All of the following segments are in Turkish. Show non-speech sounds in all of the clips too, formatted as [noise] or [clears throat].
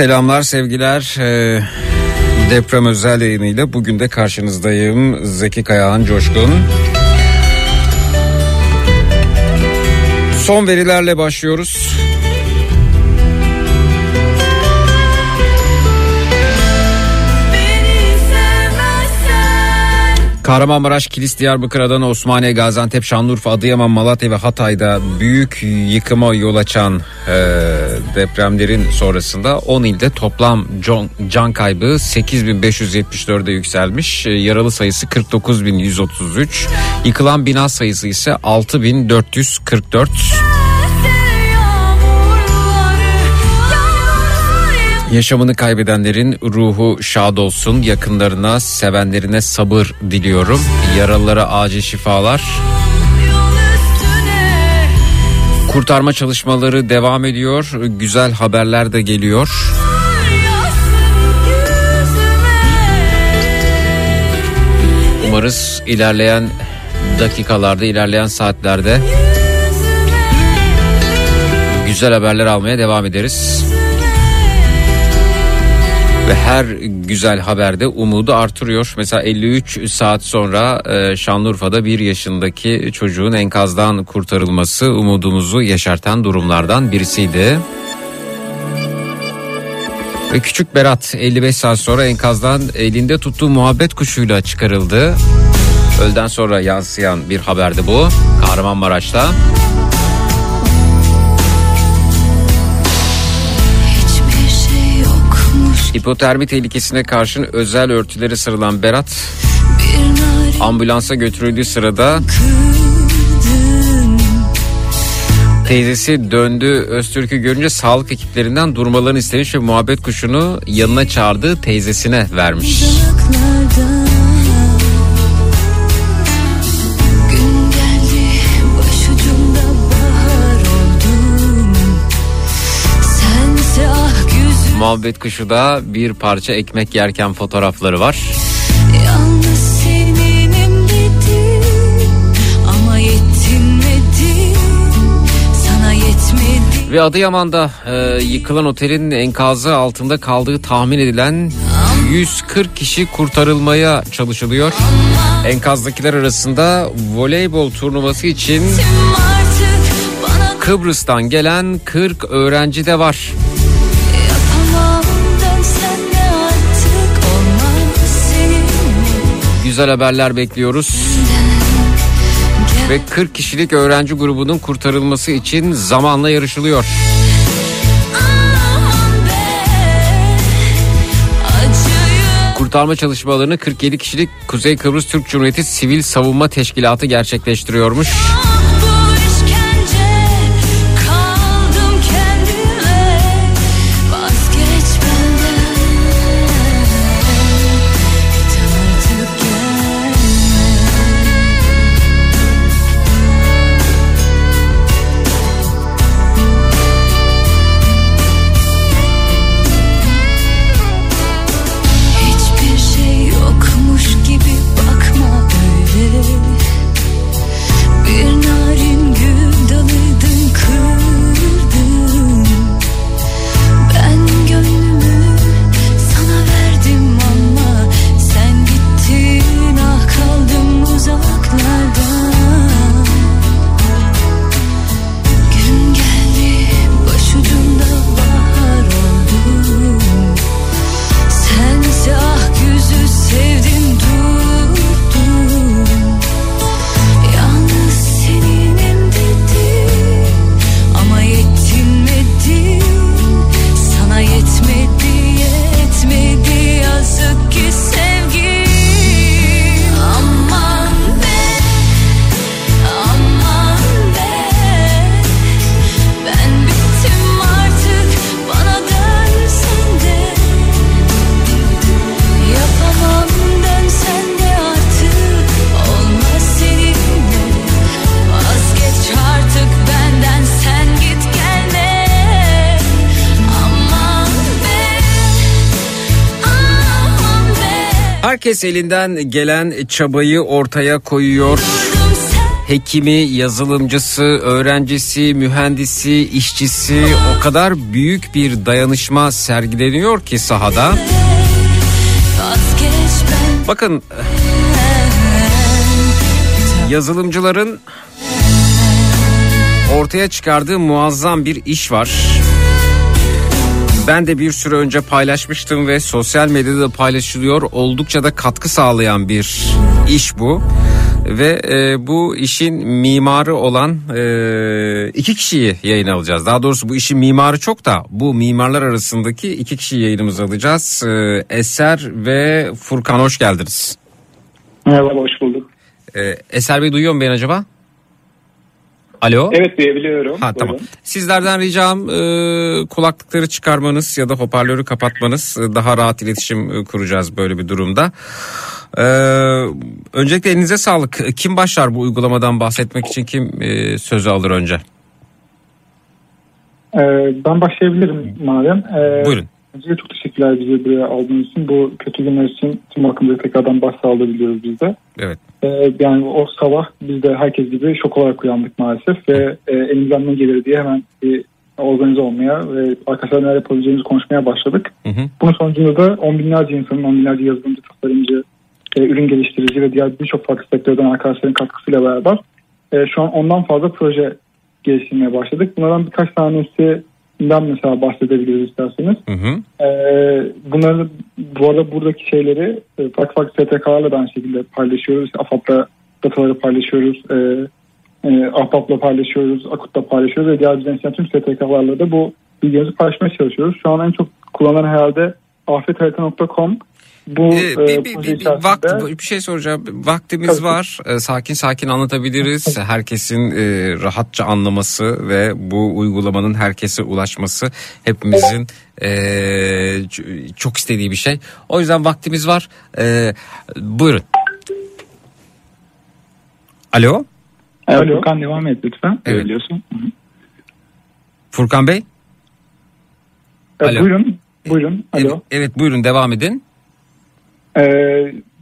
Selamlar sevgiler. Ee, deprem özel yayınıyla bugün de karşınızdayım. Zeki Kayağan Coşkun. Son verilerle başlıyoruz. Kahramanmaraş, Kilis, Diyarbakır, Adana, Osmaniye, Gaziantep, Şanlıurfa, Adıyaman, Malatya ve Hatay'da büyük yıkıma yol açan depremlerin sonrasında 10 ilde toplam can, can kaybı 8574'e yükselmiş. E, yaralı sayısı 49133. Yıkılan bina sayısı ise 6444. Yaşamını kaybedenlerin ruhu şad olsun. Yakınlarına, sevenlerine sabır diliyorum. Yaralılara acil şifalar. Kurtarma çalışmaları devam ediyor. Güzel haberler de geliyor. Umarız ilerleyen dakikalarda, ilerleyen saatlerde güzel haberler almaya devam ederiz. Ve her güzel haberde umudu artırıyor. Mesela 53 saat sonra e, Şanlıurfa'da bir yaşındaki çocuğun enkazdan kurtarılması umudumuzu yaşartan durumlardan birisiydi. Ve küçük Berat 55 saat sonra enkazdan elinde tuttuğu muhabbet kuşuyla çıkarıldı. Öğleden sonra yansıyan bir haberdi bu Kahramanmaraş'ta. Hipotermi tehlikesine karşın özel örtüleri sarılan Berat ambulansa götürüldüğü sırada teyzesi döndü Öztürk'ü görünce sağlık ekiplerinden durmalarını istemiş ve muhabbet kuşunu yanına çağırdığı teyzesine vermiş. Muhabbet kuşu da bir parça ekmek yerken fotoğrafları var. Ve Adıyaman'da e, yıkılan otelin enkazı altında kaldığı tahmin edilen 140 kişi kurtarılmaya çalışılıyor. Enkazdakiler arasında voleybol turnuvası için Kıbrıs'tan gelen 40 öğrenci de var. Güzel haberler bekliyoruz. Ve 40 kişilik öğrenci grubunun kurtarılması için zamanla yarışılıyor. Kurtarma çalışmalarını 47 kişilik Kuzey Kıbrıs Türk Cumhuriyeti Sivil Savunma Teşkilatı gerçekleştiriyormuş. Herkes elinden gelen çabayı ortaya koyuyor. Hekimi, yazılımcısı, öğrencisi, mühendisi, işçisi o kadar büyük bir dayanışma sergileniyor ki sahada. Bakın yazılımcıların ortaya çıkardığı muazzam bir iş var. Ben de bir süre önce paylaşmıştım ve sosyal medyada da paylaşılıyor. Oldukça da katkı sağlayan bir iş bu. Ve e, bu işin mimarı olan e, iki kişiyi yayın alacağız. Daha doğrusu bu işin mimarı çok da bu mimarlar arasındaki iki kişiyi yayınımıza alacağız. E, Eser ve Furkan hoş geldiniz. Merhaba, hoş bulduk. E, Eser Bey duyuyor mu beni acaba? Alo. Evet duyabiliyorum. Ha tamam. Sizlerden ricam e, kulaklıkları çıkarmanız ya da hoparlörü kapatmanız e, daha rahat iletişim e, kuracağız böyle bir durumda. E, öncelikle elinize sağlık. Kim başlar bu uygulamadan bahsetmek için kim e, sözü alır önce? Ee, ben başlayabilirim madem. Ee, Buyurun. Öncelikle çok teşekkürler bizi buraya aldığınız için. Bu kötü günler için tüm hakkında tekrardan başsağlığı biliyoruz biz de. Evet. Ee, yani o sabah biz de herkes gibi şok olarak uyandık maalesef ve e, elimizden ne gelir diye hemen bir organize olmaya ve arkadaşlar neler yapabileceğimizi konuşmaya başladık. Hı hı. Bunun sonucunda da on binlerce insanın, on binlerce yazılımcı, tasarımcı, e, ürün geliştirici ve diğer birçok farklı sektörden arkadaşların katkısıyla beraber e, şu an ondan fazla proje geliştirmeye başladık. Bunlardan birkaç tanesinden mesela bahsedebiliriz isterseniz. Hı hı. Ee, bunları bu arada buradaki şeyleri e, farklı farklı STK'larla da aynı şekilde paylaşıyoruz. İşte AFAP'la dataları paylaşıyoruz. E, e, AFAP'la paylaşıyoruz. AKUT'la paylaşıyoruz. Ve diğer bizden tüm STK'larla da bu bilgilerimizi paylaşmaya çalışıyoruz. Şu an en çok kullanılan herhalde afetharita.com. Bu Ee, e, bir, bir, bir, bir, vakt, bir şey soracağım. Vaktimiz Tabii. var. Ee, sakin sakin anlatabiliriz. Herkesin e, rahatça anlaması ve bu uygulamanın herkese ulaşması hepimizin e, çok istediği bir şey. O yüzden vaktimiz var. E, buyurun. Alo. Evet, Furkan devam et lütfen. Evet. Biliyorsun. Furkan Bey. E, Alo. buyurun. Buyurun. Alo. Evet, evet buyurun devam edin. E,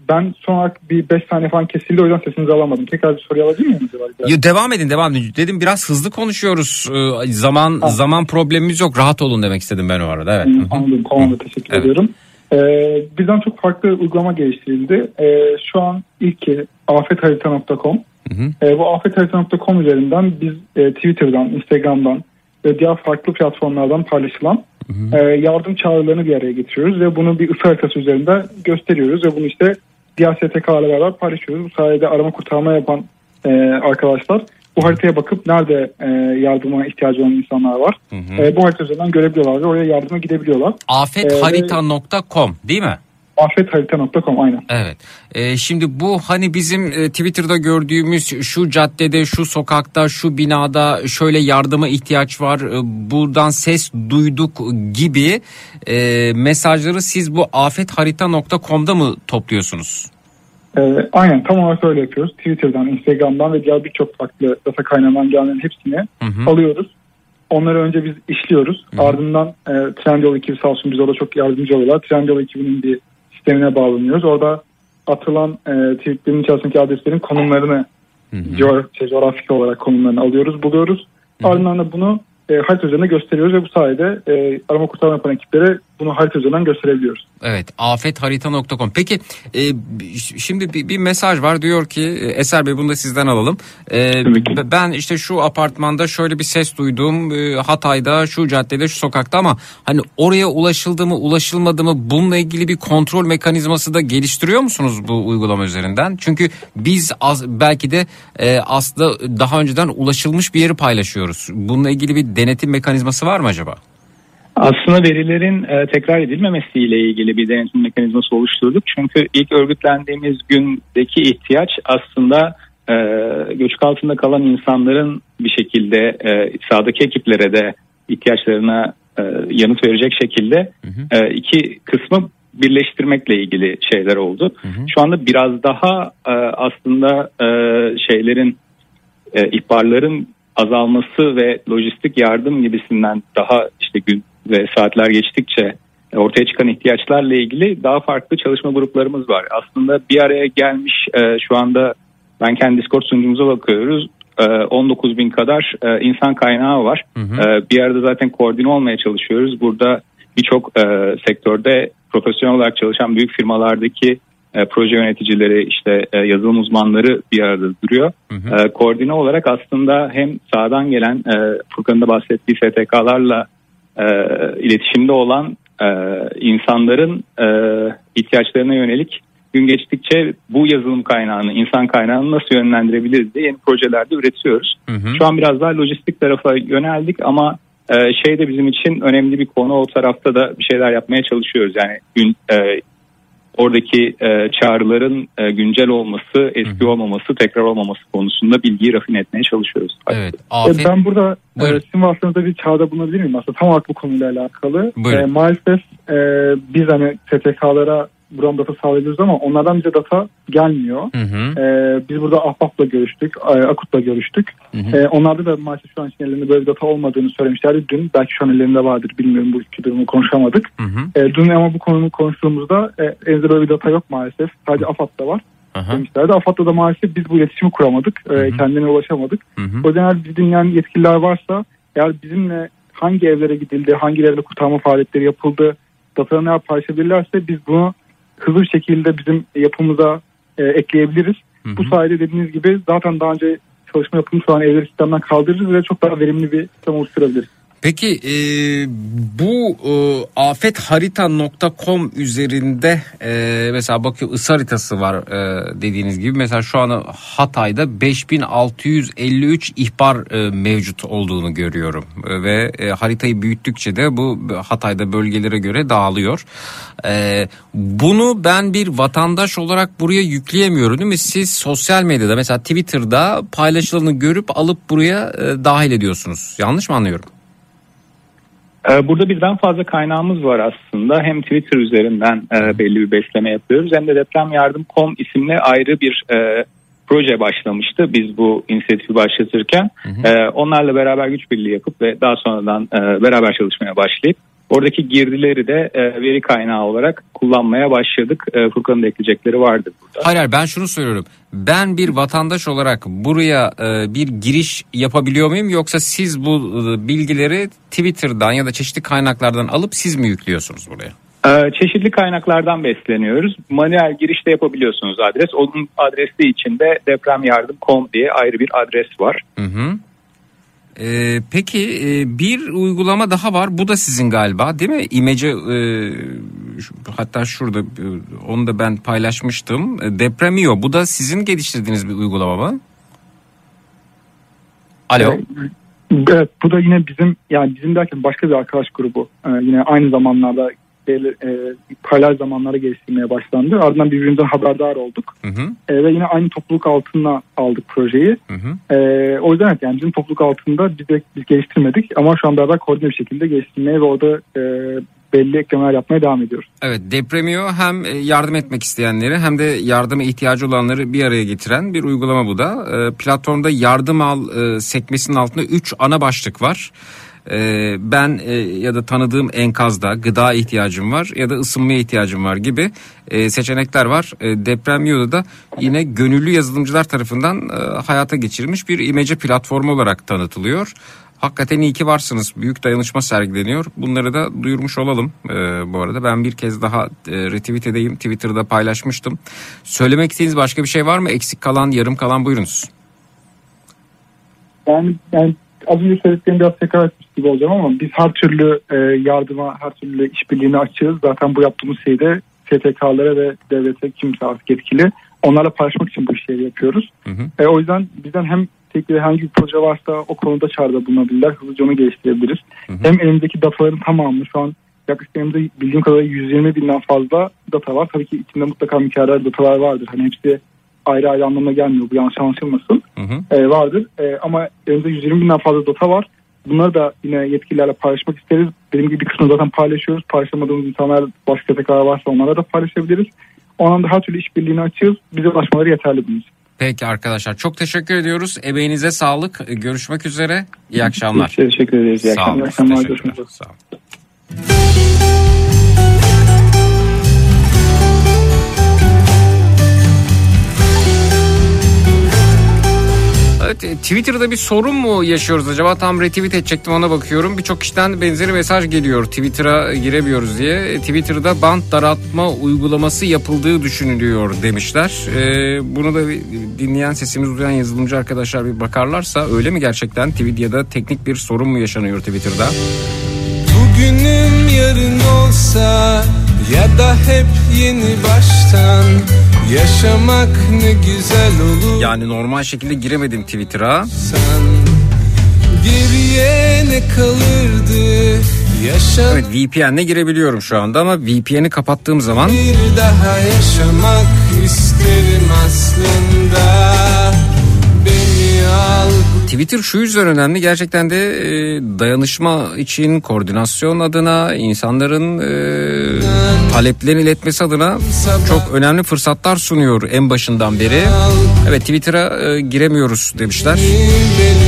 ben son olarak bir 5 saniye falan kesildi o yüzden sesinizi alamadım. Tekrar bir soruyu alabilir miyim? Ya, devam edin devam edin. Dedim biraz hızlı konuşuyoruz. Ee, zaman zaman problemimiz yok. Rahat olun demek istedim ben o arada. Evet. Hı. Anladım. Tamam da teşekkür Evet. ediyorum. Ee, birden çok farklı uygulama geliştirildi. Ee, şu an ilki afetharita.com. Hı hı. Ee, bu afetharita.com üzerinden biz e, Twitter'dan, Instagram'dan ve diğer farklı platformlardan paylaşılan e, yardım çağrılarını bir araya getiriyoruz ve bunu bir ısı haritası üzerinde gösteriyoruz ve bunu işte diğer STK'larla beraber paylaşıyoruz. Bu sayede arama kurtarma yapan e, arkadaşlar bu haritaya bakıp nerede e, yardıma ihtiyacı olan insanlar var. E, bu harita üzerinden görebiliyorlar ve oraya yardıma gidebiliyorlar. Afetharita.com değil mi? Afetharita.com aynen. Evet. Ee, şimdi bu hani bizim e, Twitter'da gördüğümüz şu caddede, şu sokakta, şu binada şöyle yardıma ihtiyaç var. e, buradan ses duyduk gibi e, mesajları siz bu afetharita.com'da mı topluyorsunuz? Ee, aynen tam olarak öyle yapıyoruz. Twitter'dan, Instagram'dan ve diğer birçok farklı data kaynağından gelen hepsini Hı hı. alıyoruz. Onları önce biz işliyoruz. Ardından e, Trendyol ekibi sağ olsun bize orada çok yardımcı oluyorlar. Trendyol ekibinin bir sistemine bağlanıyoruz. Orada atılan e, tweetlerin içerisindeki adreslerin konumlarını coğraf- şey, coğrafik olarak konumlarını alıyoruz, buluyoruz. Ardından da bunu e, harita üzerinde gösteriyoruz ve bu sayede e, arama kurtarma yapan ekiplere bunu harita üzerinden gösterebiliyoruz. Evet afetharita.com. Peki e, şimdi bir, bir mesaj var diyor ki e, Eser Bey bunu da sizden alalım. E, ben işte şu apartmanda şöyle bir ses duydum e, Hatay'da şu caddede şu sokakta ama hani oraya ulaşıldı mı ulaşılmadı mı bununla ilgili bir kontrol mekanizması da geliştiriyor musunuz bu uygulama üzerinden? Çünkü biz az, belki de e, aslında daha önceden ulaşılmış bir yeri paylaşıyoruz. Bununla ilgili bir denetim mekanizması var mı acaba? Aslında verilerin e, tekrar edilmemesiyle ilgili bir denetim mekanizması oluşturduk. Çünkü ilk örgütlendiğimiz gündeki ihtiyaç aslında e, göçük altında kalan insanların bir şekilde e, sahadaki ekiplere de ihtiyaçlarına e, yanıt verecek şekilde e, iki kısmı birleştirmekle ilgili şeyler oldu. Şu anda biraz daha e, aslında e, şeylerin e, ihbarların azalması ve lojistik yardım gibisinden daha işte gün ve saatler geçtikçe ortaya çıkan ihtiyaçlarla ilgili daha farklı çalışma gruplarımız var. Aslında bir araya gelmiş e, şu anda ben kendi Discord sunucumuza bakıyoruz. E, 19 bin kadar e, insan kaynağı var. E, bir arada zaten koordine olmaya çalışıyoruz. Burada birçok e, sektörde profesyonel olarak çalışan büyük firmalardaki e, proje yöneticileri işte e, yazılım uzmanları bir arada duruyor. E, koordine olarak aslında hem sağdan gelen e, Furkan'ın da bahsettiği STK'larla e, iletişimde olan e, insanların e, ihtiyaçlarına yönelik gün geçtikçe bu yazılım kaynağını, insan kaynağını nasıl yönlendirebiliriz diye yeni projelerde üretiyoruz. Hı hı. Şu an biraz daha lojistik tarafa yöneldik ama e, şey de bizim için önemli bir konu o tarafta da bir şeyler yapmaya çalışıyoruz. Yani gün, e, oradaki e, çağrıların e, güncel olması, eski olmaması, tekrar olmaması konusunda bilgiyi rafine etmeye çalışıyoruz. Evet. E, Afet. Ben burada Buyurun. e, sizin vasıtanızda bir çağda bulunabilir miyim? Aslında tam olarak bu konuyla alakalı. Buyurun. E, maalesef e, biz hani STK'lara buram data sağlıyoruz ama onlardan bize data gelmiyor. Hı hı. E, biz burada Ahbap'la görüştük, e, Akut'la görüştük. Hı hı. E, onlarda da maalesef şu an için ellerinde böyle bir data olmadığını söylemişlerdi. Dün belki şu an ellerinde vardır bilmiyorum bu iki durumu konuşamadık. Hı hı. E, dün ama bu konuyu konuştuğumuzda e, elinizde böyle bir data yok maalesef. Sadece AFAD'da var Aha. demişlerdi. AFAD'da da maalesef biz bu iletişimi kuramadık. E, hı. kendine ulaşamadık. Hı hı. O yüzden eğer bizi dinleyen yetkililer varsa eğer bizimle hangi evlere gidildi, hangi evlere kurtarma faaliyetleri yapıldı, datalarını paylaşabilirlerse biz bunu hızlı bir şekilde bizim yapımıza e, ekleyebiliriz. Hı hı. Bu sayede dediğiniz gibi zaten daha önce çalışma yapılmış olan evleri sistemden kaldırırız ve çok daha verimli bir sistem oluşturabiliriz. Peki e, bu e, afetharita.com üzerinde e, mesela bakıyor ısı haritası var e, dediğiniz gibi. Mesela şu an Hatay'da 5653 ihbar e, mevcut olduğunu görüyorum. E, ve e, haritayı büyüttükçe de bu Hatay'da bölgelere göre dağılıyor. E, bunu ben bir vatandaş olarak buraya yükleyemiyorum değil mi? Siz sosyal medyada mesela Twitter'da paylaşılanı görüp alıp buraya e, dahil ediyorsunuz. Yanlış mı anlıyorum? Ee, Burada birden fazla kaynağımız var aslında. Hem Twitter üzerinden e, belli bir besleme yapıyoruz hem de depremyardım.com isimli ayrı bir e, proje başlamıştı biz bu inisiyatifi başlatırken. E, onlarla beraber güç birliği yapıp ve daha sonradan beraber çalışmaya başlayıp oradaki girdileri de e, veri kaynağı olarak kullanmaya başladık. E, Furkan'ın da ekleyecekleri vardır burada. Hayır hayır ben şunu söylüyorum. Ben bir vatandaş olarak buraya e, bir giriş yapabiliyor muyum yoksa siz bu e, bilgileri Twitter'dan ya da çeşitli kaynaklardan alıp siz mi yüklüyorsunuz buraya? Ee, çeşitli kaynaklardan besleniyoruz. Manuel girişte yapabiliyorsunuz adres. Onun adresi içinde depremyardım.com diye ayrı bir adres var. Hı hı. E, peki e, bir uygulama daha var. Bu da sizin galiba değil mi? İmece e, hatta şurada e, onu da ben paylaşmıştım. E, Depremio. Bu da sizin geliştirdiğiniz bir uygulama mı? Alo. Evet bu da yine bizim yani bizim derken başka bir arkadaş grubu Ee, yine aynı zamanlarda belli, e, paralel zamanlara geliştirmeye başlandı. Ardından birbirimizden haberdar olduk. Hı hı. E, ve yine aynı topluluk altında aldık projeyi. Hı hı. E, o yüzden yani bizim topluluk altında biz, de, biz geliştirmedik ama şu an beraber koordine bir şekilde geliştirmeye ve orada e, belli eklemeler yapmaya devam ediyoruz. Evet Depremio hem e, yardım etmek isteyenleri hem de yardıma ihtiyacı olanları bir araya getiren bir uygulama bu da. E, Platformda yardım al e, sekmesinin altında 3 ana başlık var. E, Ben e, ya da tanıdığım enkazda gıda ihtiyacım var ya da ısınmaya ihtiyacım var gibi e, seçenekler var. E, Depremio'da da yine gönüllü yazılımcılar tarafından e, hayata geçirilmiş bir imece platformu olarak tanıtılıyor. Hakikaten iyi ki varsınız. Büyük dayanışma sergileniyor. Bunları da duyurmuş olalım ee, bu arada. Ben bir kez daha e, retweet edeyim. Twitter'da paylaşmıştım. Söylemek istediğiniz başka bir şey var mı? Eksik kalan, yarım kalan buyurunuz. Yani, yani az önce söylediklerim biraz tekrar etmiş gibi olacağım ama biz her türlü e, yardıma, her türlü işbirliğine açığız. Zaten bu yaptığımız şeyde STK'lara ve devlete kimse artık yetkili onlarla paylaşmak için bu işleri yapıyoruz. Hı hı. E, o yüzden bizden hem tekli hangi bir proje varsa o konuda çağrıda bulunabilirler. Hızlıca onu geliştirebiliriz. Hı hı. Hem elimizdeki dataların tamamı şu an yaklaşık elimizde bildiğim kadarıyla 120 binden fazla data var. Tabii ki içinde mutlaka miktarlar datalar vardır. Hani hepsi ayrı ayrı anlamına gelmiyor. Bu yanlış anlaşılmasın. Hı hı. E, vardır. E, ama elimizde 120 binden fazla data var. Bunları da yine yetkililerle paylaşmak isteriz. Dediğim gibi bir kısmını zaten paylaşıyoruz. Paylaşamadığımız insanlar başka STK'lar varsa onlara da paylaşabiliriz. O anlamda her türlü işbirliğini açıyoruz. Bize ulaşmaları yeterli bunun için. Peki arkadaşlar çok teşekkür ediyoruz. Emeğinize sağlık. Görüşmek üzere. İyi akşamlar. Teşekkür ederiz. İyi Sağ akşamlar. olun. Görüşmek üzere. Sağ olun. Evet, e, Twitter'da bir sorun mu yaşıyoruz acaba? Tam retweet edecektim ona bakıyorum. Birçok kişiden benzeri mesaj geliyor. Twitter'a giremiyoruz diye. E, Twitter'da bant daraltma uygulaması yapıldığı düşünülüyor demişler. E, bunu da dinleyen sesimiz duyan yazılımcı arkadaşlar bir bakarlarsa öyle mi gerçekten? Tweet ya da teknik bir sorun mu yaşanıyor Twitter'da? Bugünüm yarın olsa ya da hep yeni baştan yaşamak ne güzel olur. Yani normal şekilde giremedim Twitter'a. Sen geriye ne kalırdı yaşa Evet VPN'le girebiliyorum şu anda ama VPN'i kapattığım zaman bir daha yaşamak isterim aslında. Beni al Twitter şu yüzden önemli gerçekten de e, dayanışma için koordinasyon adına insanların e, taleplerini iletmesi adına çok önemli fırsatlar sunuyor en başından beri. Evet Twitter'a e, giremiyoruz demişler. belime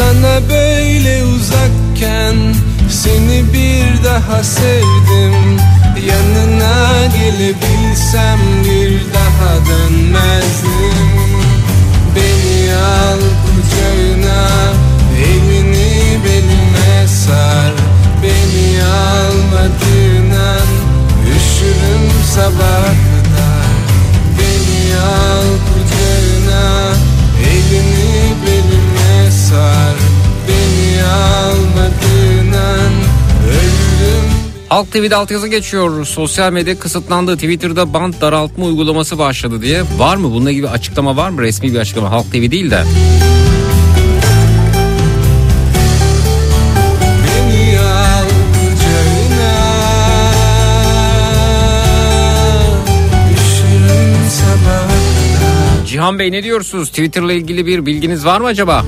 Sana böyle uzakken seni bir daha sevdim. Yanına gelebilsem bir daha dönmezdim. Beni al kucağına Elini belime sar. Beni almadığın an Üşürüm sabaha kadar. Beni al Halk TV'de altyazı geçiyor. Sosyal medya kısıtlandı. Twitter'da band daraltma uygulaması başladı diye. Var mı? Bununla bir açıklama var mı? Resmi bir açıklama. Halk TV değil de. Cihan Bey ne diyorsunuz? Twitter'la ilgili bir bilginiz var mı acaba?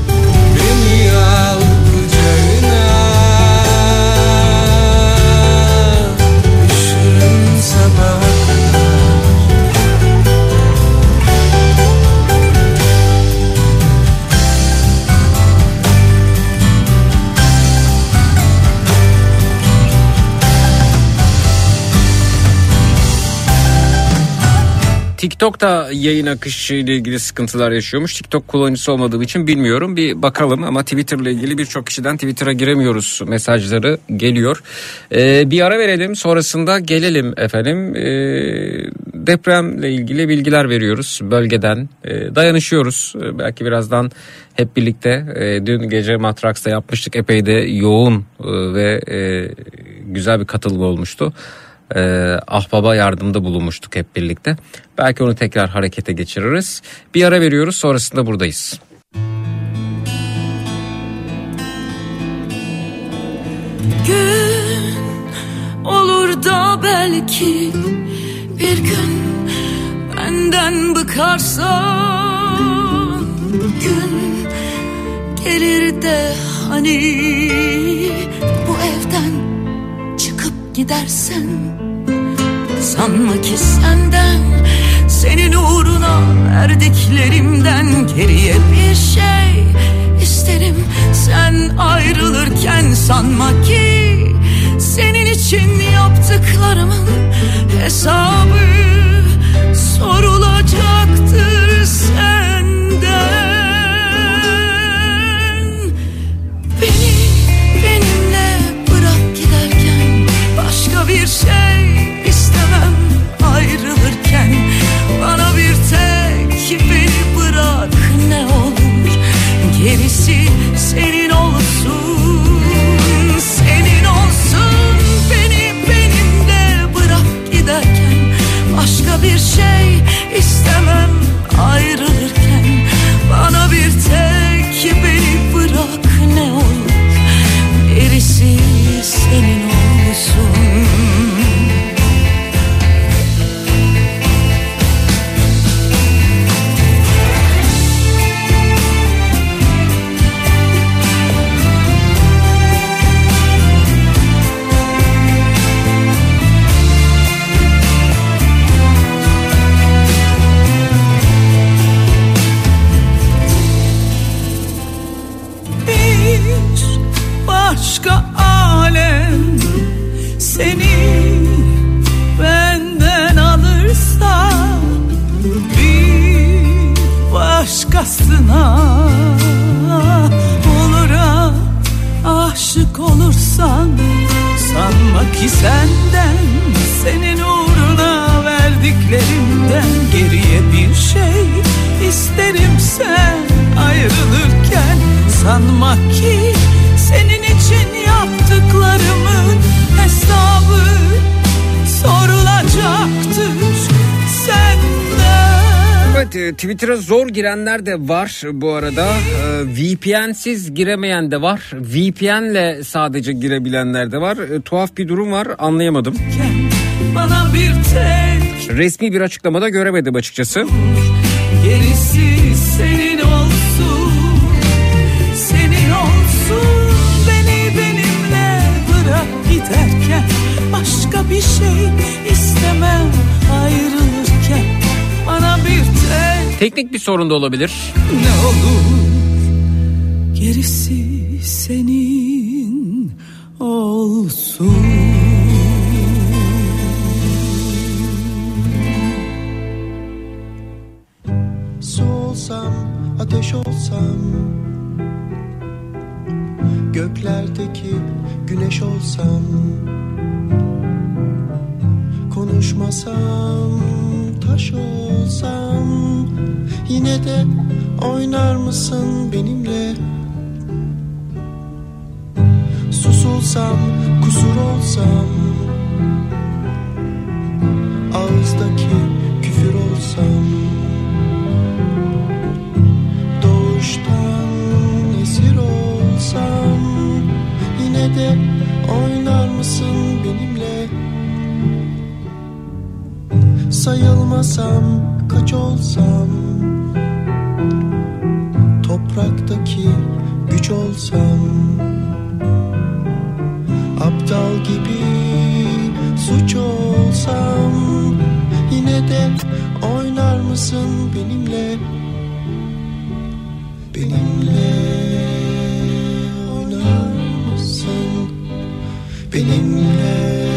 TikTok da yayın akışı ile ilgili sıkıntılar yaşıyormuş. TikTok kullanıcısı olmadığım için bilmiyorum. Bir bakalım ama Twitter ile ilgili birçok kişiden Twitter'a giremiyoruz mesajları geliyor. Ee, bir ara verelim sonrasında gelelim efendim. Ee, depremle ilgili bilgiler veriyoruz bölgeden. Ee, dayanışıyoruz. Ee, belki birazdan hep birlikte e, dün gece Matraks'ta yapmıştık. Epey de yoğun e, ve e, güzel bir katılım olmuştu e, ahbaba yardımda bulunmuştuk hep birlikte. Belki onu tekrar harekete geçiririz. Bir ara veriyoruz sonrasında buradayız. gün olur da belki bir gün benden bıkarsan gün gelir de hani bu evden gidersen sanma ki senden senin uğruna verdiklerimden geriye bir şey isterim. Sen ayrılırken sanma ki senin için yaptıklarımın hesabı sorulacaktır senden. Beni bir şey istemem ayrılırken başkasına Olur ha aşık olursan Sanma ki senden senin uğruna verdiklerimden Geriye bir şey isterim. Sen ayrılırken Sanma ki senin için yaptıklarımın hesabı sorulacaktır. Sen Evet e, Twitter'a zor girenler de var bu arada. E, VPN'siz giremeyen de var. VPN'le sadece girebilenler de var. E, tuhaf bir durum var anlayamadım. Bir Resmi bir açıklamada göremedim açıkçası. gerisi senin olsun Senin olsun beni benimle bırak giderken Başka bir şey istemem Teknik bir sorun da olabilir. ne olur Gerisi senin olsun Su olsam, ateş olsam Göklerdeki güneş olsam Konuşmasam, taş olsam Yine de oynar mısın benimle? Susulsam, kusur olsam Ağızdaki küfür olsam doğuştan esir olsam Yine de oynar mısın benimle Sayılmasam kaç olsam Topraktaki güç olsam Aptal gibi suç olsam Yine de oynar mısın benimle Benimle oynar mısın? Benimle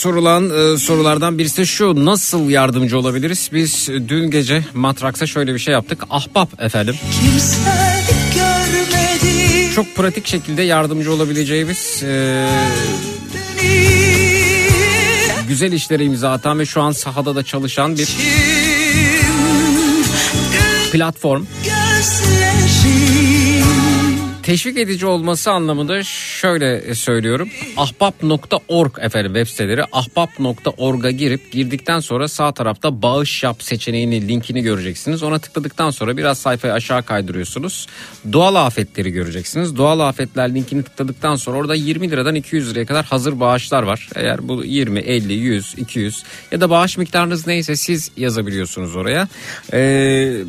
sorulan e, sorulardan birisi de şu nasıl yardımcı olabiliriz? Biz dün gece Matraks'a şöyle bir şey yaptık. Ahbap efendim. Çok pratik şekilde yardımcı olabileceğimiz e, güzel işlere imza atan ve şu an sahada da çalışan bir platform. gözlerim Teşvik edici olması anlamında şöyle söylüyorum. Ahbap.org efendim web siteleri. Ahbap.org'a girip girdikten sonra sağ tarafta bağış yap seçeneğini linkini göreceksiniz. Ona tıkladıktan sonra biraz sayfayı aşağı kaydırıyorsunuz. Doğal afetleri göreceksiniz. Doğal afetler linkini tıkladıktan sonra orada 20 liradan 200 liraya kadar hazır bağışlar var. Eğer bu 20, 50, 100, 200 ya da bağış miktarınız neyse siz yazabiliyorsunuz oraya. Eee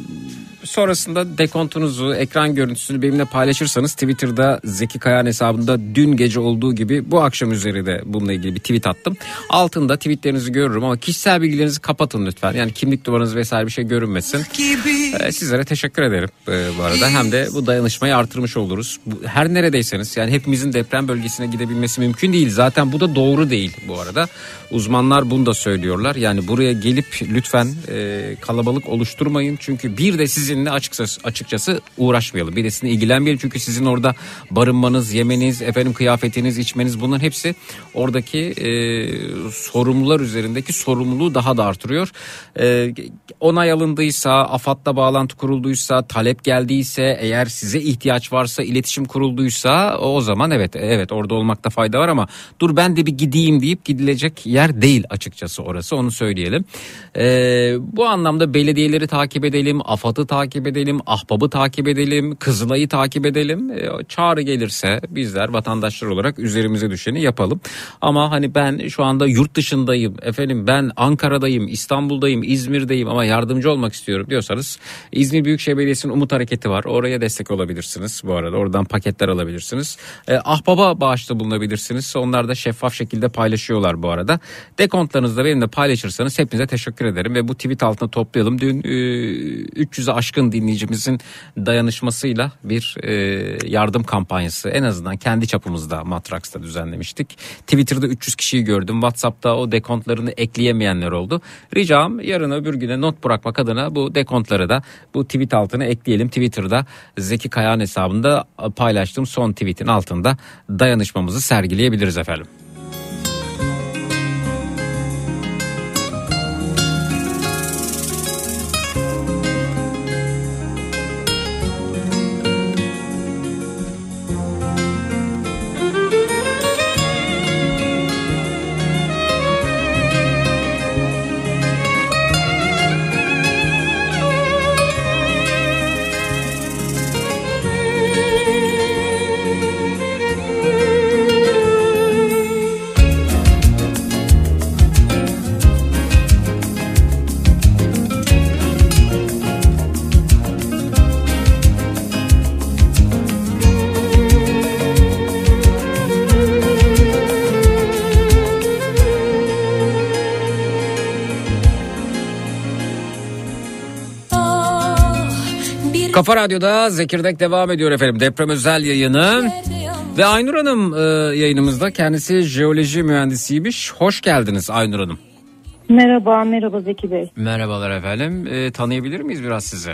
Sonrasında dekontunuzu, ekran görüntüsünü benimle paylaşırsanız Twitter'da Zeki Kayan hesabında dün gece olduğu gibi bu akşam üzeri de bununla ilgili bir tweet attım. Altında tweetlerinizi görürüm ama kişisel bilgilerinizi kapatın lütfen. Yani kimlik numaranız vesaire bir şey görünmesin. Ee, Sizlere teşekkür ederim e, bu arada. Hem de bu dayanışmayı artırmış oluruz. Bu- Her neredeyseniz yani hepimizin deprem bölgesine gidebilmesi mümkün değil. Zaten bu da doğru değil bu arada. Uzmanlar bunu da söylüyorlar. Yani buraya gelip lütfen e, kalabalık oluşturmayın. Çünkü bir de sizinle açıkçası, açıkçası uğraşmayalım. Bir de sizinle ilgilenmeyelim. Çünkü sizin orada barınmanız, yemeniz, efendim kıyafetiniz, içmeniz bunların hepsi oradaki e, sorumlular üzerindeki sorumluluğu daha da artırıyor. E, onay alındıysa, AFAD'la bağlantı kurulduysa, talep geldiyse, eğer size ihtiyaç varsa, iletişim kurulduysa o zaman evet evet orada olmakta fayda var ama dur ben de bir gideyim deyip gidilecek yer değil açıkçası orası onu söyleyelim. E, bu anlamda belediyeleri takip edelim, AFAD'ı takip edelim, Ahbab'ı takip edelim, Kızılay'ı takip edelim. E, çağrı gelirse bizler vatandaşlar olarak üzerimize düşeni yapalım. Ama hani ben şu anda yurt dışındayım, efendim ben Ankara'dayım, İstanbul'dayım, İzmir'deyim ama yardımcı olmak istiyorum diyorsanız İzmir Büyükşehir Belediyesi'nin Umut Hareketi var. Oraya destek olabilirsiniz bu arada. Oradan paketler alabilirsiniz. E, Ahbab'a bağışta bulunabilirsiniz. Onlar da şeffaf şekilde paylaşıyorlar bu arada. Dekontlarınızı da benimle paylaşırsanız hepinize teşekkür ederim ve bu tweet altına toplayalım. Dün e, 300'e aşkın dinleyicimizin dayanışmasıyla bir e, yardım kampanyası en azından kendi çapımızda Matraks'ta düzenlemiştik. Twitter'da 300 kişiyi gördüm. WhatsApp'ta o dekontlarını ekleyemeyenler oldu. Ricam yarın öbür güne not bırakmak adına bu dekontları da bu tweet altına ekleyelim. Twitter'da Zeki Kayağan hesabında paylaştığım son tweetin altında dayanışmamızı sergileyebiliriz efendim. Kafa Radyo'da Zekirdek devam ediyor efendim. Deprem özel yayını. Ve Aynur Hanım e, yayınımızda. Kendisi jeoloji mühendisiymiş. Hoş geldiniz Aynur Hanım. Merhaba, merhaba Zeki Bey. Merhabalar efendim. E, tanıyabilir miyiz biraz sizi?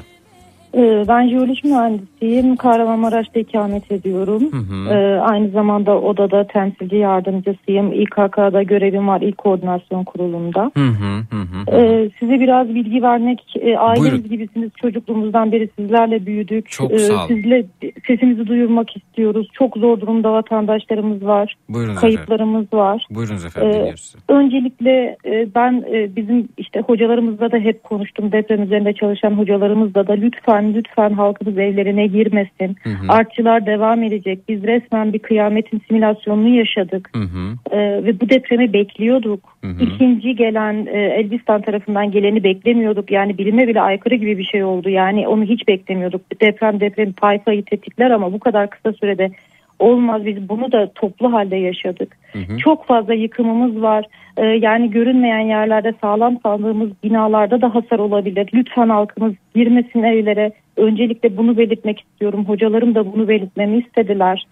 Ee, ben jeoloji mühendisiyim. Kahramanmaraş'ta ikamet ediyorum. Ee, aynı zamanda odada temsilci yardımcısıyım. İKK'da görevim var İl Koordinasyon Kurulu'nda. Hı hı hı hı. Ee, size biraz bilgi vermek, e, ailemiz Buyurun. gibisiniz. Çocukluğumuzdan beri sizlerle büyüdük. Çok Ee, sağ olun. Sizle sesimizi duyurmak istiyoruz. Çok zor durumda vatandaşlarımız var. Buyurunuz efendim. Kayıplarımız var. Buyurunuz efendim Ee. Öncelikle e, ben e, bizim işte hocalarımızla da hep konuştum. Deprem üzerinde çalışan hocalarımızla da lütfen lütfen halkımız evlerine girmesin. Hı hı. Artçılar devam edecek. Biz resmen bir kıyametin simülasyonunu yaşadık. Hı hı. E, ve bu depremi bekliyorduk. Hı hı. İkinci gelen e, Elbistan tarafından geleni beklemiyorduk. Yani bilime bile aykırı gibi bir şey oldu. Yani onu hiç beklemiyorduk. Deprem deprem tayfayı tetikler ama bu kadar kısa sürede olmaz biz bunu da toplu halde yaşadık. Çok fazla yıkımımız var. Ee, yani görünmeyen yerlerde sağlam sandığımız binalarda da hasar olabilir. Lütfen halkımız girmesin evlere. Öncelikle bunu belirtmek istiyorum. Hocalarım da bunu belirtmemi istediler.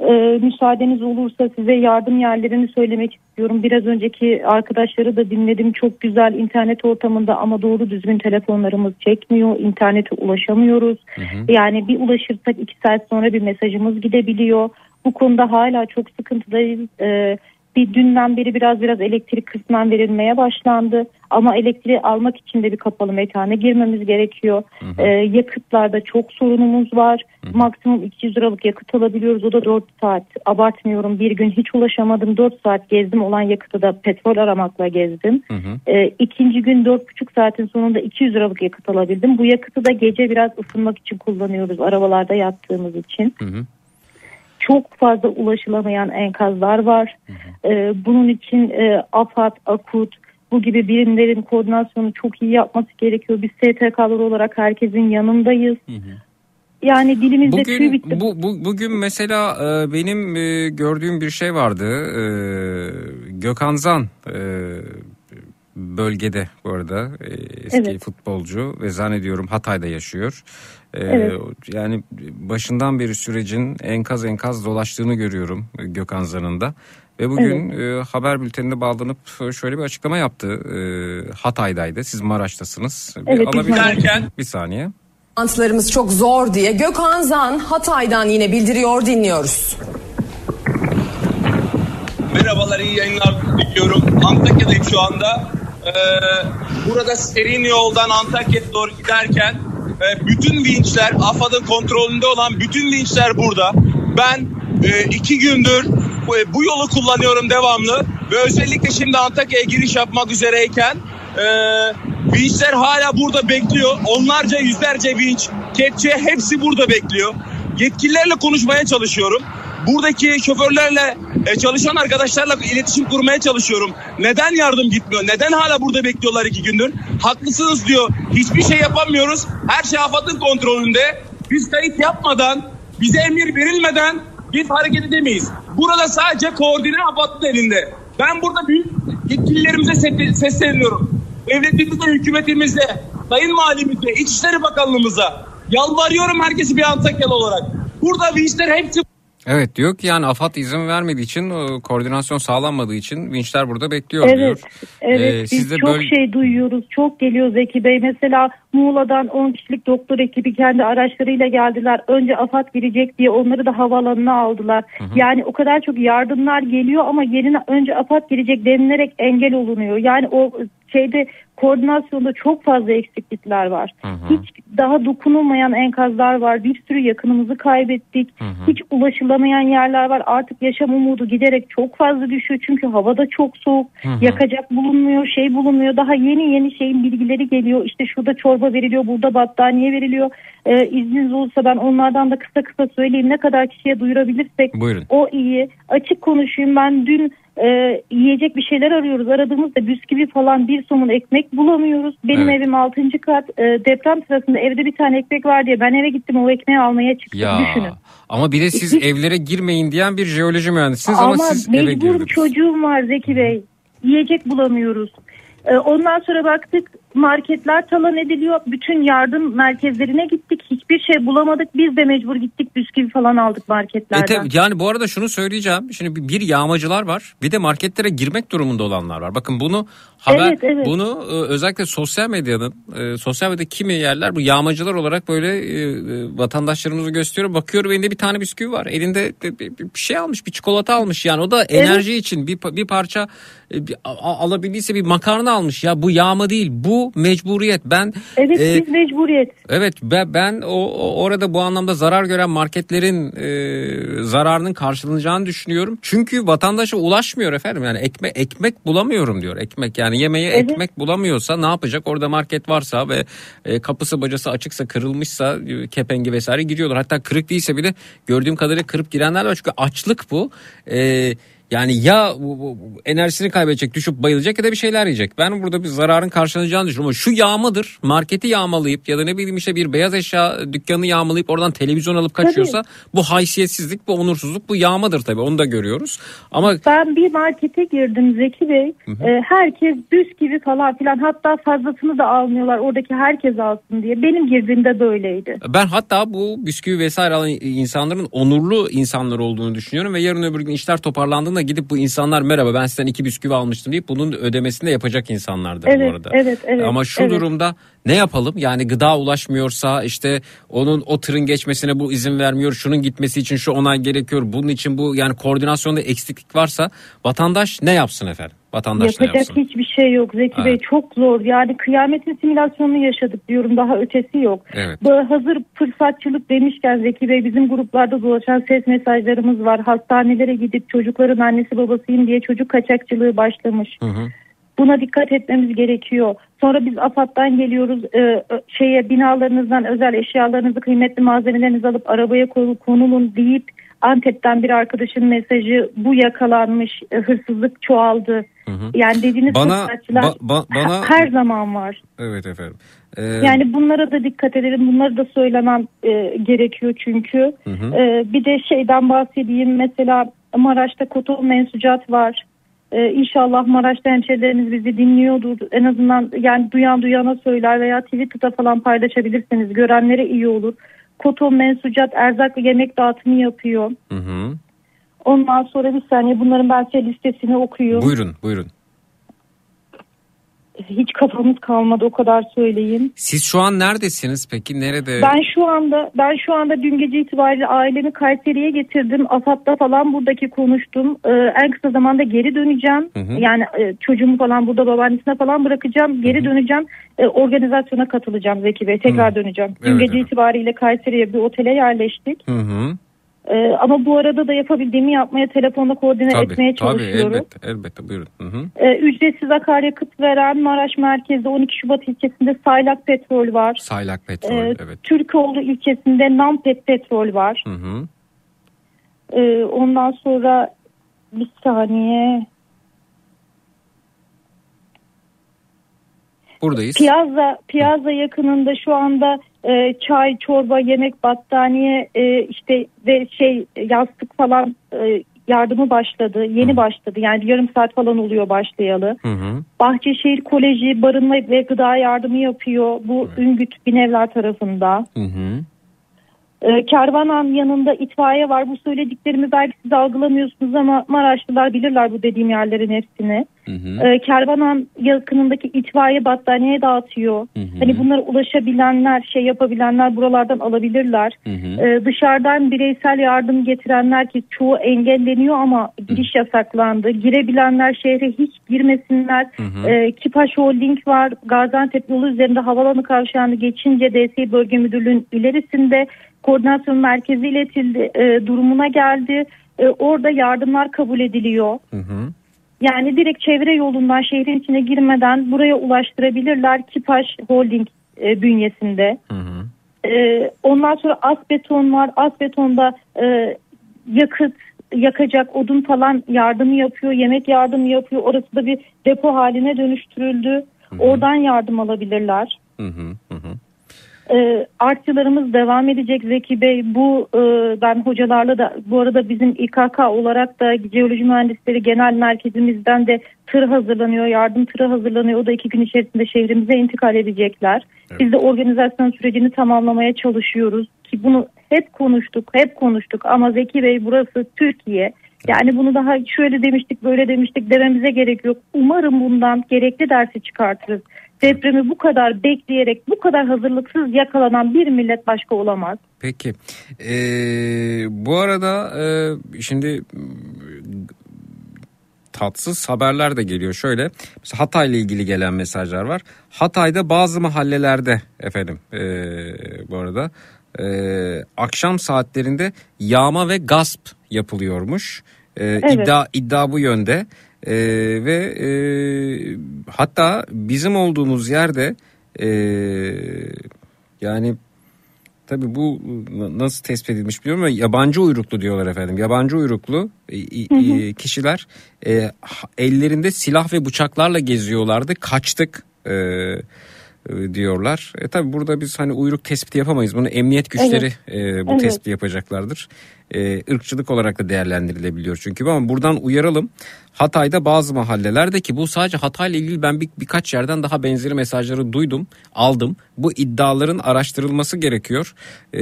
Ee, müsaadeniz olursa size yardım yerlerini söylemek istiyorum. Biraz önceki arkadaşları da dinledim. Çok güzel internet ortamında ama doğru düzgün telefonlarımız çekmiyor. İnternete ulaşamıyoruz. Yani bir ulaşırsak iki saat sonra bir mesajımız gidebiliyor. Bu konuda hala çok sıkıntıdayız. Ee, bir dünden beri biraz biraz elektrik kısmen verilmeye başlandı. Ama elektriği almak için de bir kapalı mekana girmemiz gerekiyor. Ee, yakıtlarda çok sorunumuz var. Maksimum 200 liralık yakıt alabiliyoruz. O da 4 saat. Abartmıyorum bir gün hiç ulaşamadım. 4 saat gezdim olan yakıtı da petrol aramakla gezdim. Ee, ikinci gün 4,5 saatin sonunda 200 liralık yakıt alabildim. Bu yakıtı da gece biraz ısınmak için kullanıyoruz. Arabalarda yattığımız için çok fazla ulaşılamayan enkazlar var. Ee, bunun için e, AFAD, AKUT bu gibi birimlerin koordinasyonu çok iyi yapması gerekiyor. Biz STK'lar olarak herkesin yanındayız. Yani dilimizde tüy Bugün bitti. bu, bu bugün mesela e, benim e, gördüğüm bir şey vardı. E, Gökhan Zan e, bölgede bu arada e, eski Evet. futbolcu ve zannediyorum Hatay'da yaşıyor. E, Evet. Yani başından beri sürecin enkaz enkaz dolaştığını görüyorum e, Gökhan Zan'ın da. Ve bugün e, haber bültenine bağlanıp e, şöyle bir açıklama yaptı. E, Hatay'daydı. Siz Maraş'tasınız. Bir Evet, alabilir- Maraş'tayız. Bir saniye. Antlarımız çok zor diye Gökhan Zan Hatay'dan yine bildiriyor dinliyoruz. Merhabalar, iyi yayınlar diliyorum. Antakya'dayım şu anda. Ee, burada serin yoldan Antakya'ya doğru giderken e, bütün vinçler, AFAD'ın kontrolünde olan bütün vinçler burada. Ben e, iki gündür bu, bu yolu kullanıyorum devamlı ve özellikle şimdi Antakya'ya giriş yapmak üzereyken e, vinçler hala burada bekliyor. Onlarca yüzlerce vinç, kepçe hepsi burada bekliyor. Yetkililerle konuşmaya çalışıyorum. Buradaki şoförlerle e, çalışan arkadaşlarla iletişim kurmaya çalışıyorum. Neden yardım gitmiyor? Neden hala burada bekliyorlar iki gündür? Haklısınız diyor. Hiçbir şey yapamıyoruz. Her şey AFAD'ın kontrolünde. Biz kayıt yapmadan, bize emir verilmeden biz hareket edemeyiz. Burada sadece koordine AFAD'ın elinde. Ben burada büyük yetkililerimize se- sesleniyorum. Devletimizde, hükümetimizde, Sayın Valimizde, İçişleri Bakanlığımıza yalvarıyorum herkesi bir Antakyalı olarak. Burada vinçler hepsi Evet diyor ki yani AFAD izin vermediği için e, koordinasyon sağlanmadığı için vinçler burada bekliyor diyor. Evet, evet. Ee, Biz çok böyle- şey duyuyoruz. Çok geliyor Zeki Bey. Mesela Muğla'dan 10 kişilik doktor ekibi kendi araçlarıyla geldiler. Önce AFAD girecek diye onları da havaalanına aldılar. Yani o kadar çok yardımlar geliyor ama yerine önce AFAD girecek denilerek engel olunuyor. Yani o şeyde koordinasyonda çok fazla eksiklikler var. Hiç daha dokunulmayan enkazlar var. Bir sürü yakınımızı kaybettik. Hiç ulaşılamayan yerler var. Artık yaşam umudu giderek çok fazla düşüyor. Çünkü havada çok soğuk. Yakacak bulunmuyor, şey bulunmuyor. Daha yeni yeni şeyin bilgileri geliyor. İşte şurada çorba veriliyor, burada battaniye veriliyor. Ee, izniniz olursa ben onlardan da kısa kısa söyleyeyim. Ne kadar kişiye duyurabilirsek Buyurun. o iyi. Açık konuşayım ben dün e, yiyecek bir şeyler arıyoruz. Aradığımızda bisküvi falan bir somun ekmek bulamıyoruz. Benim Evet. evim 6. kat. E, deprem sırasında evde bir tane ekmek var diye ben eve gittim o ekmeği almaya çıktım. Ya Düşünün. ama bir de siz evlere girmeyin diyen bir jeoloji mühendisiniz ama, Ama siz eve mecbur girdiniz. çocuğum var Zeki Bey. Yiyecek bulamıyoruz. Ee, Ondan sonra baktık marketler talan ediliyor. Bütün yardım merkezlerine gittik. Hiçbir şey bulamadık. Biz de mecbur gittik bisküvi falan aldık E marketlerden. tabii, yani bu arada şunu söyleyeceğim. Şimdi bir- yağmacılar var. Bir de marketlere girmek durumunda olanlar var. Bakın bunu haber Evet, evet. bunu e, özellikle sosyal medyanın e, sosyal medyada kimi yerler bu yağmacılar olarak böyle e, e, vatandaşlarımızı gösteriyor. Bakıyorum elinde bir tane bisküvi var. Elinde bir, şey almış, bir çikolata almış. Yani o da enerji için bir bir parça e, bir, a- alabildiyse bir makarna almış. Ya bu yağma değil. Bu mecburiyet. Ben Evet e, biz mecburiyet. Evet ben, ben o, o- orada bu anlamda zarar gören marketlerin e, zararının karşılanacağını düşünüyorum. Çünkü vatandaşa ulaşmıyor efendim yani ekmek ekmek bulamıyorum diyor. Ekmek yani yemeğe Evet. ekmek bulamıyorsa ne yapacak? Orada market varsa ve e, kapısı bacası açıksa kırılmışsa e, kepengi vesaire giriyorlar. Hatta kırık değilse bile gördüğüm kadarıyla kırıp girenler var çünkü açlık bu. E, Yani ya bu, bu- enerjisini kaybedecek, düşüp bayılacak ya da bir şeyler yiyecek. Ben burada bir zararın karşılanacağını düşünüyorum. Şu yağmadır. Marketi yağmalayıp ya da ne bileyim işte bir beyaz eşya dükkanı yağmalayıp oradan televizyon alıp kaçıyorsa bu haysiyetsizlik, bu onursuzluk, bu yağmadır tabii. Onu da görüyoruz. Ama Ben bir markete girdim Zeki Bey. Ee, herkes bisküvi falan filan hatta fazlasını da almıyorlar oradaki herkes alsın diye. Benim girdiğimde böyleydi. Ben hatta bu bisküvi vesaire alan insanların onurlu insanlar olduğunu düşünüyorum ve yarın öbür gün işler toparlandığında gidip bu insanlar merhaba ben sizden iki bisküvi almıştım deyip bunun ödemesini de yapacak insanlardır Evet, bu arada. evet, evet, Ama şu evet. durumda ne yapalım? Yani gıda ulaşmıyorsa işte onun o tırın geçmesine bu izin vermiyor. Şunun gitmesi için şu onay gerekiyor. Bunun için bu yani koordinasyonda eksiklik varsa vatandaş ne yapsın efendim? Vatandaş Yapacak yapsın? hiçbir şey yok Zeki Bey Evet. çok zor. Yani kıyametin simülasyonunu yaşadık diyorum daha ötesi yok. Evet. Böyle hazır fırsatçılık demişken Zeki Bey bizim gruplarda dolaşan ses mesajlarımız var. Hastanelere gidip çocukların annesi babasıyım diye çocuk kaçakçılığı başlamış. Hı hı. Buna dikkat etmemiz gerekiyor. Sonra biz AFAD'dan geliyoruz e, e, şeye binalarınızdan özel eşyalarınızı kıymetli malzemelerinizi alıp arabaya konulun deyip Antep'ten bir arkadaşın mesajı bu yakalanmış e, hırsızlık çoğaldı. Yani dediğiniz Bana- ba- ba- bana- her zaman var. Evet efendim. Ee, Yani bunlara da dikkat edelim. Bunları da söylemem e, gerekiyor çünkü. Hı hı. E, bir de şeyden bahsedeyim. Mesela Maraş'ta koton mensucat var. E, inşallah Maraş'ta hemşehrilerimiz bizi dinliyordur. En azından yani duyan duyana söyler veya Twitter'da falan paylaşabilirsiniz. Görenlere iyi olur. Koton mensucat erzak ve yemek dağıtımı yapıyor. Hı hı. Ondan sonra bir saniye bunların size listesini okuyayım. Buyurun buyurun. Hiç kafamız kalmadı o kadar söyleyeyim. Siz şu an neredesiniz peki? Nerede? Ben şu anda ben şu anda dün gece itibariyle ailemi Kayseri'ye getirdim. AFAD'da falan buradaki konuştum. Ee, en kısa zamanda geri döneceğim. Hı hı. Yani e, çocuğumu falan burada babaannesine falan bırakacağım. Geri döneceğim. E, organizasyona katılacağım Zeki Bey. Tekrar döneceğim. Dün Evet, gece evet. itibariyle Kayseri'ye bir otele yerleştik. Hı hı. Ee, ama bu arada da yapabildiğimi yapmaya telefonla koordine Tabii, etmeye tabii çalışıyorum. elbette, elbette buyurun. Hı hı. Ee, ücretsiz akaryakıt veren Maraş merkezde 12 Şubat ilçesinde Saylak Petrol var. Saylak petrol Ee, evet. Türkoğlu ilçesinde Nampet Petrol var. Hı hı. Ee, ondan sonra bir saniye. Buradayız. Piazza Piazza yakınında şu anda e, çay, çorba, yemek, battaniye e, işte ve şey yastık falan e, yardımı başladı. Yeni başladı. Yani yarım saat falan oluyor başlayalı. Hı hı. Bahçeşehir Koleji barınma ve gıda yardımı yapıyor. Bu Üngüt Binevler tarafında. Hı hı. Ee, Kervanan yanında itfaiye var. Bu söylediklerimi belki siz algılamıyorsunuz ama Maraşlılar bilirler bu dediğim yerlerin hepsini. Hı hı. Ee, Kervanan yakınındaki itfaiye battaniye dağıtıyor. hı. Hani bunlara ulaşabilenler, şey yapabilenler buralardan alabilirler. Hı hı. Ee, dışarıdan bireysel yardım getirenler ki çoğu engelleniyor ama giriş yasaklandı. Girebilenler şehre hiç girmesinler. hı. Ee, Kipaş Holding var. Gaziantep yolu üzerinde havalanı kavşağını geçince DSİ Bölge Müdürlüğü'nün ilerisinde koordinasyon merkezi iletildi. e, durumuna geldi. E, orada yardımlar kabul ediliyor. Hı hı. Yani direkt çevre yolundan şehrin içine girmeden buraya ulaştırabilirler. Kipaş Holding e, bünyesinde. Hı hı. Ee, ondan sonra asbeton var. Asbetonda e, yakıt yakacak odun falan yardımı yapıyor. Yemek yardımı yapıyor. Orası da bir depo haline dönüştürüldü. Oradan yardım alabilirler. Hı hı. Hı Ee, artçılarımız devam edecek Zeki Bey. Bu e, ben hocalarla da bu arada bizim İKK olarak da Jeoloji Mühendisleri Genel Merkezimizden de tır hazırlanıyor. Yardım tırı hazırlanıyor. O da iki gün içerisinde şehrimize intikal edecekler. Biz de organizasyon sürecini tamamlamaya çalışıyoruz. Ki bunu hep konuştuk, hep konuştuk ama Zeki Bey burası Türkiye. Yani bunu daha şöyle demiştik, böyle demiştik dememize gerek yok. Umarım bundan gerekli dersi çıkartırız. Depremi bu kadar bekleyerek, bu kadar hazırlıksız yakalanan bir millet başka olamaz. Peki. Ee, bu arada e, şimdi tatsız haberler de geliyor. Şöyle Hatay ile ilgili gelen mesajlar var. Hatay'da bazı mahallelerde efendim e, bu arada e, akşam saatlerinde yağma ve gasp yapılıyormuş. E, Evet. iddia iddia bu yönde. E, ve e, hatta bizim olduğumuz yerde e, yani tabii bu nasıl tespit edilmiş bilmiyorum ama yabancı uyruklu diyorlar efendim. Yabancı uyruklu e, e, kişiler e, ellerinde silah ve bıçaklarla geziyorlardı. Kaçtık e, diyorlar. E tabi burada biz hani uyruk tespiti yapamayız. Bunu emniyet güçleri e, bu Evet. tespiti yapacaklardır. E, ırkçılık olarak da değerlendirilebiliyor çünkü ama buradan uyaralım. Hatay'da bazı mahallelerde ki bu sadece Hatay'la ilgili ben bir, birkaç yerden daha benzeri mesajları duydum, aldım. Bu iddiaların araştırılması gerekiyor. E,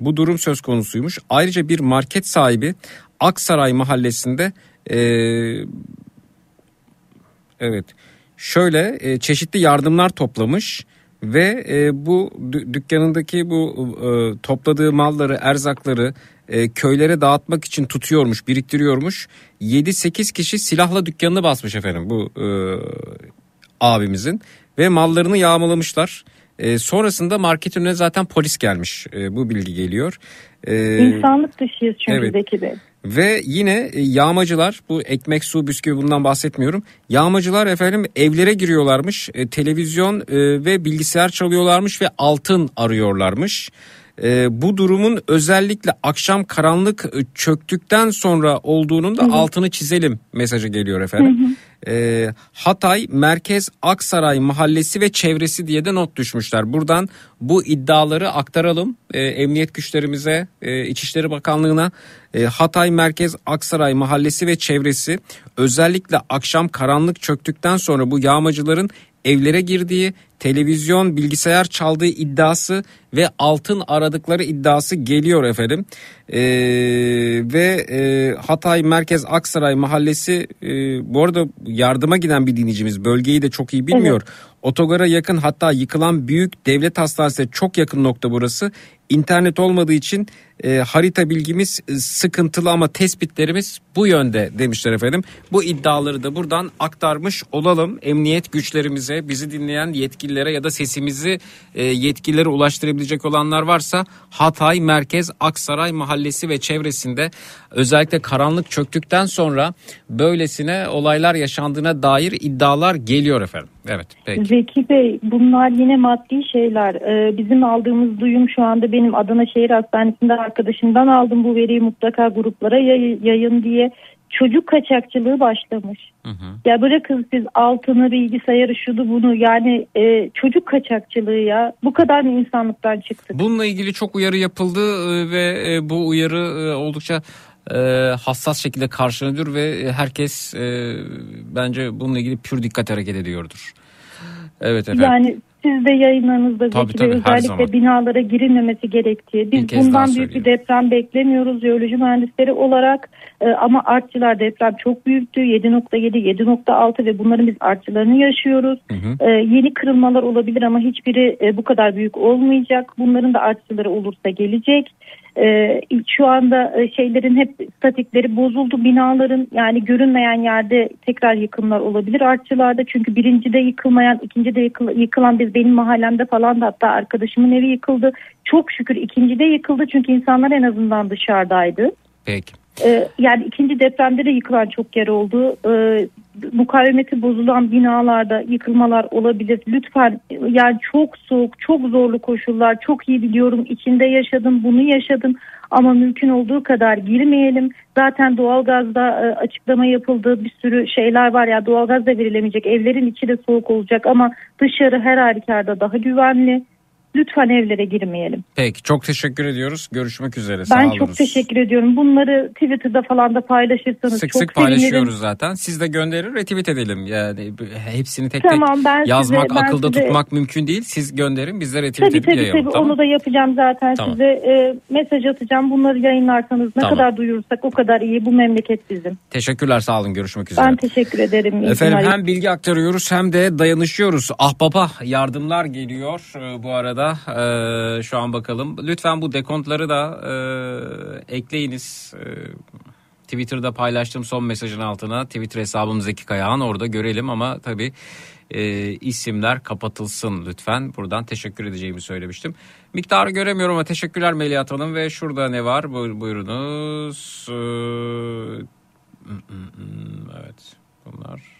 bu durum söz konusuymuş. Ayrıca bir market sahibi Aksaray mahallesinde e, Evet. Şöyle e, çeşitli yardımlar toplamış ve e, bu dü- dükkanındaki bu e, topladığı malları, erzakları e, köylere dağıtmak için tutuyormuş, biriktiriyormuş. 7-8 kişi silahla dükkanını basmış efendim bu e, abimizin ve mallarını yağmalamışlar. E, sonrasında marketin önüne zaten polis gelmiş. E, bu bilgi geliyor. E, İnsanlık dışıyız çünkü evet. Zeki Bey. Ve yine e, yağmacılar bu ekmek su bisküvi bundan bahsetmiyorum. Yağmacılar efendim evlere giriyorlarmış. E, televizyon e, ve bilgisayar çalıyorlarmış ve altın arıyorlarmış. E, bu durumun özellikle akşam karanlık e, çöktükten sonra olduğunun da altını çizelim mesajı geliyor efendim. E, Hatay Merkez Aksaray Mahallesi ve çevresi diye de not düşmüşler. Buradan bu iddiaları aktaralım e, emniyet güçlerimize, e, İçişleri Bakanlığı'na. E, Hatay Merkez Aksaray Mahallesi ve çevresi özellikle akşam karanlık çöktükten sonra bu yağmacıların evlere girdiği, televizyon, bilgisayar çaldığı iddiası ve altın aradıkları iddiası geliyor efendim. Ee, ve e, Hatay Merkez Aksaray Mahallesi e, bu arada yardıma giden bir dinleyicimiz bölgeyi de çok iyi bilmiyor. Otogara yakın hatta yıkılan büyük devlet hastanesine çok yakın nokta burası. İnternet olmadığı için e, harita bilgimiz e, sıkıntılı ama tespitlerimiz bu yönde demişler efendim. Bu iddiaları da buradan aktarmış olalım. Emniyet güçlerimize, bizi dinleyen yetkililere ya da sesimizi e, yetkililere ulaştırabilecek olanlar varsa Hatay Merkez Aksaray Mahallesi ve çevresinde özellikle karanlık çöktükten sonra böylesine olaylar yaşandığına dair iddialar geliyor efendim. Evet peki. Zeki Bey bunlar yine maddi şeyler. Ee, bizim aldığımız duyum şu anda benim Adana Şehir Hastanesi'nde arkadaşımdan aldım bu veriyi mutlaka gruplara yay- yayın diye. Çocuk kaçakçılığı başlamış. Ya bırakın siz altını, bilgisayarı, şudu bunu yani e, çocuk kaçakçılığı ya. Bu kadar mı insanlıktan çıktık? Bununla ilgili çok uyarı yapıldı e, ve e, bu uyarı e, oldukça hassas şekilde karşılanıyor ve herkes bence bununla ilgili pür dikkat hareket ediyordur. Evet efendim. Yani siz de yayınlarınızda Tabii, tabii, zaman. özellikle binalara girilmemesi gerektiği. Biz bundan büyük bir deprem beklemiyoruz jeoloji mühendisleri olarak. Ee, ama artçılar deprem çok büyüktü. 7.7, 7.6 ve bunların biz artçılarını yaşıyoruz. Ee, yeni kırılmalar olabilir ama hiçbiri e, bu kadar büyük olmayacak. Bunların da artçıları olursa gelecek. Ee, şu anda e, şeylerin hep statikleri bozuldu binaların yani görünmeyen yerde tekrar yıkımlar olabilir artçılarda çünkü birincide yıkılmayan ikincide yıkıl- yıkılan biz benim mahallemde falan da hatta arkadaşımın evi yıkıldı çok şükür ikincide yıkıldı çünkü insanlar en azından dışarıdaydı. Peki. Ee, yani ikinci depremde de yıkılan çok yer oldu. Ee, mukavemeti bozulan binalarda yıkılmalar olabilir. Lütfen yani çok soğuk, çok zorlu koşullar. Çok iyi biliyorum. içinde yaşadım, bunu yaşadım. Ama mümkün olduğu kadar girmeyelim. Zaten doğalgazda e, açıklama yapıldı. Bir sürü şeyler var ya doğalgaz da verilemeyecek. Evlerin içi de soğuk olacak ama dışarı her halükarda daha güvenli. Lütfen evlere girmeyelim. Peki çok teşekkür ediyoruz. Görüşmek üzere. Sağ Ben olunuz. çok teşekkür ediyorum. Bunları Twitter'da falan da paylaşırsanız Sık çok sık sevinirim. paylaşıyoruz zaten. Siz de gönderin retweet edelim. Yani hepsini tek Tamam, tek yazmak size- akılda size- tutmak mümkün değil. Siz gönderin biz de retweet Tabii edip tabii yayalım. tabii tamam? onu da yapacağım zaten Tamam. size e, mesaj atacağım. Bunları yayınlarsanız ne Tamam. kadar duyurursak o kadar iyi. Bu memleket bizim. Teşekkürler sağ olun görüşmek üzere. Ben teşekkür ederim. İyi Efendim günler. hem bilgi aktarıyoruz hem de dayanışıyoruz. Ahbaba yardımlar geliyor e, bu arada. E, şu an bakalım. Lütfen bu dekontları da e, ekleyiniz. E, Twitter'da paylaştığım son mesajın altına Twitter hesabım Zeki Kayağan orada görelim ama tabii e, isimler kapatılsın lütfen. Buradan teşekkür edeceğimi söylemiştim. Miktarı göremiyorum ama teşekkürler Melihat Hanım ve şurada ne var Buyur, buyurunuz. Ee, evet bunlar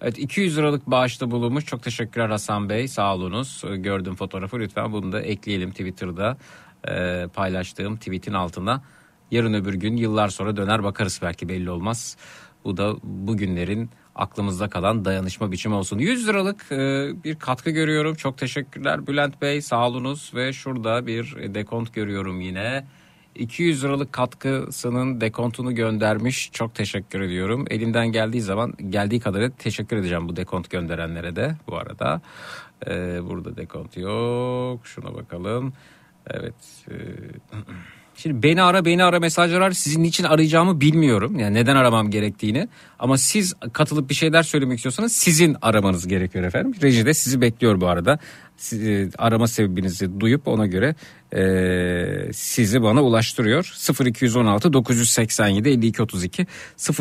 Evet 200 liralık bağışta bulunmuş. Çok teşekkürler Hasan Bey. Sağ olunuz. Ee, Gördüm fotoğrafı. Lütfen bunu da ekleyelim Twitter'da e, paylaştığım tweetin altına. Yarın öbür gün yıllar sonra döner bakarız belki belli olmaz. Bu da bugünlerin aklımızda kalan dayanışma biçimi olsun. 100 liralık e, bir katkı görüyorum. Çok teşekkürler Bülent Bey. Sağ olunuz ve şurada bir dekont görüyorum yine. 200 liralık katkısının dekontunu göndermiş. Çok teşekkür ediyorum. Elimden geldiği zaman geldiği kadarıyla teşekkür edeceğim bu dekont gönderenlere de bu arada. Ee, burada dekont yok. Şuna bakalım. Evet. e, [clears throat] Şimdi beni ara beni ara mesajlar. Sizin için arayacağımı bilmiyorum. Yani neden aramam gerektiğini. Ama siz katılıp bir şeyler söylemek istiyorsanız sizin aramanız gerekiyor efendim. Reji de sizi bekliyor bu arada. Siz, e, arama sebebinizi duyup ona göre e, sizi bana ulaştırıyor. 0216 987 52 32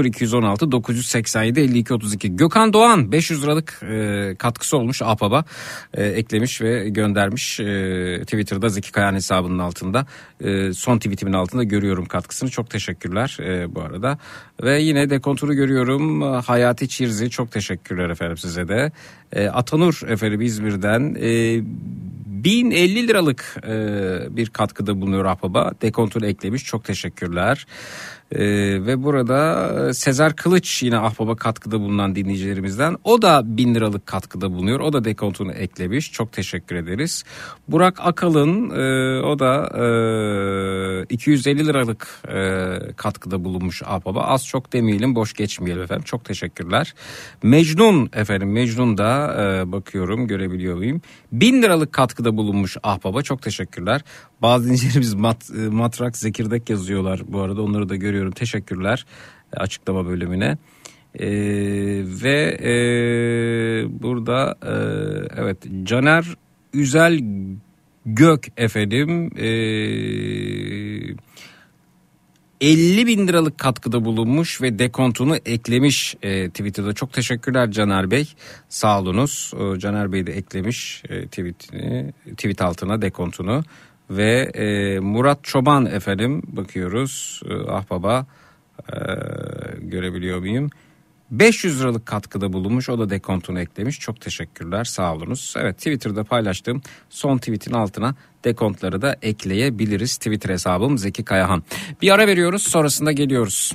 0216 987 52 32 Gökhan Doğan 500 liralık e, katkısı olmuş APAB'a e, eklemiş ve göndermiş e, Twitter'da Zeki Kayan hesabının altında. E, son tweetimin altında görüyorum katkısını. Çok teşekkürler e, bu arada. Ve yine dekonturu görüyorum. Hayati Çirzi çok teşekkürler efendim size de. E, Atanur efendim İzmir'den e, 1050 liralık e, bir katkıda bulunuyor Ahbaba. Dekontunu eklemiş. Çok teşekkürler. E, ve burada e, Sezer Kılıç yine Ahbaba katkıda bulunan dinleyicilerimizden. O da 1000 liralık katkıda bulunuyor. O da dekontunu eklemiş. Çok teşekkür ederiz. Burak Akalın e, o da e, 250 liralık e, katkıda bulunmuş Ahbaba. Az çok demeyelim boş geçmeyelim efendim. Çok teşekkürler. Mecnun efendim Mecnun da e, bakıyorum görebiliyor muyum? 1000 liralık katkıda bulunmuş Ahbaba. Çok teşekkürler. Bazı dinleyicilerimiz mat, e, matrak zekirdek yazıyorlar bu arada onları da görüyorum. Teşekkürler e, açıklama bölümüne. Ee, ve e, burada e, evet Caner Üzel Gök efendim e, 50 bin liralık katkıda bulunmuş ve dekontunu eklemiş e, Twitter'da. Çok teşekkürler Caner Bey. Sağ olunuz. E, Caner Bey de eklemiş e, tweetini, tweet altına dekontunu. Ve e, Murat Çoban efendim bakıyoruz. E, ah baba e, görebiliyor muyum? 500 liralık katkıda bulunmuş. O da dekontunu eklemiş. Çok teşekkürler. Sağ olunuz. Evet Twitter'da paylaştığım son tweetin altına dekontları da ekleyebiliriz. Twitter hesabım Zeki Kayahan. Bir ara veriyoruz. Sonrasında geliyoruz.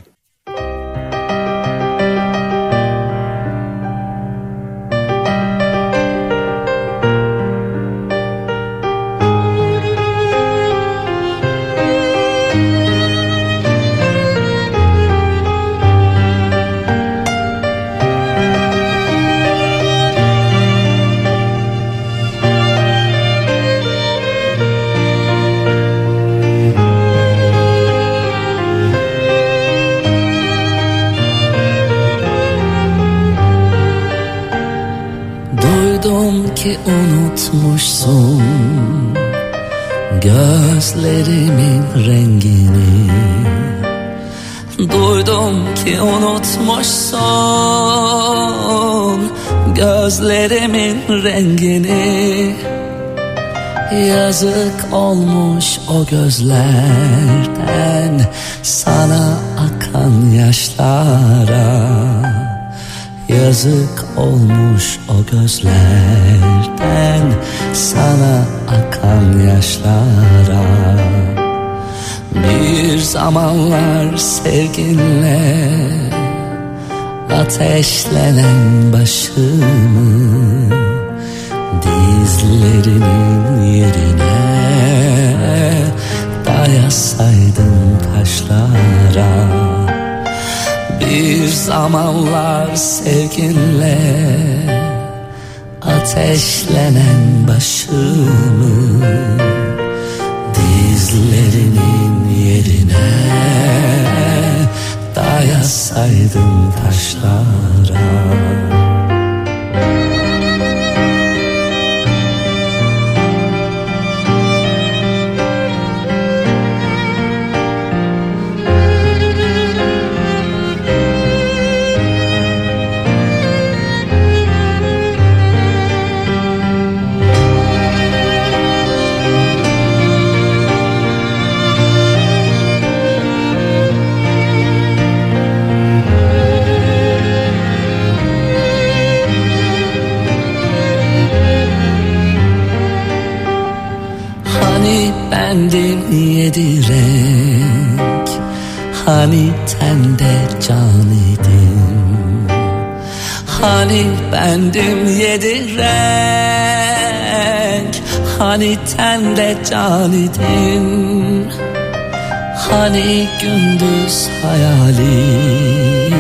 Ki unutmuşsun Gözlerimin rengini. Duydum ki unutmuşsun Gözlerimin rengini. Yazık olmuş o gözlerden Sana akan yaşlara Yazık olmuş o gözlerden Sana akan yaşlara. Bir zamanlar sevginle Ateşlenen başımı Dizlerinin yerine Dayasaydım taşlara bir zamanlar sevginle ateşlenen başımı dizlerinin yerine dayasaydım taşlara. kendim yedirek Hani tende can idim Hani bendim yedirek Hani tende can idim Hani gündüz hayalim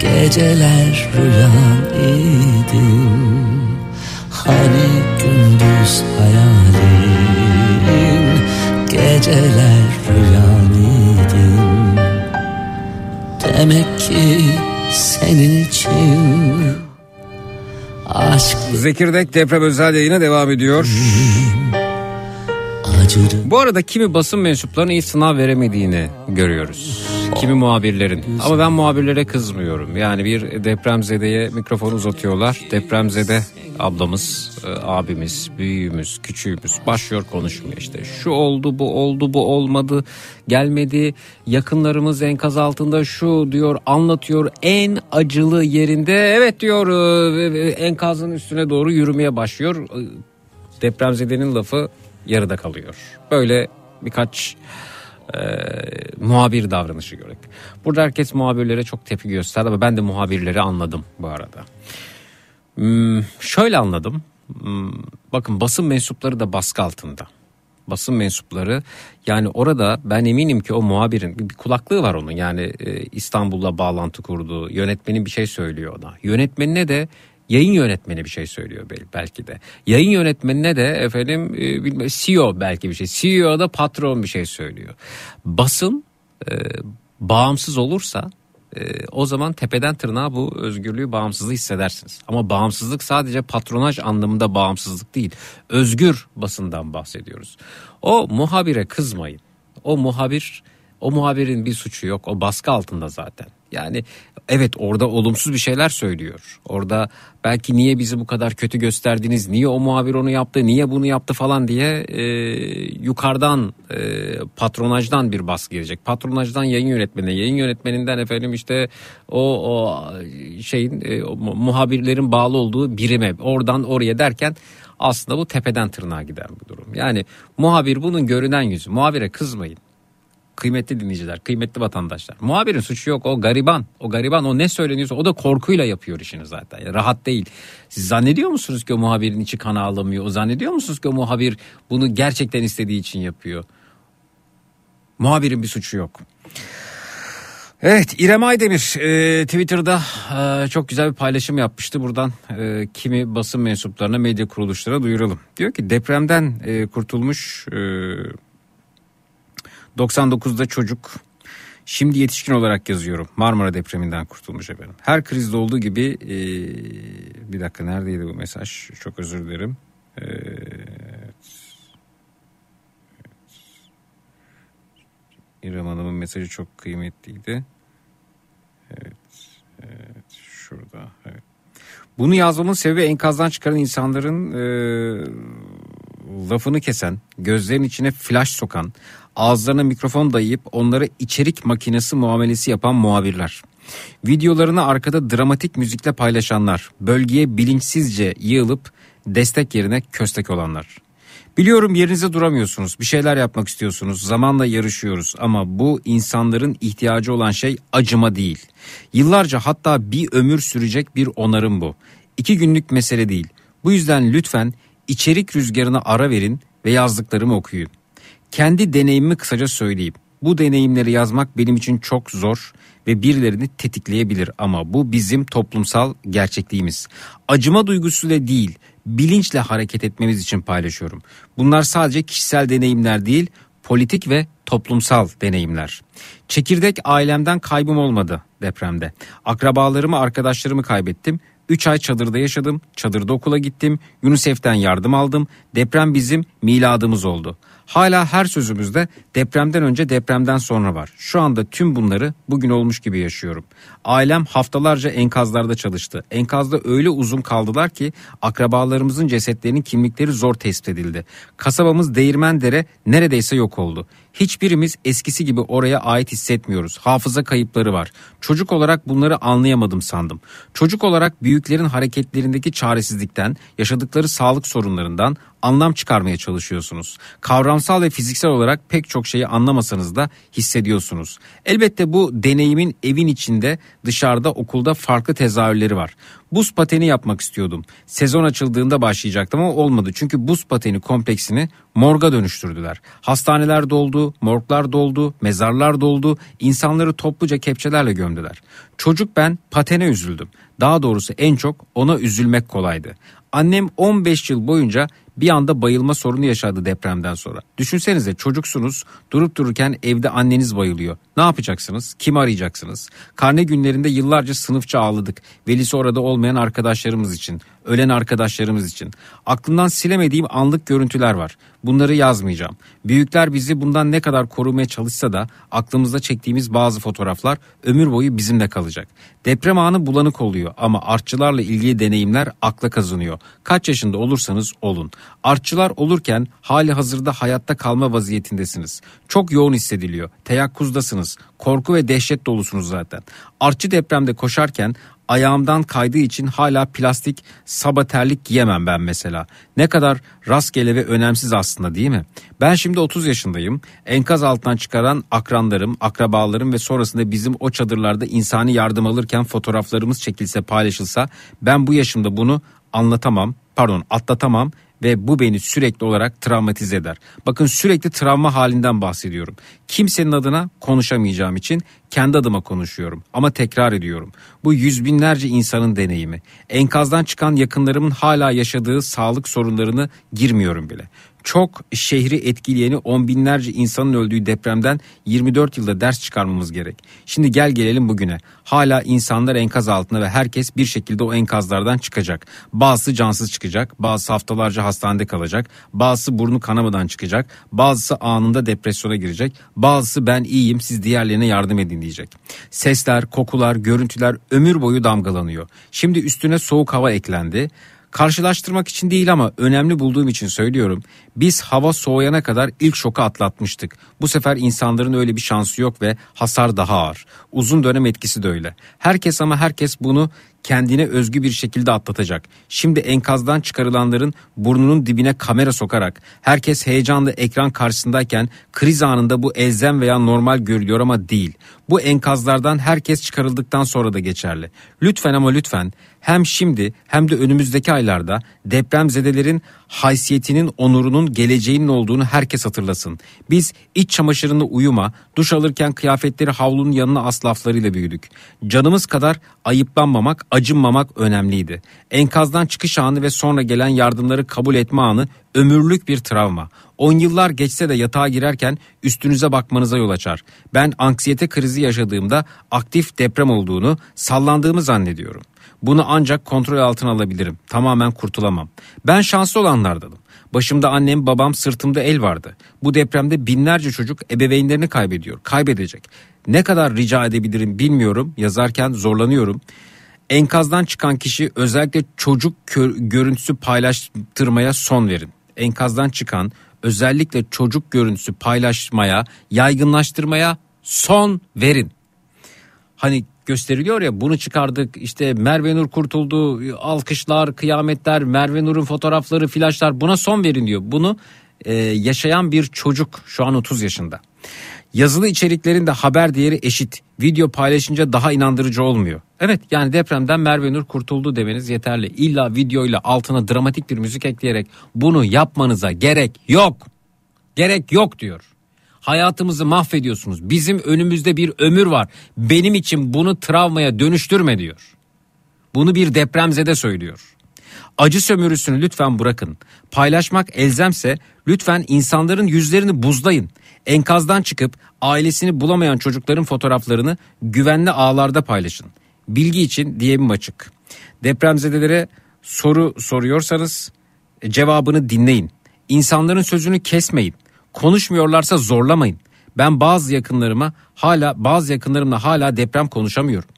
Geceler rüyam idim Hani gündüz hayalim Geceler rüyan idim Demek ki senin için Aşk Zekirdek deprem özel yayına devam ediyor. acırım Bu arada kimi basın mensuplarının iyi sınav veremediğini görüyoruz. Kimi muhabirlerin. Ama ben muhabirlere kızmıyorum. Yani bir depremzedeye mikrofon uzatıyorlar. Depremzede ablamız, e, abimiz, büyüğümüz, küçüğümüz başlıyor konuşmaya işte. Şu oldu, bu oldu, bu olmadı, gelmedi. Yakınlarımız enkaz altında şu diyor, anlatıyor. En acılı yerinde evet diyor e, enkazın üstüne doğru yürümeye başlıyor. E, Depremzedenin lafı yarıda kalıyor. Böyle birkaç e, muhabir davranışı gördük. Burada herkes muhabirlere çok tepki gösterdi ama ben de muhabirleri anladım bu arada. Hmm, şöyle anladım. Hmm, bakın basın mensupları da baskı altında. Basın mensupları yani orada ben eminim ki o muhabirin bir, bir kulaklığı var onun. Yani e, İstanbul'la bağlantı kurdu. Yönetmenin bir şey söylüyor ona. Yönetmenine de yayın yönetmeni bir şey söylüyor bel- belki de. Yayın yönetmenine de efendim e, CEO belki bir şey. CEO da patron bir şey söylüyor. Basın e, bağımsız olursa e, o zaman tepeden tırnağa bu özgürlüğü bağımsızlığı hissedersiniz. Ama bağımsızlık sadece patronaj anlamında bağımsızlık değil. Özgür basından bahsediyoruz. O muhabire kızmayın. O muhabir o muhabirin bir suçu yok. O baskı altında zaten. Yani evet orada olumsuz bir şeyler söylüyor. Orada belki niye bizi bu kadar kötü gösterdiniz, niye o muhabir onu yaptı, niye bunu yaptı falan diye e, yukarıdan e, patronajdan bir baskı gelecek. Patronajdan yayın yönetmenine, yayın yönetmeninden efendim işte o, o şeyin e, o mu- muhabirlerin bağlı olduğu birime oradan oraya derken aslında bu tepeden tırnağa giden bir durum. Yani muhabir bunun görünen yüzü. Muhabire kızmayın kıymetli dinleyiciler, kıymetli vatandaşlar. Muhabirin suçu yok o gariban. O gariban o ne söyleniyorsa o da korkuyla yapıyor işini zaten. Yani rahat değil. Siz zannediyor musunuz ki o muhabirin içi kan ağlamıyor? O zannediyor musunuz ki o muhabir bunu gerçekten istediği için yapıyor? Muhabirin bir suçu yok. Evet İrem Aydemir e, Twitter'da e, çok güzel bir paylaşım yapmıştı. Buradan e, kimi basın mensuplarına medya kuruluşlara duyuralım. Diyor ki depremden e, kurtulmuş e, 99'da çocuk. Şimdi yetişkin olarak yazıyorum. Marmara depreminden kurtulmuş efendim. Her krizde olduğu gibi e, bir dakika neredeydi bu mesaj? Çok özür dilerim. E, evet. İrem Hanım'ın mesajı çok kıymetliydi. Evet, evet şurada. Evet. Bunu yazmamın sebebi enkazdan çıkaran insanların e, lafını kesen, gözlerin içine flash sokan, ağızlarına mikrofon dayayıp onlara içerik makinesi muamelesi yapan muhabirler. Videolarını arkada dramatik müzikle paylaşanlar, bölgeye bilinçsizce yığılıp destek yerine köstek olanlar. Biliyorum yerinize duramıyorsunuz, bir şeyler yapmak istiyorsunuz, zamanla yarışıyoruz ama bu insanların ihtiyacı olan şey acıma değil. Yıllarca hatta bir ömür sürecek bir onarım bu. İki günlük mesele değil. Bu yüzden lütfen içerik rüzgarına ara verin ve yazdıklarımı okuyun. Kendi deneyimimi kısaca söyleyeyim. Bu deneyimleri yazmak benim için çok zor ve birilerini tetikleyebilir ama bu bizim toplumsal gerçekliğimiz. Acıma duygusuyla değil, bilinçle hareket etmemiz için paylaşıyorum. Bunlar sadece kişisel deneyimler değil, politik ve toplumsal deneyimler. Çekirdek ailemden kaybım olmadı depremde. Akrabalarımı, arkadaşlarımı kaybettim. 3 ay çadırda yaşadım, çadırda okula gittim, UNICEF'ten yardım aldım. Deprem bizim miladımız oldu. Hala her sözümüzde depremden önce depremden sonra var. Şu anda tüm bunları bugün olmuş gibi yaşıyorum. Ailem haftalarca enkazlarda çalıştı. Enkazda öyle uzun kaldılar ki akrabalarımızın cesetlerinin kimlikleri zor tespit edildi. Kasabamız Değirmendere neredeyse yok oldu. Hiçbirimiz eskisi gibi oraya ait hissetmiyoruz. Hafıza kayıpları var. Çocuk olarak bunları anlayamadım sandım. Çocuk olarak büyüklerin hareketlerindeki çaresizlikten, yaşadıkları sağlık sorunlarından anlam çıkarmaya çalışıyorsunuz. Kavramsal ve fiziksel olarak pek çok şeyi anlamasanız da hissediyorsunuz. Elbette bu deneyimin evin içinde, dışarıda, okulda farklı tezahürleri var. Buz pateni yapmak istiyordum. Sezon açıldığında başlayacaktım ama olmadı. Çünkü buz pateni kompleksini morga dönüştürdüler. Hastaneler doldu, morglar doldu, mezarlar doldu. İnsanları topluca kepçelerle gömdüler. Çocuk ben patene üzüldüm. Daha doğrusu en çok ona üzülmek kolaydı. Annem 15 yıl boyunca bir anda bayılma sorunu yaşadı depremden sonra. Düşünsenize çocuksunuz durup dururken evde anneniz bayılıyor. Ne yapacaksınız? Kim arayacaksınız? Karne günlerinde yıllarca sınıfça ağladık. Velisi orada olmayan arkadaşlarımız için, ölen arkadaşlarımız için. Aklımdan silemediğim anlık görüntüler var. Bunları yazmayacağım. Büyükler bizi bundan ne kadar korumaya çalışsa da aklımızda çektiğimiz bazı fotoğraflar ömür boyu bizimle kalacak. Deprem anı bulanık oluyor ama artçılarla ilgili deneyimler akla kazanıyor. Kaç yaşında olursanız olun. Artçılar olurken hali hazırda hayatta kalma vaziyetindesiniz. Çok yoğun hissediliyor. Teyakkuzdasınız. Korku ve dehşet dolusunuz zaten. Artçı depremde koşarken ayağımdan kaydığı için hala plastik saba terlik giyemem ben mesela. Ne kadar rastgele ve önemsiz aslında değil mi? Ben şimdi 30 yaşındayım. Enkaz altından çıkaran akranlarım, akrabalarım ve sonrasında bizim o çadırlarda insani yardım alırken fotoğraflarımız çekilse paylaşılsa ben bu yaşımda bunu anlatamam, pardon atlatamam ve bu beni sürekli olarak travmatize eder. Bakın sürekli travma halinden bahsediyorum. Kimsenin adına konuşamayacağım için kendi adıma konuşuyorum ama tekrar ediyorum. Bu yüz binlerce insanın deneyimi. Enkazdan çıkan yakınlarımın hala yaşadığı sağlık sorunlarını girmiyorum bile çok şehri etkileyeni on binlerce insanın öldüğü depremden 24 yılda ders çıkarmamız gerek. Şimdi gel gelelim bugüne. Hala insanlar enkaz altında ve herkes bir şekilde o enkazlardan çıkacak. Bazısı cansız çıkacak, bazısı haftalarca hastanede kalacak, bazısı burnu kanamadan çıkacak, bazısı anında depresyona girecek, bazısı ben iyiyim siz diğerlerine yardım edin diyecek. Sesler, kokular, görüntüler ömür boyu damgalanıyor. Şimdi üstüne soğuk hava eklendi. Karşılaştırmak için değil ama önemli bulduğum için söylüyorum. Biz hava soğuyana kadar ilk şoku atlatmıştık. Bu sefer insanların öyle bir şansı yok ve hasar daha ağır. Uzun dönem etkisi de öyle. Herkes ama herkes bunu kendine özgü bir şekilde atlatacak. Şimdi enkazdan çıkarılanların burnunun dibine kamera sokarak herkes heyecanlı ekran karşısındayken kriz anında bu elzem veya normal görülüyor ama değil. Bu enkazlardan herkes çıkarıldıktan sonra da geçerli. Lütfen ama lütfen hem şimdi hem de önümüzdeki aylarda depremzedelerin haysiyetinin, onurunun, geleceğinin olduğunu herkes hatırlasın. Biz iç çamaşırını uyuma, duş alırken kıyafetleri havlunun yanına as laflarıyla büyüdük. Canımız kadar ayıplanmamak, acınmamak önemliydi. Enkazdan çıkış anı ve sonra gelen yardımları kabul etme anı ömürlük bir travma. 10 yıllar geçse de yatağa girerken üstünüze bakmanıza yol açar. Ben anksiyete krizi yaşadığımda aktif deprem olduğunu, sallandığımı zannediyorum. Bunu ancak kontrol altına alabilirim. Tamamen kurtulamam. Ben şanslı olanlardanım. Başımda annem babam sırtımda el vardı. Bu depremde binlerce çocuk ebeveynlerini kaybediyor. Kaybedecek. Ne kadar rica edebilirim bilmiyorum. Yazarken zorlanıyorum. Enkazdan çıkan kişi özellikle çocuk görüntüsü paylaştırmaya son verin. Enkazdan çıkan özellikle çocuk görüntüsü paylaşmaya, yaygınlaştırmaya son verin. Hani gösteriliyor ya bunu çıkardık işte Merve Nur kurtuldu alkışlar kıyametler Merve Nur'un fotoğrafları flaşlar buna son verin diyor. Bunu e, yaşayan bir çocuk şu an 30 yaşında. Yazılı içeriklerin de haber değeri eşit. Video paylaşınca daha inandırıcı olmuyor. Evet yani depremden Merve Nur kurtuldu demeniz yeterli. İlla videoyla altına dramatik bir müzik ekleyerek bunu yapmanıza gerek yok. Gerek yok diyor. Hayatımızı mahvediyorsunuz. Bizim önümüzde bir ömür var. Benim için bunu travmaya dönüştürme diyor. Bunu bir depremzede söylüyor. Acı sömürüsünü lütfen bırakın. Paylaşmak elzemse lütfen insanların yüzlerini buzlayın. Enkazdan çıkıp ailesini bulamayan çocukların fotoğraflarını güvenli ağlarda paylaşın. Bilgi için diyemim açık. Depremzedelere soru soruyorsanız cevabını dinleyin. İnsanların sözünü kesmeyin. Konuşmuyorlarsa zorlamayın. Ben bazı yakınlarıma hala bazı yakınlarımla hala deprem konuşamıyorum.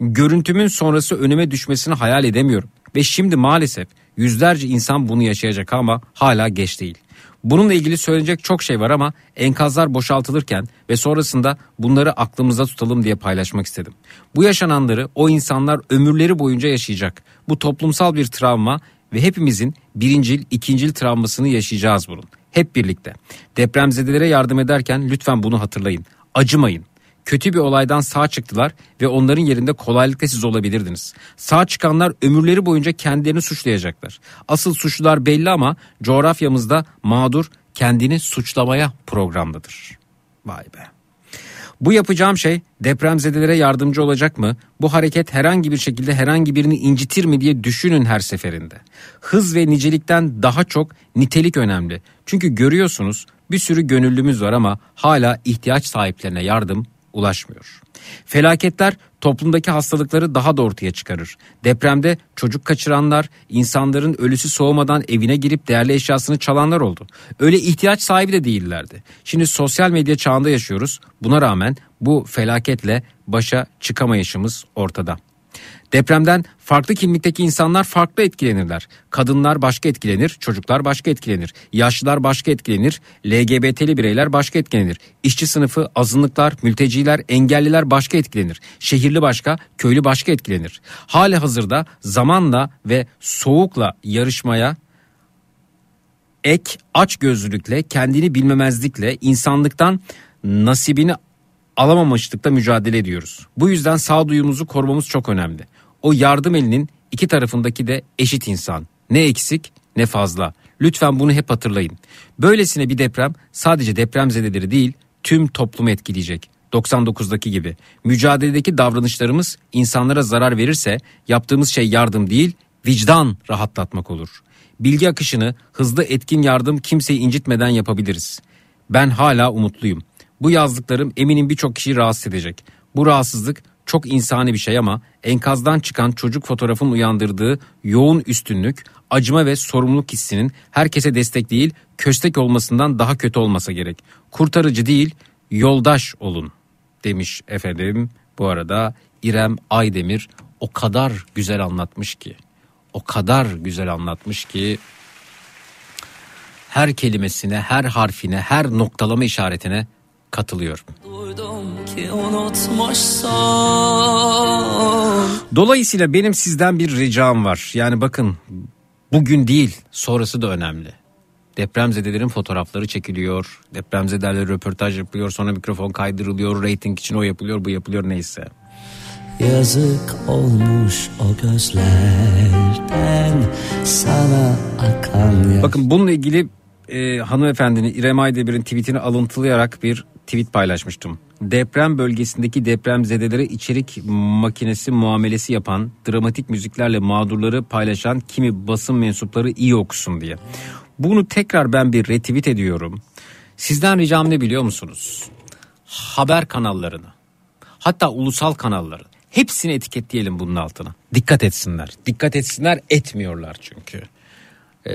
Görüntümün sonrası önüme düşmesini hayal edemiyorum. Ve şimdi maalesef yüzlerce insan bunu yaşayacak ama hala geç değil. Bununla ilgili söyleyecek çok şey var ama enkazlar boşaltılırken ve sonrasında bunları aklımızda tutalım diye paylaşmak istedim. Bu yaşananları o insanlar ömürleri boyunca yaşayacak. Bu toplumsal bir travma ve hepimizin birincil, ikincil travmasını yaşayacağız bunun. Hep birlikte. Depremzedelere yardım ederken lütfen bunu hatırlayın. Acımayın. Kötü bir olaydan sağ çıktılar ve onların yerinde kolaylıkla siz olabilirdiniz. Sağ çıkanlar ömürleri boyunca kendilerini suçlayacaklar. Asıl suçlular belli ama coğrafyamızda mağdur kendini suçlamaya programdadır. Vay be. Bu yapacağım şey depremzedelere yardımcı olacak mı? Bu hareket herhangi bir şekilde herhangi birini incitir mi diye düşünün her seferinde. Hız ve nicelikten daha çok nitelik önemli. Çünkü görüyorsunuz bir sürü gönüllümüz var ama hala ihtiyaç sahiplerine yardım ulaşmıyor. Felaketler toplumdaki hastalıkları daha da ortaya çıkarır. Depremde çocuk kaçıranlar, insanların ölüsü soğumadan evine girip değerli eşyasını çalanlar oldu. Öyle ihtiyaç sahibi de değillerdi. Şimdi sosyal medya çağında yaşıyoruz. Buna rağmen bu felaketle başa çıkamayışımız ortada. Depremden farklı kimlikteki insanlar farklı etkilenirler. Kadınlar başka etkilenir, çocuklar başka etkilenir, yaşlılar başka etkilenir, LGBT'li bireyler başka etkilenir. İşçi sınıfı, azınlıklar, mülteciler, engelliler başka etkilenir. Şehirli başka, köylü başka etkilenir. Hali hazırda zamanla ve soğukla yarışmaya ek aç gözlülükle, kendini bilmemezlikle, insanlıktan nasibini alamamışlıkla mücadele ediyoruz. Bu yüzden sağduyumuzu korumamız çok önemli. O yardım elinin iki tarafındaki de eşit insan. Ne eksik ne fazla. Lütfen bunu hep hatırlayın. Böylesine bir deprem sadece depremzedeleri değil tüm toplumu etkileyecek. 99'daki gibi. Mücadeledeki davranışlarımız insanlara zarar verirse yaptığımız şey yardım değil vicdan rahatlatmak olur. Bilgi akışını hızlı etkin yardım kimseyi incitmeden yapabiliriz. Ben hala umutluyum. Bu yazdıklarım eminim birçok kişiyi rahatsız edecek. Bu rahatsızlık çok insani bir şey ama enkazdan çıkan çocuk fotoğrafın uyandırdığı yoğun üstünlük, acıma ve sorumluluk hissinin herkese destek değil, köstek olmasından daha kötü olmasa gerek. Kurtarıcı değil, yoldaş olun demiş efendim. Bu arada İrem Aydemir o kadar güzel anlatmış ki, o kadar güzel anlatmış ki her kelimesine, her harfine, her noktalama işaretine katılıyorum. Duydum ki unutmuşsun Dolayısıyla benim sizden bir ricam var. Yani bakın bugün değil sonrası da önemli. Depremzedelerin fotoğrafları çekiliyor. Depremzedelerle röportaj yapılıyor. Sonra mikrofon kaydırılıyor. Rating için o yapılıyor bu yapılıyor neyse. Yazık olmuş o gözlerden sana akan yaş Bakın bununla ilgili e, hanımefendinin İrem Aydemir'in tweetini alıntılayarak bir tweet paylaşmıştım. Deprem bölgesindeki depremzedelere içerik makinesi muamelesi yapan, dramatik müziklerle mağdurları paylaşan kimi basın mensupları iyi okusun diye. Bunu tekrar ben bir retweet ediyorum. Sizden ricam ne biliyor musunuz? Haber kanallarını, hatta ulusal kanalları hepsini etiketleyelim bunun altına. Dikkat etsinler. Dikkat etsinler etmiyorlar çünkü. Ee,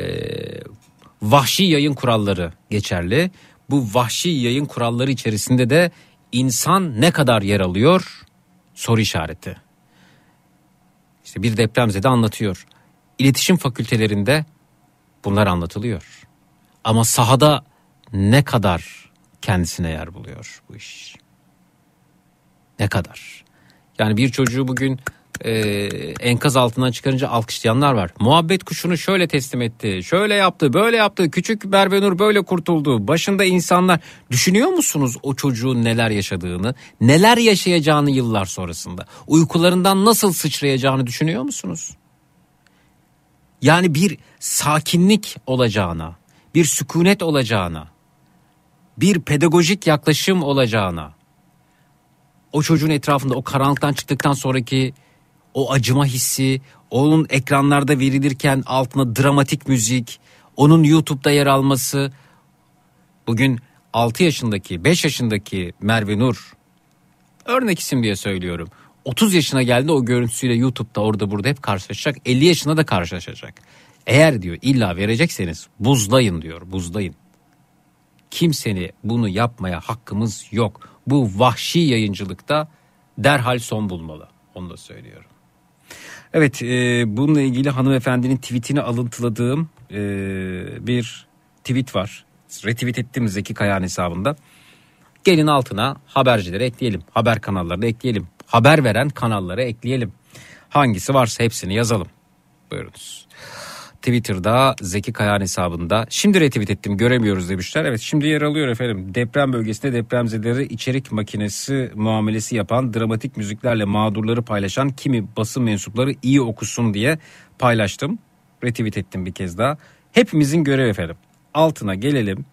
vahşi yayın kuralları geçerli. Bu vahşi yayın kuralları içerisinde de insan ne kadar yer alıyor? Soru işareti. İşte bir depremzede anlatıyor. İletişim fakültelerinde bunlar anlatılıyor. Ama sahada ne kadar kendisine yer buluyor bu iş? Ne kadar? Yani bir çocuğu bugün e, enkaz altından çıkarınca alkışlayanlar var. Muhabbet kuşunu şöyle teslim etti, şöyle yaptı, böyle yaptı. Küçük Berbenur böyle kurtuldu. Başında insanlar düşünüyor musunuz o çocuğun neler yaşadığını, neler yaşayacağını yıllar sonrasında? Uykularından nasıl sıçrayacağını düşünüyor musunuz? Yani bir sakinlik olacağına, bir sükunet olacağına, bir pedagojik yaklaşım olacağına, o çocuğun etrafında o karanlıktan çıktıktan sonraki o acıma hissi, onun ekranlarda verilirken altına dramatik müzik, onun YouTube'da yer alması. Bugün 6 yaşındaki, 5 yaşındaki Merve Nur, örnek isim diye söylüyorum. 30 yaşına geldi o görüntüsüyle YouTube'da orada burada hep karşılaşacak. 50 yaşında da karşılaşacak. Eğer diyor illa verecekseniz buzlayın diyor buzlayın. Kimseni bunu yapmaya hakkımız yok. Bu vahşi yayıncılıkta derhal son bulmalı. Onu da söylüyorum. Evet e, bununla ilgili hanımefendinin tweetini alıntıladığım e, bir tweet var. retweet ettim Zeki Kayağan hesabında. Gelin altına habercileri ekleyelim. Haber kanallarını ekleyelim. Haber veren kanalları ekleyelim. Hangisi varsa hepsini yazalım. Buyurunuz. Twitter'da Zeki Kayağan hesabında şimdi retweet ettim göremiyoruz demişler. Evet şimdi yer alıyor efendim. Deprem bölgesinde depremzedeleri içerik makinesi muamelesi yapan dramatik müziklerle mağdurları paylaşan kimi basın mensupları iyi okusun diye paylaştım. Retweet ettim bir kez daha. Hepimizin görevi efendim. Altına gelelim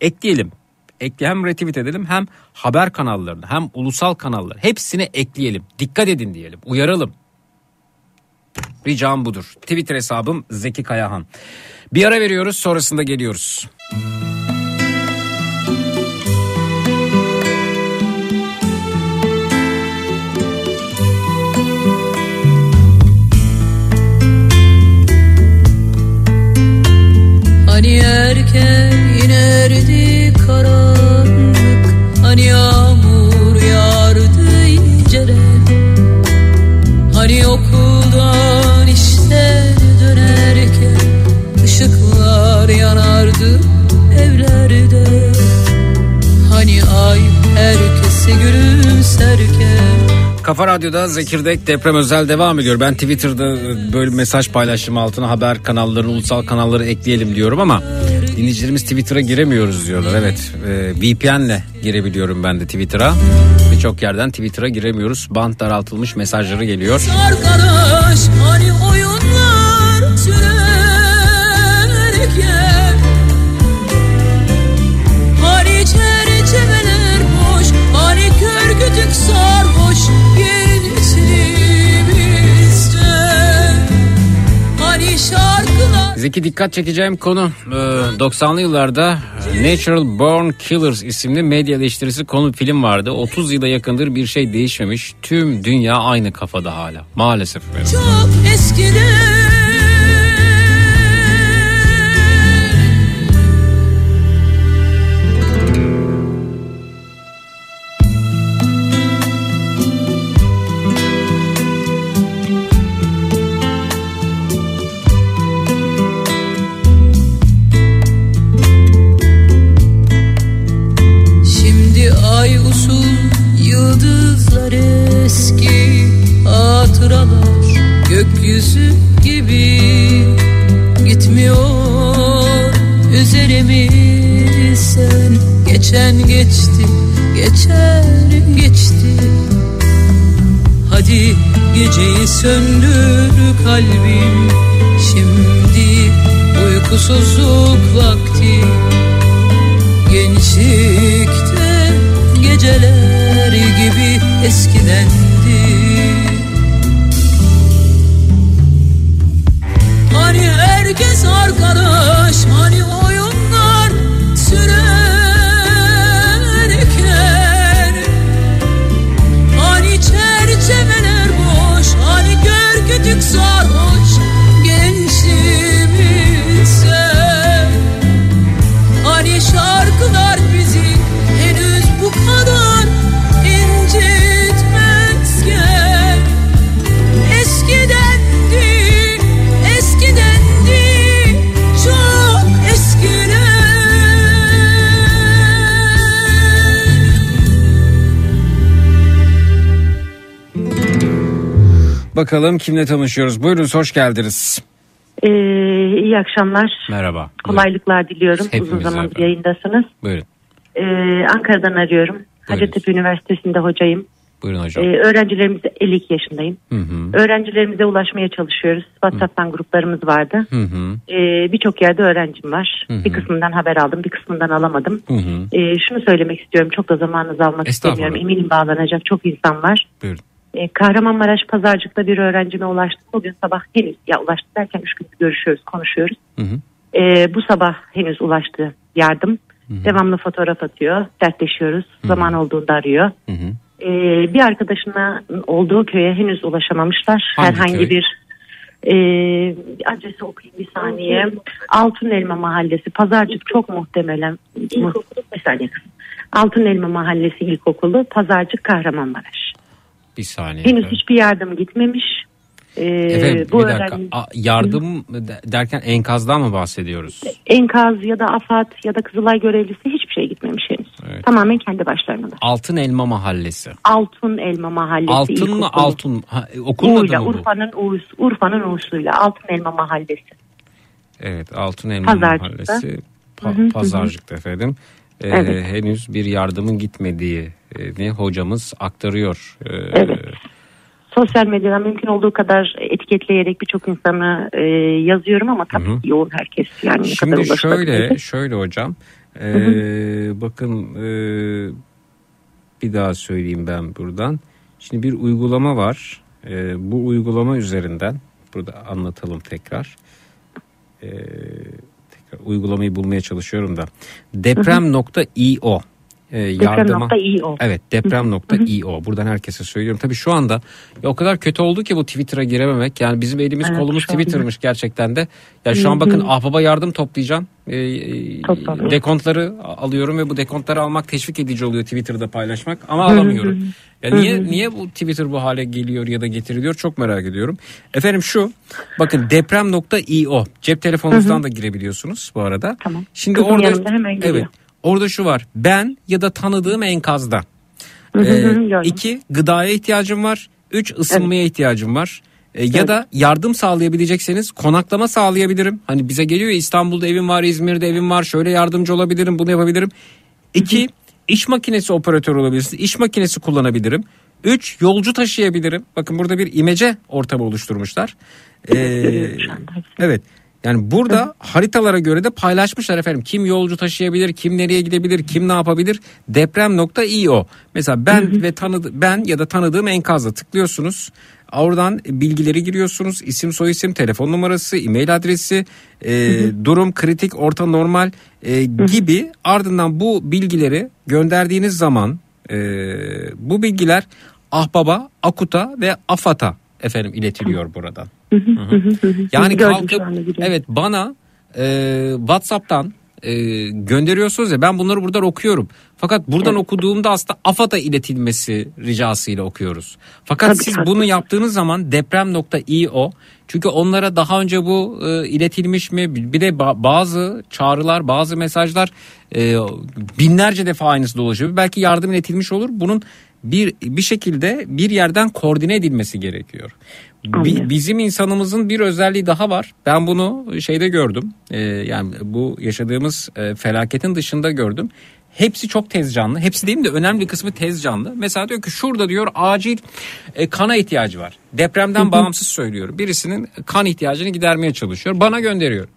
ekleyelim. Ekle hem retweet edelim hem haber kanallarını hem ulusal kanalları hepsini ekleyelim. Dikkat edin diyelim uyaralım. Ricam budur. Twitter hesabım Zeki Kayahan. Bir ara veriyoruz sonrasında geliyoruz. Hani erken inerdi karanlık Hani yağmur yağardı inceden Hani okuldan işten dönerken ışıklar yanardı evlerde Hani ay herkese gülümserken Kafa Radyo'da Zekirdek deprem özel devam ediyor. Ben Twitter'da böyle mesaj paylaşım altına haber kanalları, ulusal kanalları ekleyelim diyorum ama dinleyicilerimiz Twitter'a giremiyoruz diyorlar. Evet e, VPN'le girebiliyorum ben de Twitter'a. Birçok yerden Twitter'a giremiyoruz. Band daraltılmış mesajları geliyor. Arkadaş hani oyunlar Zeki dikkat çekeceğim konu e, 90'lı yıllarda Natural Born Killers isimli medya eleştirisi konu film vardı. 30 yıla yakındır bir şey değişmemiş. Tüm dünya aynı kafada hala. Maalesef. Çok eskiden hatıralar gökyüzü gibi. Gitmiyor üzerimizden geçen geçti geçen geçti. Hadi geceyi söndür kalbim. Şimdi uykusuzluk vakti. Gençlikte geceler gibi eskidendi herkes arkadaş hani oyunlar Bakalım kimle tanışıyoruz. Buyurun hoş geldiniz. Ee, iyi akşamlar. Merhaba. Kolaylıklar diliyorum. Hepimize Uzun zamandır yayındasınız. Buyurun. Ee, Ankara'dan arıyorum. Hacettepe Üniversitesi'nde hocayım. Buyurun hocam. Ee, öğrencilerimize 52 yaşındayım. Hı hı. Öğrencilerimize ulaşmaya çalışıyoruz. WhatsApp'tan gruplarımız vardı. Hı hı. Ee, Birçok yerde öğrencim var. Hı hı. Bir kısmından haber aldım, bir kısmından alamadım. Hı hı. Ee, şunu söylemek istiyorum. Çok da zamanınızı almak istemiyorum. Eminim bağlanacak çok insan var. Buyurun. Ee, Kahramanmaraş Pazarcık'ta bir öğrencime ulaştım. Bugün sabah henüz ya ulaştı derken üç gündür görüşüyoruz, konuşuyoruz. Hı hı. Ee, bu sabah henüz ulaştı yardım. Devamlı fotoğraf atıyor, dertleşiyoruz. Zaman olduğunda arıyor. Hı hı. Ee, bir arkadaşına olduğu köye henüz ulaşamamışlar. Hangi Herhangi köy? bir e, adresi okuyayım bir saniye. Altın Elma Mahallesi. Pazarcık çok muhtemelen. Mu- bir saniye. Altın Elma Mahallesi İlkokulu. Pazarcık Kahramanmaraş. Bir saniye. Henüz hiçbir yardım gitmemiş. Ee, Efendim bu bir dakika öğrenci- A- yardım de- derken enkazdan mı bahsediyoruz? enkaz ya da AFAD ya da Kızılay görevlisi hiçbir şey gitmemiş henüz. Tamamen kendi başlarına. Altın Elma Mahallesi. Altın Elma Mahallesi. Altın mı? Ha, e, okulun adı mı bu? Urfa'nın U'su, Urfa'nın U'suyla Altın Elma Mahallesi. Evet Altın Elma Pazarcık'ta. Mahallesi pa- Hı hı, hı hı. Pazarcık'ta efendim. Ee, Evet. Henüz bir yardımın gitmediğini hocamız aktarıyor. Ee, Evet. Sosyal medyadan mümkün olduğu kadar etiketleyerek birçok insanı e, yazıyorum ama tabii ki yoğun herkes yani ne kadar Şimdi ulaşılabilir. şöyle şöyle hocam. Ee, bakın e, bir daha söyleyeyim ben buradan. Şimdi bir uygulama var. Ee, bu uygulama üzerinden burada anlatalım tekrar. Ee, tekrar uygulamayı bulmaya çalışıyorum da. Deprem.io e, yardıma Deprem.io. Evet deprem.io buradan herkese söylüyorum. Tabii şu anda ya o kadar kötü oldu ki bu Twitter'a girememek. Yani bizim elimiz Evet, kolumuz. Twitter'mış gerçekten de. Ya şu an bakın ahbaba yardım toplayacağım. Ee, e, Toplamıyor. dekontları alıyorum ve bu dekontları almak teşvik edici oluyor Twitter'da paylaşmak ama alamıyorum. Ya niye niye bu Twitter bu hale geliyor ya da getiriliyor çok merak ediyorum. Efendim şu bakın deprem.io cep telefonunuzdan da girebiliyorsunuz bu arada. Tamam. Şimdi Kızım orada evet orada şu var ben ya da tanıdığım enkazda. Ee, iki gıdaya ihtiyacım var. Üç ısınmaya ihtiyacım var. Ee, Ya Evet. da yardım sağlayabilecekseniz konaklama sağlayabilirim. Hani bize geliyor ya İstanbul'da evim var, İzmir'de evim var. Şöyle yardımcı olabilirim, bunu yapabilirim. İki iş makinesi operatörü olabilirsiniz. İş makinesi kullanabilirim. Üç yolcu taşıyabilirim. Bakın burada bir imece ortamı oluşturmuşlar. Ee, evet. Yani burada haritalara göre de paylaşmışlar efendim. Kim yolcu taşıyabilir, kim nereye gidebilir, kim ne yapabilir? Deprem.io. Mesela ben ve tanıdı ben ya da tanıdığım enkazda tıklıyorsunuz. Oradan bilgileri giriyorsunuz. İsim, soyisim, telefon numarası, e-mail adresi, e, durum kritik, orta normal e, gibi ardından bu bilgileri gönderdiğiniz zaman e, bu bilgiler Ahbaba, Akut'a ve AFAD'a efendim iletiliyor buradan. Yani kalkıp evet bana e, WhatsApp'tan e, gönderiyorsunuz ya ben bunları buradan okuyorum. Fakat buradan okuduğumda aslında AFAD'a iletilmesi ricasıyla okuyoruz. Fakat Tabii, siz tabii. bunu yaptığınız zaman deprem.io çünkü onlara daha önce bu e, iletilmiş mi bir de ba- bazı çağrılar bazı mesajlar e, binlerce defa aynısı dolaşıyor. Belki yardım iletilmiş olur. Bunun bir bir şekilde bir yerden koordine edilmesi gerekiyor. Bi- bizim insanımızın bir özelliği daha var. Ben bunu şeyde gördüm. Ee, yani bu yaşadığımız e, felaketin dışında gördüm. Hepsi çok tez canlı. Hepsi değil de önemli kısmı tez canlı. Mesela diyor ki şurada diyor acil e, kana ihtiyacı var. Depremden bağımsız söylüyorum. Birisinin kan ihtiyacını gidermeye çalışıyor. Bana gönderiyor.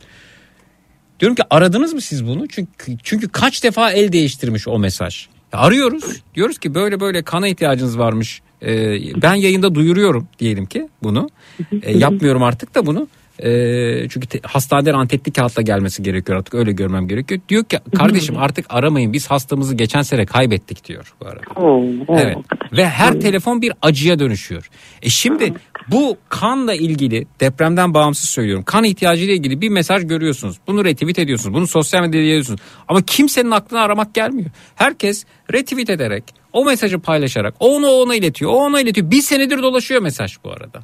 Diyorum ki aradınız mı siz bunu? Çünkü çünkü kaç defa el değiştirmiş o mesaj. Arıyoruz. Diyoruz ki böyle böyle kana ihtiyacınız varmış. Ee, ben yayında duyuruyorum diyelim ki bunu. Ee, [laughs] yapmıyorum artık da bunu. Ee, çünkü te- hastaneden antetli kağıtla gelmesi gerekiyor artık öyle görmem gerekiyor. Diyor ki kardeşim artık aramayın biz hastamızı geçen sene kaybettik diyor bu arada. Evet. Ve her telefon bir acıya dönüşüyor. E şimdi bu kanla ilgili depremden bağımsız söylüyorum. Kan ihtiyacıyla ilgili bir mesaj görüyorsunuz. Bunu retweet ediyorsunuz. Bunu sosyal medyada yazıyorsunuz. Ama kimsenin aklına aramak gelmiyor. Herkes retweet ederek o mesajı paylaşarak o onu ona iletiyor. O ona iletiyor. Bir senedir dolaşıyor mesaj bu arada.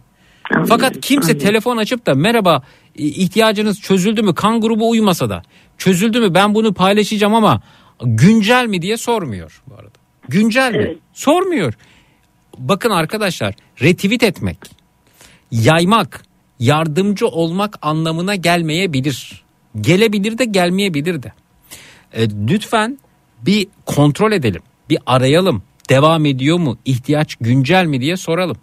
Fakat kimse telefon açıp da merhaba ihtiyacınız çözüldü mü kan grubu uymasa da çözüldü mü ben bunu paylaşacağım ama güncel mi diye sormuyor bu arada. Güncel mi? Sormuyor. Bakın arkadaşlar retweet etmek, yaymak, yardımcı olmak anlamına gelmeyebilir. Gelebilir de gelmeyebilir de. E, lütfen bir kontrol edelim. Bir arayalım. Devam ediyor mu? İhtiyaç güncel mi diye soralım.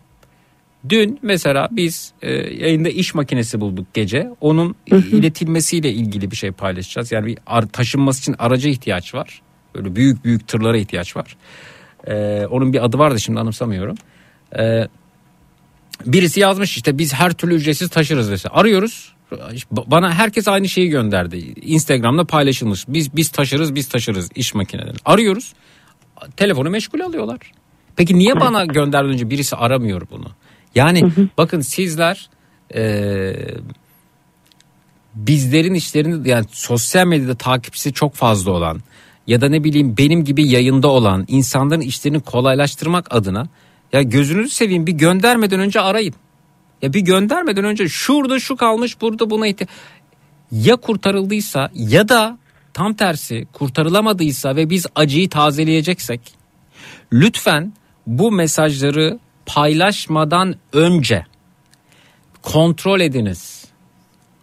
Dün mesela biz e, yayında iş makinesi bulduk gece. Onun iletilmesiyle ilgili bir şey paylaşacağız. Yani bir taşınması için araca ihtiyaç var. Böyle büyük büyük tırlara ihtiyaç var. E, onun bir adı vardı şimdi anımsamıyorum. E, birisi yazmış işte biz her türlü ücretsiz taşırız mesela. Arıyoruz. Ba- Bana herkes aynı şeyi gönderdi. Instagram'da paylaşılmış. Biz biz taşırız, biz taşırız iş makineleri. Arıyoruz. Telefonu meşgul alıyorlar. Peki niye bana gönderden önce birisi aramıyor bunu? Yani bakın sizler eee, bizlerin işlerini yani sosyal medyada takipçisi çok fazla olan ya da ne bileyim benim gibi yayında olan insanların işlerini kolaylaştırmak adına ya gözünüzü seveyim bir göndermeden önce arayın. Ya bir göndermeden önce şurada şu kalmış burada buna ihtiyaç. Ya kurtarıldıysa ya da tam tersi kurtarılamadıysa ve biz acıyı tazeleyeceksek lütfen bu mesajları paylaşmadan önce kontrol ediniz.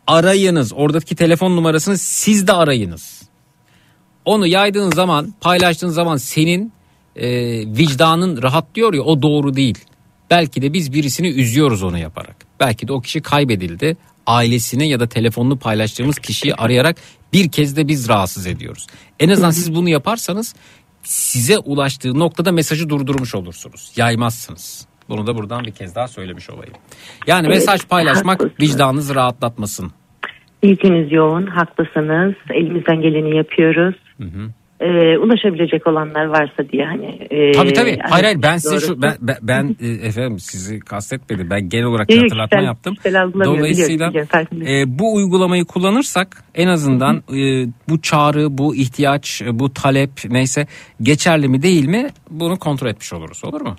Arayınız. Oradaki telefon numarasını siz de arayınız. Onu yaydığın zaman, paylaştığın zaman senin e, vicdanın rahat diyor ya o doğru değil. Belki de biz birisini üzüyoruz onu yaparak. Belki de o kişi kaybedildi. Ailesini ya da telefonunu paylaştığımız kişiyi arayarak bir kez de biz rahatsız ediyoruz. En azından siz bunu yaparsanız size ulaştığı noktada mesajı durdurmuş olursunuz. Yaymazsınız. Bunu da buradan bir kez daha söylemiş olayım. Yani Evet, mesaj paylaşmak haklısınız. vicdanınızı rahatlatmasın. İlginiz yoğun, haklısınız. Elimizden geleni yapıyoruz. Ee, ulaşabilecek olanlar varsa diye hani. e, Tabii tabii. Hayır hayır ben size doğrusu. şu ben [laughs] ben, ben, e, efendim sizi kastetmedim. Ben genel olarak Yok, hatırlatma kişisel- yaptım. kişisel algılamıyorum, Dolayısıyla biliyorum, biliyorum, farkındayım. e, bu uygulamayı kullanırsak en azından e, bu çağrı, bu ihtiyaç, e, bu talep neyse geçerli mi değil mi bunu kontrol etmiş oluruz. Olur mu?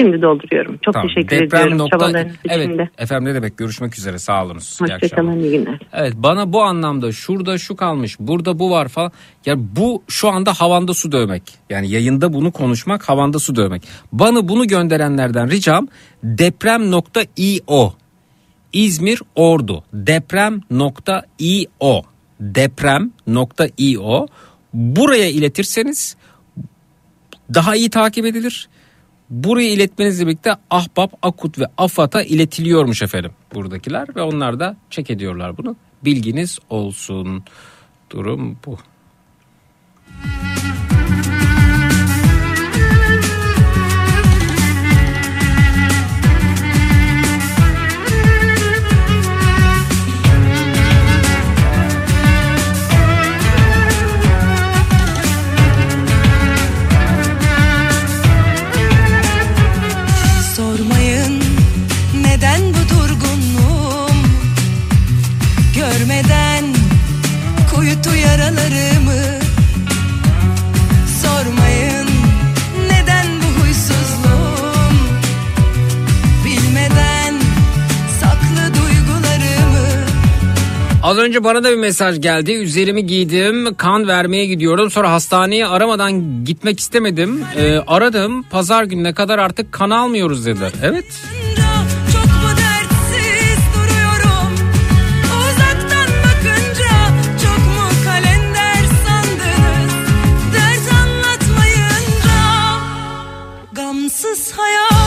Şimdi dolduruyorum. Çok Tamam. teşekkür Deprem ediyorum nokta- çabalarınız Evet için de. efendim ne demek görüşmek üzere sağ olunuz. İyi akşamlar. Hoşçakalın, iyi günler. Evet bana bu anlamda şurada şu kalmış burada bu var falan. Ya bu şu anda havanda su dövmek. Yani yayında bunu konuşmak havanda su dövmek. Bana bunu gönderenlerden ricam deprem.io İzmir Ordu deprem.io deprem.io buraya iletirseniz daha iyi takip edilir. Buraya iletmenizle birlikte Ahbap, Akut ve AFAD'a iletiliyormuş efendim buradakiler ve onlar da çek ediyorlar bunu. Bilginiz olsun. Durum bu. Sormayın Az önce bana da bir mesaj geldi. Üzerimi giydim, kan vermeye gidiyorum. Sonra hastaneye aramadan gitmek istemedim. Ee, aradım. Pazar gününe kadar artık kan almıyoruz dediler. Evet. Mu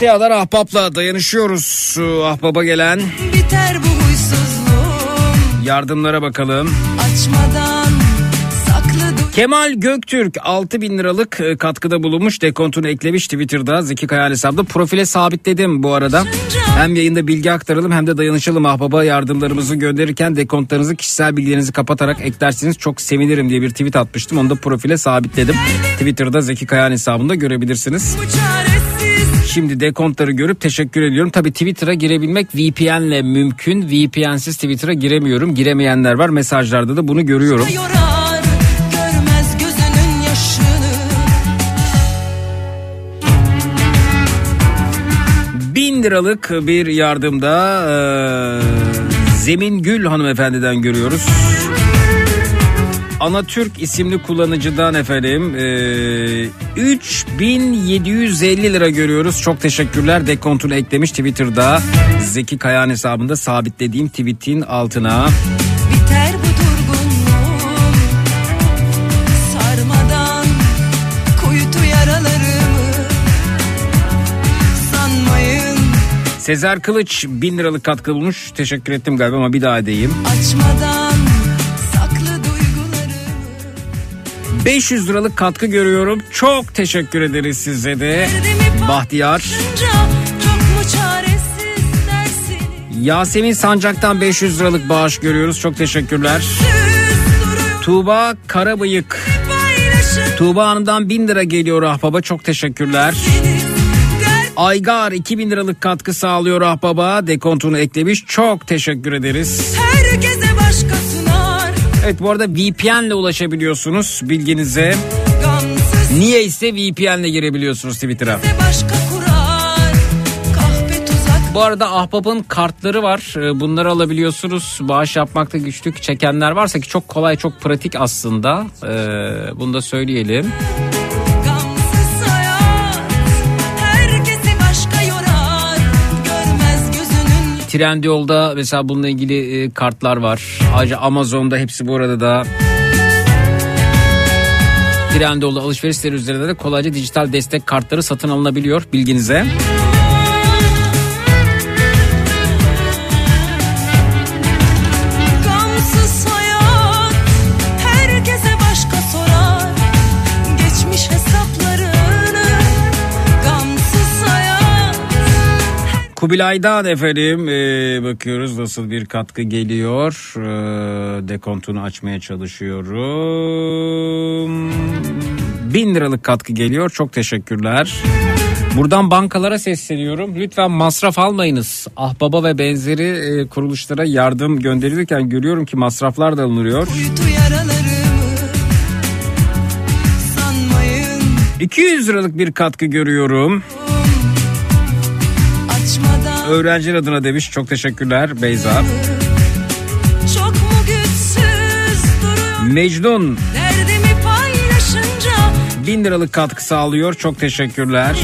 yaralarımı Öte yandan ahbapla dayanışıyoruz. Şu Ahbaba gelen Biter bu huysuzluğum yardımlara bakalım. Açmadan Kemal Göktürk 6 bin liralık e, katkıda bulunmuş dekontunu eklemiş Twitter'da Zeki Kayal hesabında profile sabitledim bu arada. Hem yayında bilgi aktaralım hem de dayanışalım ahbaba yardımlarımızı gönderirken dekontlarınızı kişisel bilgilerinizi kapatarak eklerseniz çok sevinirim diye bir tweet atmıştım. Onu da profile sabitledim. Twitter'da Zeki Kayal hesabında görebilirsiniz. Şimdi dekontları görüp teşekkür ediyorum. Tabii Twitter'a girebilmek VPN'le mümkün. VPN'siz Twitter'a giremiyorum. Giremeyenler var. Mesajlarda da bunu görüyorum. yorar Bin liralık bir yardımda eee, Zemin Gül hanımefendiden görüyoruz. Anatürk isimli kullanıcıdan efendim e, 3750 lira görüyoruz. Çok teşekkürler. Dekontunu eklemiş Twitter'da. Zeki Kayan hesabında sabitlediğim tweetin altına. Biter bu Sezer Kılıç 1000 liralık katkı bulmuş. Teşekkür ettim galiba ama bir daha edeyim. açmadan 500 liralık katkı görüyorum. Çok teşekkür ederiz size de. Bahtiyar. Yasemin Sancak'tan 500 liralık bağış görüyoruz. Çok teşekkürler. Tuğba Karabıyık. Tuğba Hanım'dan 1000 lira geliyor Ahbaba. Çok teşekkürler. Aygar 2000 liralık katkı sağlıyor Ahbaba. Dekontunu eklemiş. Çok teşekkür ederiz. Herkese Evet bu arada VPN ile ulaşabiliyorsunuz bilginize. Niye ise VPN ile girebiliyorsunuz Twitter'a. kurar Bu arada Ahbap'ın kartları var. Ee, Bunları alabiliyorsunuz. Bağış yapmakta güçlük çekenler varsa ki çok kolay çok pratik aslında. Ee, bunu da söyleyelim. Gamsız Trendyol'da mesela bununla ilgili e, kartlar var. Ayrıca Amazon'da hepsi bu arada da Trendyol'da alışveriş siteleri üzerinde de kolayca dijital destek kartları satın alınabiliyor bilginize. Gamsız Kubilay'dan efendim e, bakıyoruz nasıl bir katkı geliyor. E, dekontunu açmaya çalışıyorum. Bin liralık katkı geliyor. Çok teşekkürler. Buradan bankalara sesleniyorum. Lütfen masraf almayınız. Ahbaba ve benzeri e, kuruluşlara yardım gönderilirken görüyorum ki masraflar da alınıyor. Uyutu yaralarımı Sanmayın 200 liralık bir katkı görüyorum. Öğrenciler adına demiş. Çok teşekkürler Beyza. Çok Mecnun 1000 liralık katkı sağlıyor. Çok teşekkürler.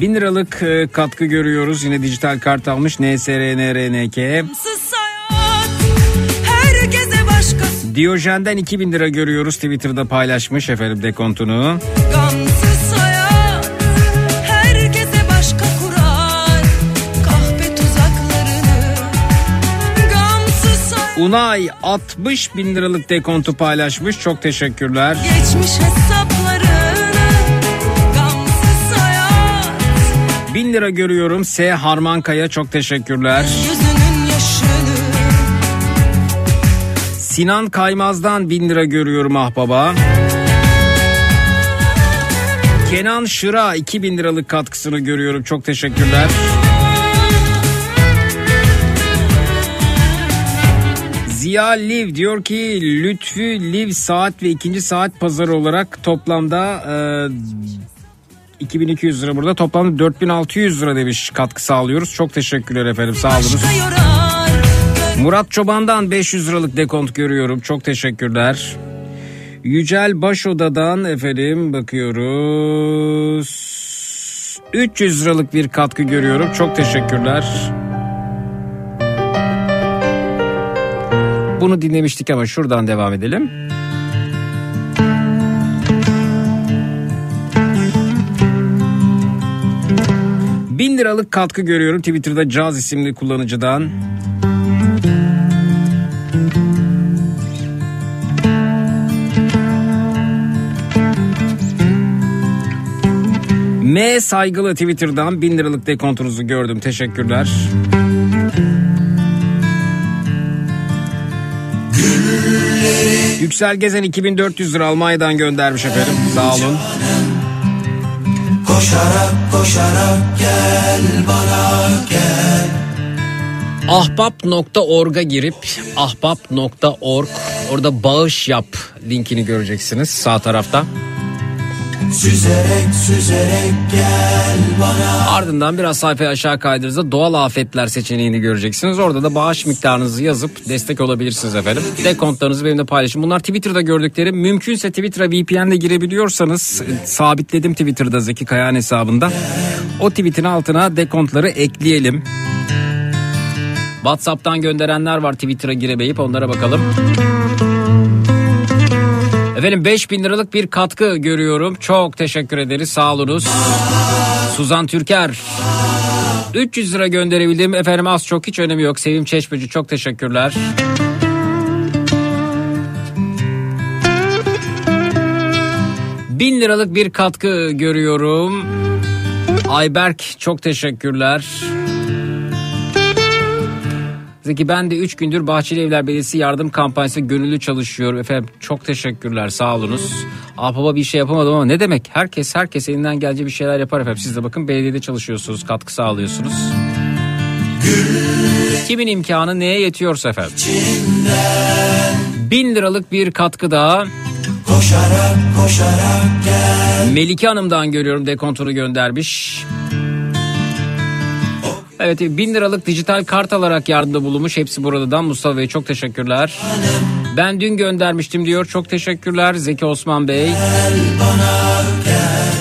1000 liralık e, katkı görüyoruz. Yine dijital kart almış NSRNRNK. Gamsız Diyojen'den 2000 lira görüyoruz. Twitter'da paylaşmış efendim dekontunu. Hayat kurar Unay 60 bin liralık dekontu paylaşmış. Çok teşekkürler. Geçmiş hesaplarını 1000 lira görüyorum. S Harmankaya çok teşekkürler. Yüzünün Sinan Kaymaz'dan 1000 lira görüyorum ahbaba. Kenan Şıra 2000 liralık katkısını görüyorum. Çok teşekkürler. Ziya Liv diyor ki Lütfü Liv saat ve ikinci saat pazarı olarak toplamda e, 2200 lira burada toplamda 4600 lira demiş katkı sağlıyoruz. Çok teşekkürler efendim sağ olunuz. Murat Çoban'dan 500 liralık dekont görüyorum. Çok teşekkürler. Yücel Başoda'dan efendim bakıyoruz. 300 liralık bir katkı görüyorum. Çok teşekkürler. Bunu dinlemiştik ama şuradan devam edelim. Bin liralık katkı görüyorum Twitter'da Caz isimli kullanıcıdan. M saygılı Twitter'dan bin liralık dekontunuzu gördüm. Teşekkürler. Yüksel Gezen 2400 lira Almanya'dan göndermiş efendim. Sağ olun. Koşarak koşarak gel bana gel Ahbap.org'a girip ahbap.org orada bağış yap linkini göreceksiniz sağ tarafta. Süzerek süzerek gel bana Ardından biraz sayfayı aşağı kaydırdığınızda doğal afetler seçeneğini göreceksiniz. Orada da bağış miktarınızı yazıp destek olabilirsiniz efendim. Dekontlarınızı benimle paylaşın. Bunlar Twitter'da gördüklerim. Mümkünse Twitter'a VPN'le girebiliyorsanız sabitledim Twitter'da Zeki Kayağan hesabında. O tweetin altına dekontları ekleyelim. WhatsApp'tan gönderenler var Twitter'a giremeyip onlara bakalım. Efendim 5000 liralık bir katkı görüyorum. Çok teşekkür ederiz. Sağ olunuz. Suzan Türker. 300 lira gönderebildim. Efendim az çok hiç önemi yok. Sevim Çeşmeci çok teşekkürler. Bin liralık bir katkı görüyorum. Ayberk çok teşekkürler. Zeki ben de 3 gündür Bahçeli Evler Belediyesi yardım kampanyası gönüllü çalışıyorum. Efendim çok teşekkürler sağ olunuz. Ahbaba bir şey yapamadım ama ne demek? Herkes herkes elinden geldiği bir şeyler yapar efendim. Siz de bakın belediyede çalışıyorsunuz, katkı sağlıyorsunuz. Kimin imkanı neye yetiyorsa efendim. Bin liralık bir katkı daha. Koşarak koşarak gel Melike Hanım'dan görüyorum dekontunu göndermiş. Evet bin liralık dijital kart alarak yardımda bulunmuş. Hepsi buradan Mustafa Bey çok teşekkürler. Ben dün göndermiştim diyor. Çok teşekkürler Zeki Osman Bey. bana gel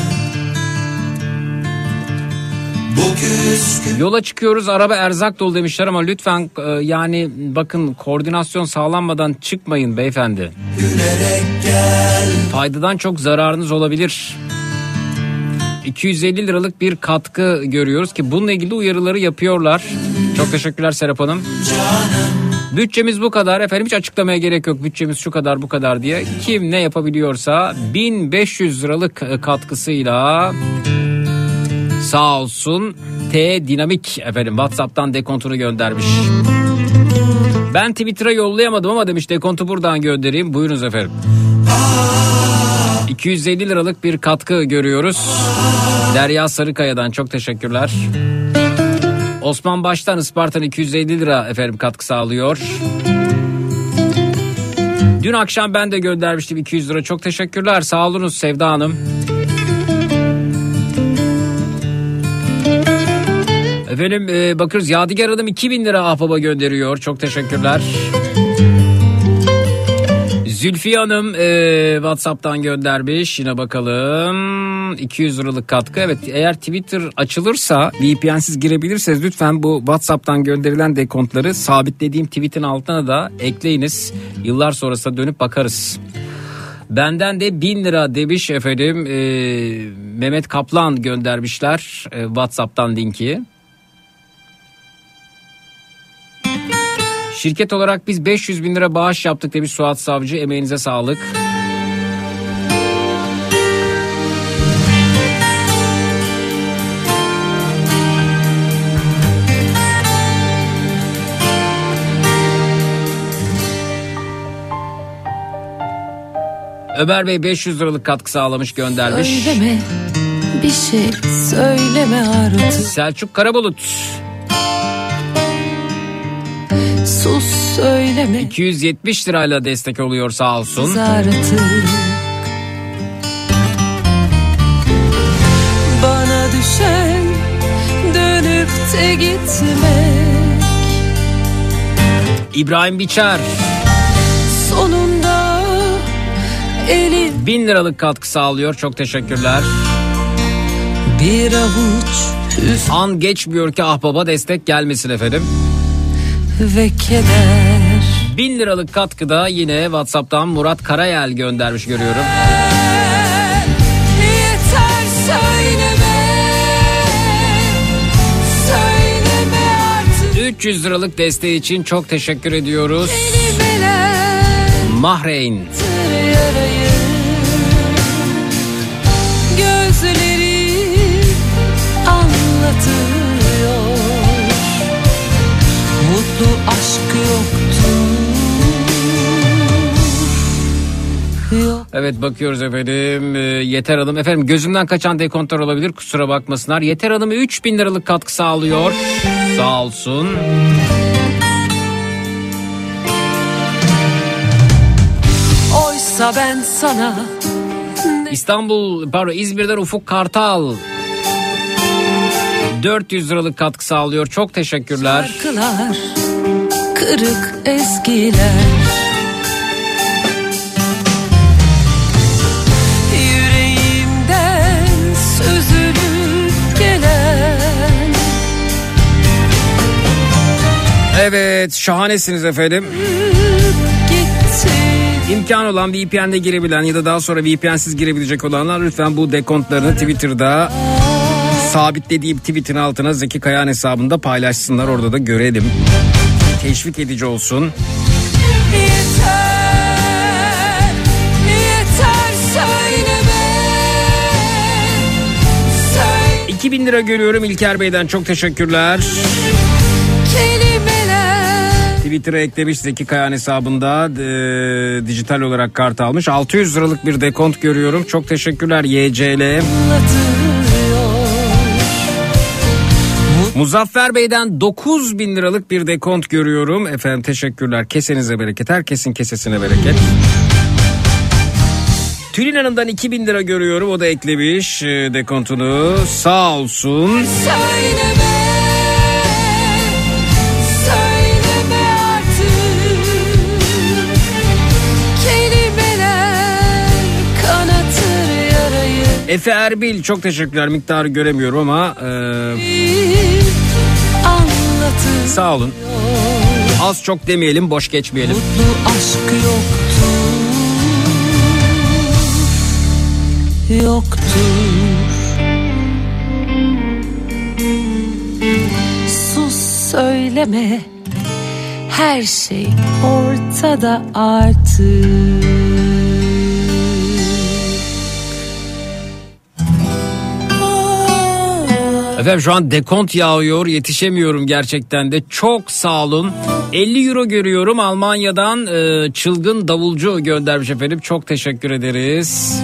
küskün Yola çıkıyoruz araba erzak dolu demişler ama lütfen e, yani bakın koordinasyon sağlanmadan çıkmayın beyefendi. gülerek Faydadan çok zararınız olabilir. 250 liralık bir katkı görüyoruz ki bununla ilgili uyarıları yapıyorlar. Çok teşekkürler Serap Hanım. Bütçemiz bu kadar efendim hiç açıklamaya gerek yok bütçemiz şu kadar bu kadar diye. Kim ne yapabiliyorsa 1500 liralık e, katkısıyla sağ olsun T Dinamik efendim Whatsapp'tan dekontunu göndermiş. Ben Twitter'a yollayamadım ama demiş dekontu buradan göndereyim. Buyurunuz efendim. 250 liralık bir katkı görüyoruz. Derya Sarıkaya'dan çok teşekkürler. Osman Baş'tan Isparta'nın 250 lira efendim katkı sağlıyor. Dün akşam ben de göndermiştim 200 lira. Çok teşekkürler. Sağ olunuz Sevda Hanım. Efendim e, bakıyoruz Yadigar Hanım 2000 lira ahbaba gönderiyor. Çok teşekkürler. Zülfiye Hanım e, Whatsapp'tan göndermiş. Yine bakalım 200 liralık katkı. Evet eğer Twitter açılırsa VPN'siz girebilirseniz lütfen bu Whatsapp'tan gönderilen dekontları sabitlediğim tweetin altına da ekleyiniz. Yıllar sonrasında dönüp bakarız. Benden de 1000 lira demiş efendim e, Mehmet Kaplan göndermişler e, Whatsapp'tan linki. Şirket olarak biz 500 bin lira bağış yaptık demiş Suat Savcı. Emeğinize sağlık. Ömer Bey 500 liralık katkı sağlamış göndermiş. Söyleme bir şey söyleme artık Selçuk Karabulut Sus söyleme 270 lirayla destek oluyor sağ olsun. Kız artık Bana düşen dönüp de gitmek İbrahim Biçer Sonunda elim 1000 liralık katkı sağlıyor. Çok teşekkürler. bir avuç An geçmiyor ki ahbaba destek gelmesin efendim. Ve keder 1000 liralık katkıda yine Whatsapp'tan Murat Karayel göndermiş görüyorum. Yeter söyleme Söyleme artık 300 liralık desteği için çok teşekkür ediyoruz. Kelimeler Mahreyn. yarayı Gözleri anlatıyor Mutlu aşk yoktur Yok Evet bakıyoruz efendim. Ee, Yeter Hanım. Efendim gözümden kaçan dekontlar olabilir kusura bakmasınlar. Yeter Hanım 3000 liralık katkı sağlıyor. Sağ olsun. Oysa ben sana İstanbul pardon İzmir'den Ufuk Kartal 400 liralık katkı sağlıyor. Çok teşekkürler. Şarkılar kırık eskiler Yüreğimden süzülüp gelen Evet şahanesiniz efendim. İmkan olan VPN'de girebilen ya da daha sonra VPN'siz girebilecek olanlar lütfen bu dekontlarını Twitter'da sabitlediğim tweetin altına Zeki Kayan hesabında paylaşsınlar. Orada da görelim. Teşvik edici olsun. Yeter, yeter söyleme Söyle 2000 lira görüyorum İlker Bey'den çok teşekkürler. kelimeler Twitter'a eklemiş Zeki Kayan hesabında e, dijital olarak kart almış. 600 liralık bir dekont görüyorum. Çok teşekkürler YCL. anlatıyor Muzaffer Bey'den 9 bin liralık bir dekont görüyorum. Efendim teşekkürler. Kesenize bereket. Herkesin kesesine bereket. Tülin Hanım'dan 2000 lira görüyorum. O da eklemiş e, dekontunu. Sağ olsun. Söyleme Efe Erbil çok teşekkürler. Miktarı göremiyorum ama e, sağ olun. Az çok demeyelim boş geçmeyelim. Mutlu aşk yoktur. Yoktur. Sus söyleme. Her şey ortada artık Efendim şu an dekont yağıyor yetişemiyorum gerçekten de çok sağ olun. 50 euro görüyorum Almanya'dan e, çılgın davulcu göndermiş efendim çok teşekkür ederiz.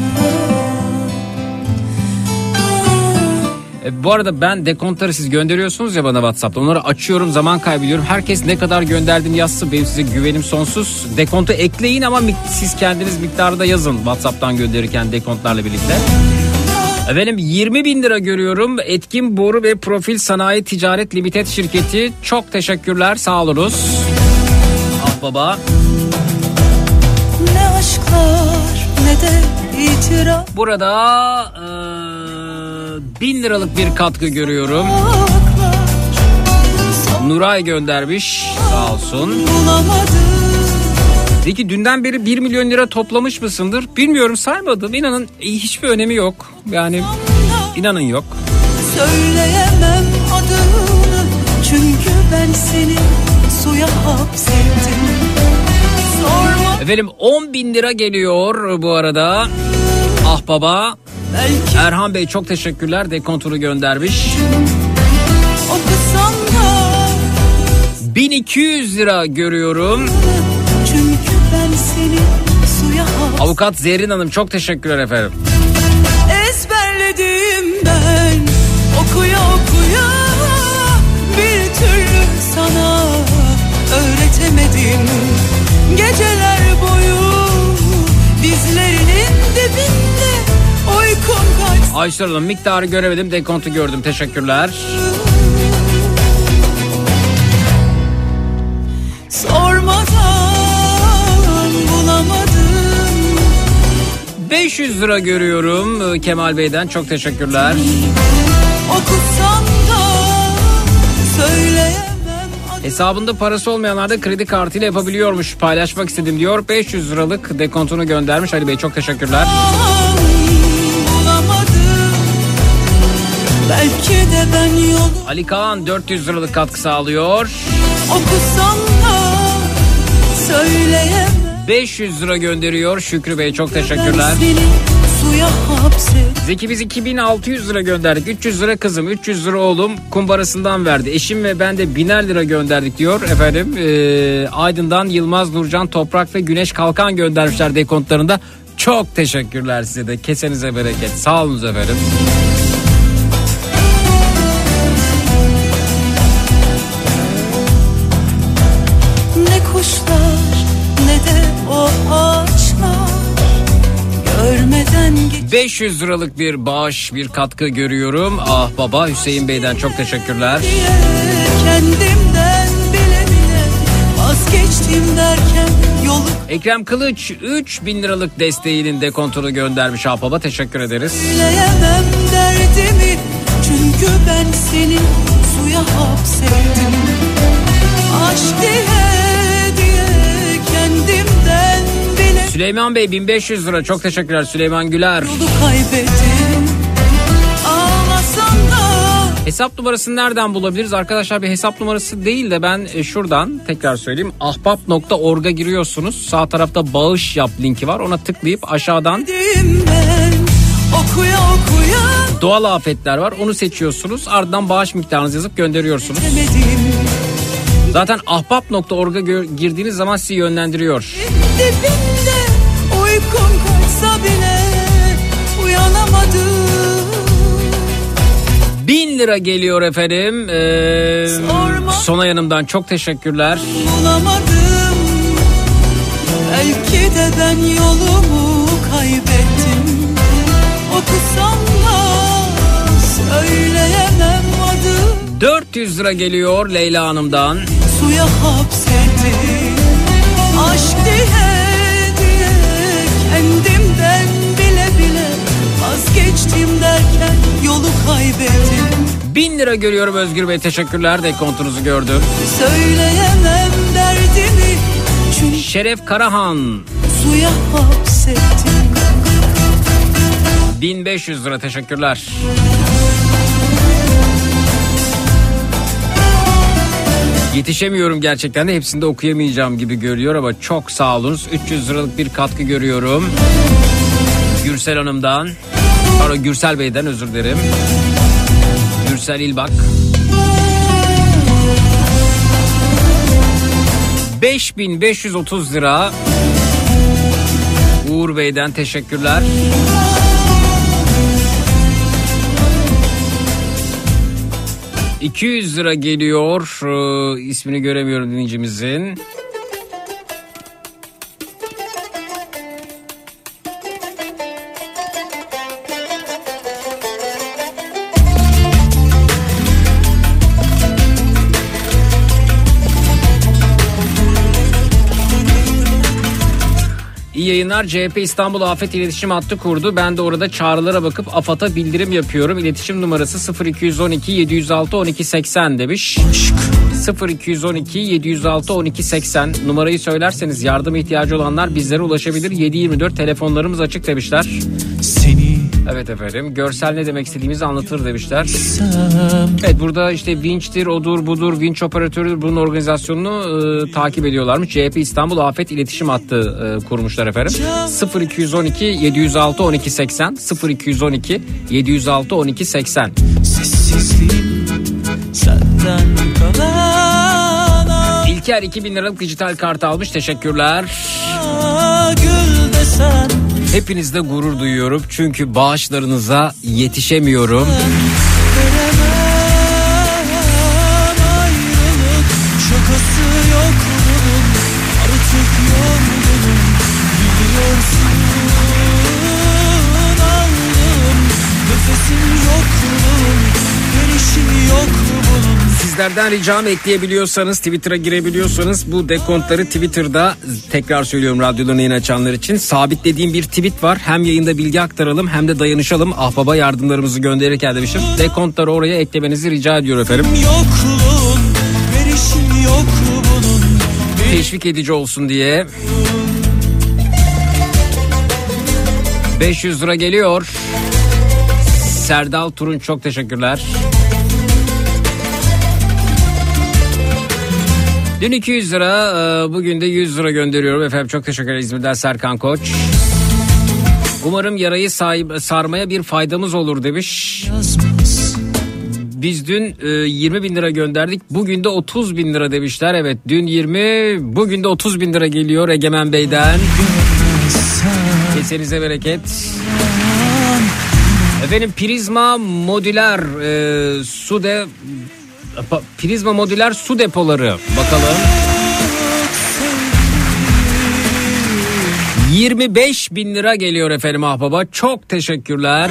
E, bu arada ben dekontları siz gönderiyorsunuz ya bana Whatsapp'ta. Onları açıyorum zaman kaybediyorum. Herkes ne kadar gönderdim yazsın. Benim size güvenim sonsuz. Dekontu ekleyin ama siz kendiniz miktarı da yazın Whatsapp'tan gönderirken dekontlarla birlikte. Efendim 20 bin lira görüyorum. Etkin Boru ve Profil Sanayi Ticaret Limited şirketi. Çok teşekkürler sağ olunuz. Ah baba. Ne aşklar ne de itiraf Burada e, bin liralık bir katkı görüyorum. Nuray göndermiş sağ olsun. bulamadım Peki dünden beri 1 milyon lira toplamış mısındır? Bilmiyorum saymadım. İnanın e, hiçbir önemi yok. Yani inanın yok. Söyleyemem adını Çünkü ben seni suya hapsettim Sorma Efendim 10 bin lira geliyor bu arada. Ah baba. belki Erhan Bey çok teşekkürler. Dekontunu göndermiş. okusan da 1200 lira görüyorum. Avukat Zerrin Hanım çok teşekkürler efendim. Ezberledim ben okuya okuya Bir türlü sana öğretemedim Geceler boyu dizlerinin dibinde uykum kaçtı Ayşe Hanım miktarı göremedim. Dekontu gördüm. Teşekkürler. Sormadan 500 lira görüyorum e, Kemal Bey'den. Çok teşekkürler. Okusam da söyleyemem Hesabında parası olmayanlar da kredi kartıyla yapabiliyormuş. Paylaşmak istedim diyor. 500 liralık dekontunu göndermiş. Ali Bey çok teşekkürler. Belki de ben yolu Ali Kaan 400 liralık katkı sağlıyor. okusam da söyleyemem 500 lira gönderiyor Şükrü Bey çok teşekkürler. Zeki biz 2600 lira gönderdik. 300 lira kızım, 300 lira oğlum kumbarasından verdi. Eşim ve ben de biner lira gönderdik diyor efendim. Ee, Aydın'dan Yılmaz Nurcan Toprak ve Güneş Kalkan göndermişler dekontlarında. Çok teşekkürler size de. Kesenize bereket. Sağ olun efendim. 500 liralık bir bağış bir katkı görüyorum. Ah baba Hüseyin Bey'den çok teşekkürler. Kendimden bile bile vazgeçtim derken yolu Ekrem Kılıç 3000 liralık desteğinin dekontunu göndermiş ah baba teşekkür ederiz. söyleyemem derdimi Çünkü ben seni suya hapsettim Aşk diye Süleyman Bey 1500 lira çok teşekkürler Süleyman Güler. Hesap numarasını nereden bulabiliriz? Arkadaşlar bir hesap numarası değil de ben e, şuradan tekrar söyleyeyim. ahbap.org'a giriyorsunuz. Sağ tarafta bağış yap linki var. Ona tıklayıp aşağıdan ben okuya okuya doğal afetler var. Onu seçiyorsunuz. Ardından bağış miktarınızı yazıp gönderiyorsunuz. Zaten ahbap.org'a girdiğiniz zaman sizi yönlendiriyor. Dibinde uykum kaçsa bile uyanamadım 1000 lira geliyor efendim. Ee, Sorma. Sonay Hanım'dan çok teşekkürler. bulamadım Belki de ben yolumu kaybettim Okusam da söyleyemem adı 400 lira geliyor Leyla Hanım'dan. Suya hapsettim Aşk diye kaybettim 1000 lira görüyorum Özgür Bey teşekkürler. Dekontunuzu gördüm. Söyleyemem derdimi çünkü Şeref Karahan suya hapsettim 1500 lira teşekkürler. Yetişemiyorum gerçekten de hepsini de okuyamayacağım gibi görüyor ama çok sağ olunuz. 300 liralık bir katkı görüyorum. Gürsel Hanım'dan. Pardon Gürsel Bey'den özür dilerim. Gürsel İlbak. 5530 lira. Uğur Bey'den teşekkürler. ...200 lira geliyor... Ee, ...ismini göremiyorum dinleyicimizin... yayınlar. CHP İstanbul Afet İletişim Hattı kurdu. Ben de orada çağrılara bakıp AFAD'a bildirim yapıyorum. İletişim numarası 0212 706 1280 demiş. 0212 706 1280 numarayı söylerseniz yardım ihtiyacı olanlar bizlere ulaşabilir. 724 telefonlarımız açık demişler. Seni Evet efendim. Görsel ne demek istediğimizi anlatır demişler. Evet burada işte vinçtir, odur, budur, vinç operatörüdür bunun organizasyonunu e, takip ediyorlarmış. CHP İstanbul Afet İletişim Hattı e, kurmuşlar efendim. 0212 706 1280 0212 706 1280 Sessizliğim senden kalan İlker 2000 liralık dijital kart almış. Teşekkürler. gül desen Hepinizde gurur duyuyorum. Çünkü bağışlarınıza yetişemiyorum. Sizlerden ricam ekleyebiliyorsanız Twitter'a girebiliyorsanız bu dekontları Twitter'da tekrar söylüyorum radyolarını yayın açanlar için sabitlediğim bir tweet var. Hem yayında bilgi aktaralım hem de dayanışalım. Ahbaba yardımlarımızı gönderirken demişim. Dekontları oraya eklemenizi rica ediyorum efendim. yokluğun yok bunun Teşvik edici olsun diye. 500 lira geliyor. Serdal Turun çok teşekkürler. Dün 200 lira, e, bugün de 100 lira gönderiyorum efendim. Çok teşekkürler İzmir'den Serkan Koç. Umarım yarayı sahip, sarmaya bir faydamız olur demiş. Biz dün e, 20 bin lira gönderdik. Bugün de 30 bin lira demişler. Evet dün 20 bugün de 30 bin lira geliyor Egemen Bey'den. Kesenize bereket. Efendim Prizma Modüler e, su de pa- Prizma Modüler su depoları bakalım. 25 bin lira geliyor efendim ahbaba. Çok teşekkürler.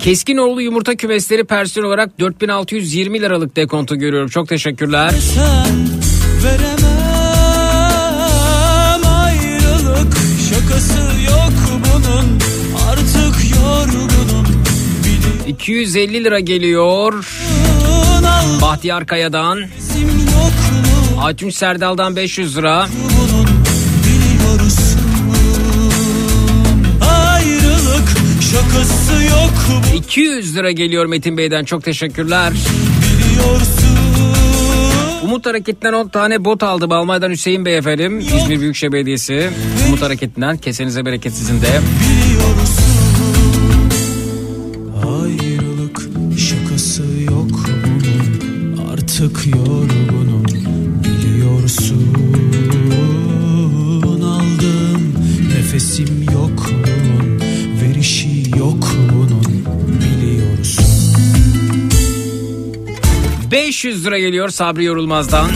Keskinoğlu yumurta kümesleri personel olarak 4620 liralık dekontu görüyorum. Çok teşekkürler. Sen 250 lira geliyor. Bahtiyar Kaya'dan. Aytunç Serdal'dan 500 lira. Biliyorsun şakası yok 200 lira geliyor Metin Bey'den. Çok teşekkürler. biliyorsun Umut Hareketi'nden 10 tane bot aldım. Almanya'dan Hüseyin Bey efendim. İzmir Büyükşehir Belediyesi. Umut Hareketi'nden. Kesenize bereket sizin de. Ayrılık 500 lira geliyor Sabri Yorulmaz'dan.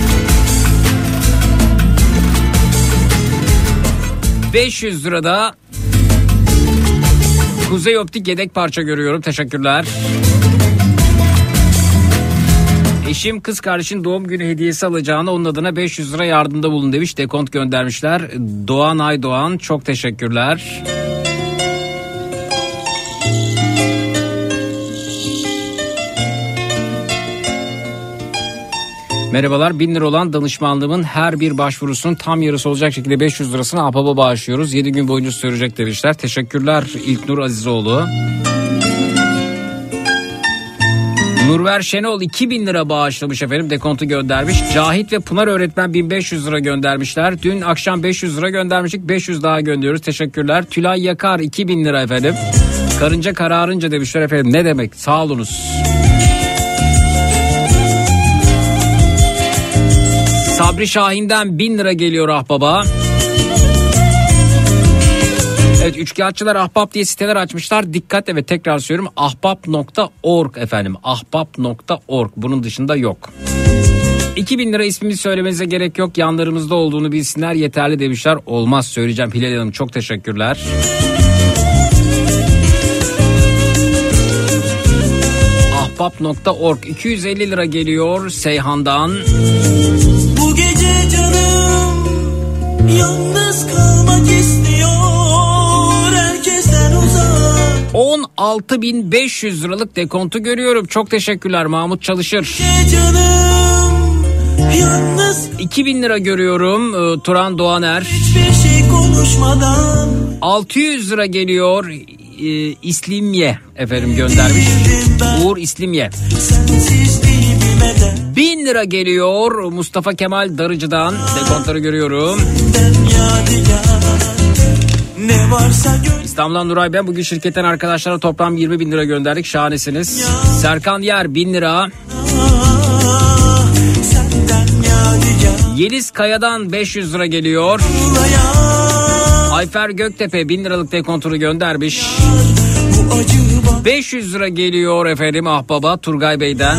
500 lirada Kuzey Optik yedek parça görüyorum. Teşekkürler. Eşim kız kardeşin doğum günü hediyesi alacağını onun adına 500 lira yardımda bulun demiş. Dekont göndermişler. Doğan Aydoğan çok teşekkürler. Merhabalar 1000 lira olan danışmanlığımın her bir başvurusunun tam yarısı olacak şekilde 500 lirasını APAP'a bağışlıyoruz. 7 gün boyunca sürecek demişler. Teşekkürler İlknur Azizoğlu. Nurver Şenol 2000 lira bağışlamış efendim dekontu göndermiş. Cahit ve Pınar öğretmen 1500 lira göndermişler. Dün akşam 500 lira göndermiştik 500 daha gönderiyoruz teşekkürler. Tülay Yakar 2000 lira efendim. Karınca kararınca demişler efendim ne demek sağ olunuz. Sabri Şahin'den 1000 lira geliyor ahbaba. Evet üçkağıtçılar ahbap diye siteler açmışlar. Dikkat evet tekrar söylüyorum ahbap.org efendim. Ahbap.org bunun dışında yok. 2000 lira ismini söylemenize gerek yok. Yanlarımızda olduğunu bilsinler yeterli demişler. Olmaz söyleyeceğim Hilal Hanım çok teşekkürler. Ahbap.org 250 lira geliyor Seyhan'dan. Gece canım yalnız kalmak istiyor herkesten uzak 16.500 liralık dekontu görüyorum. Çok teşekkürler Mahmut Çalışır. Canım yalnız 2000 lira görüyorum ee, Turan Doğaner. hiçbir şey konuşmadan 600 lira geliyor ee, İslimye efendim göndermiş. Uğur İslimye. sensizliği 1000 lira geliyor Mustafa Kemal Darıcı'dan. Dekontları görüyorum. İstanbul'dan Nuray ben bugün şirketten arkadaşlara toplam 20 bin lira gönderdik. Şahanesiniz. Serkan Yer 1000 lira. Yeliz Kaya'dan 500 lira geliyor. Ayfer Göktepe 1000 liralık dekontunu göndermiş. bu acı bana 500 lira geliyor efendim ahbaba Turgay Bey'den.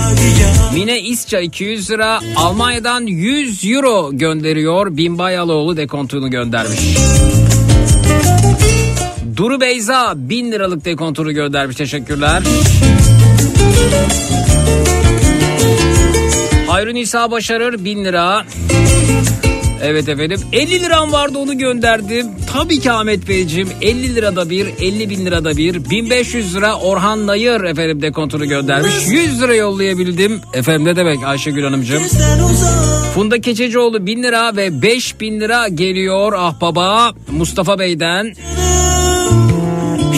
Mine İsça 200 lira. Almanya'dan 100 euro gönderiyor. Binbay Aloğlu dekontunu göndermiş. Duru Beyza 1000 liralık dekontunu göndermiş. Teşekkürler. Hayrun İsa Başarır 1000 lira. Evet efendim 50 liram vardı onu gönderdim. Tabii ki Ahmet Beyciğim 50 lirada bir 50 bin lirada bir 1500 lira Orhan Nayır efendim dekontunu göndermiş. 100 lira yollayabildim. Efendim ne demek Ayşegül Hanımcığım. Funda Keçecioğlu 1000 lira ve 5000 lira geliyor ah baba Mustafa Bey'den.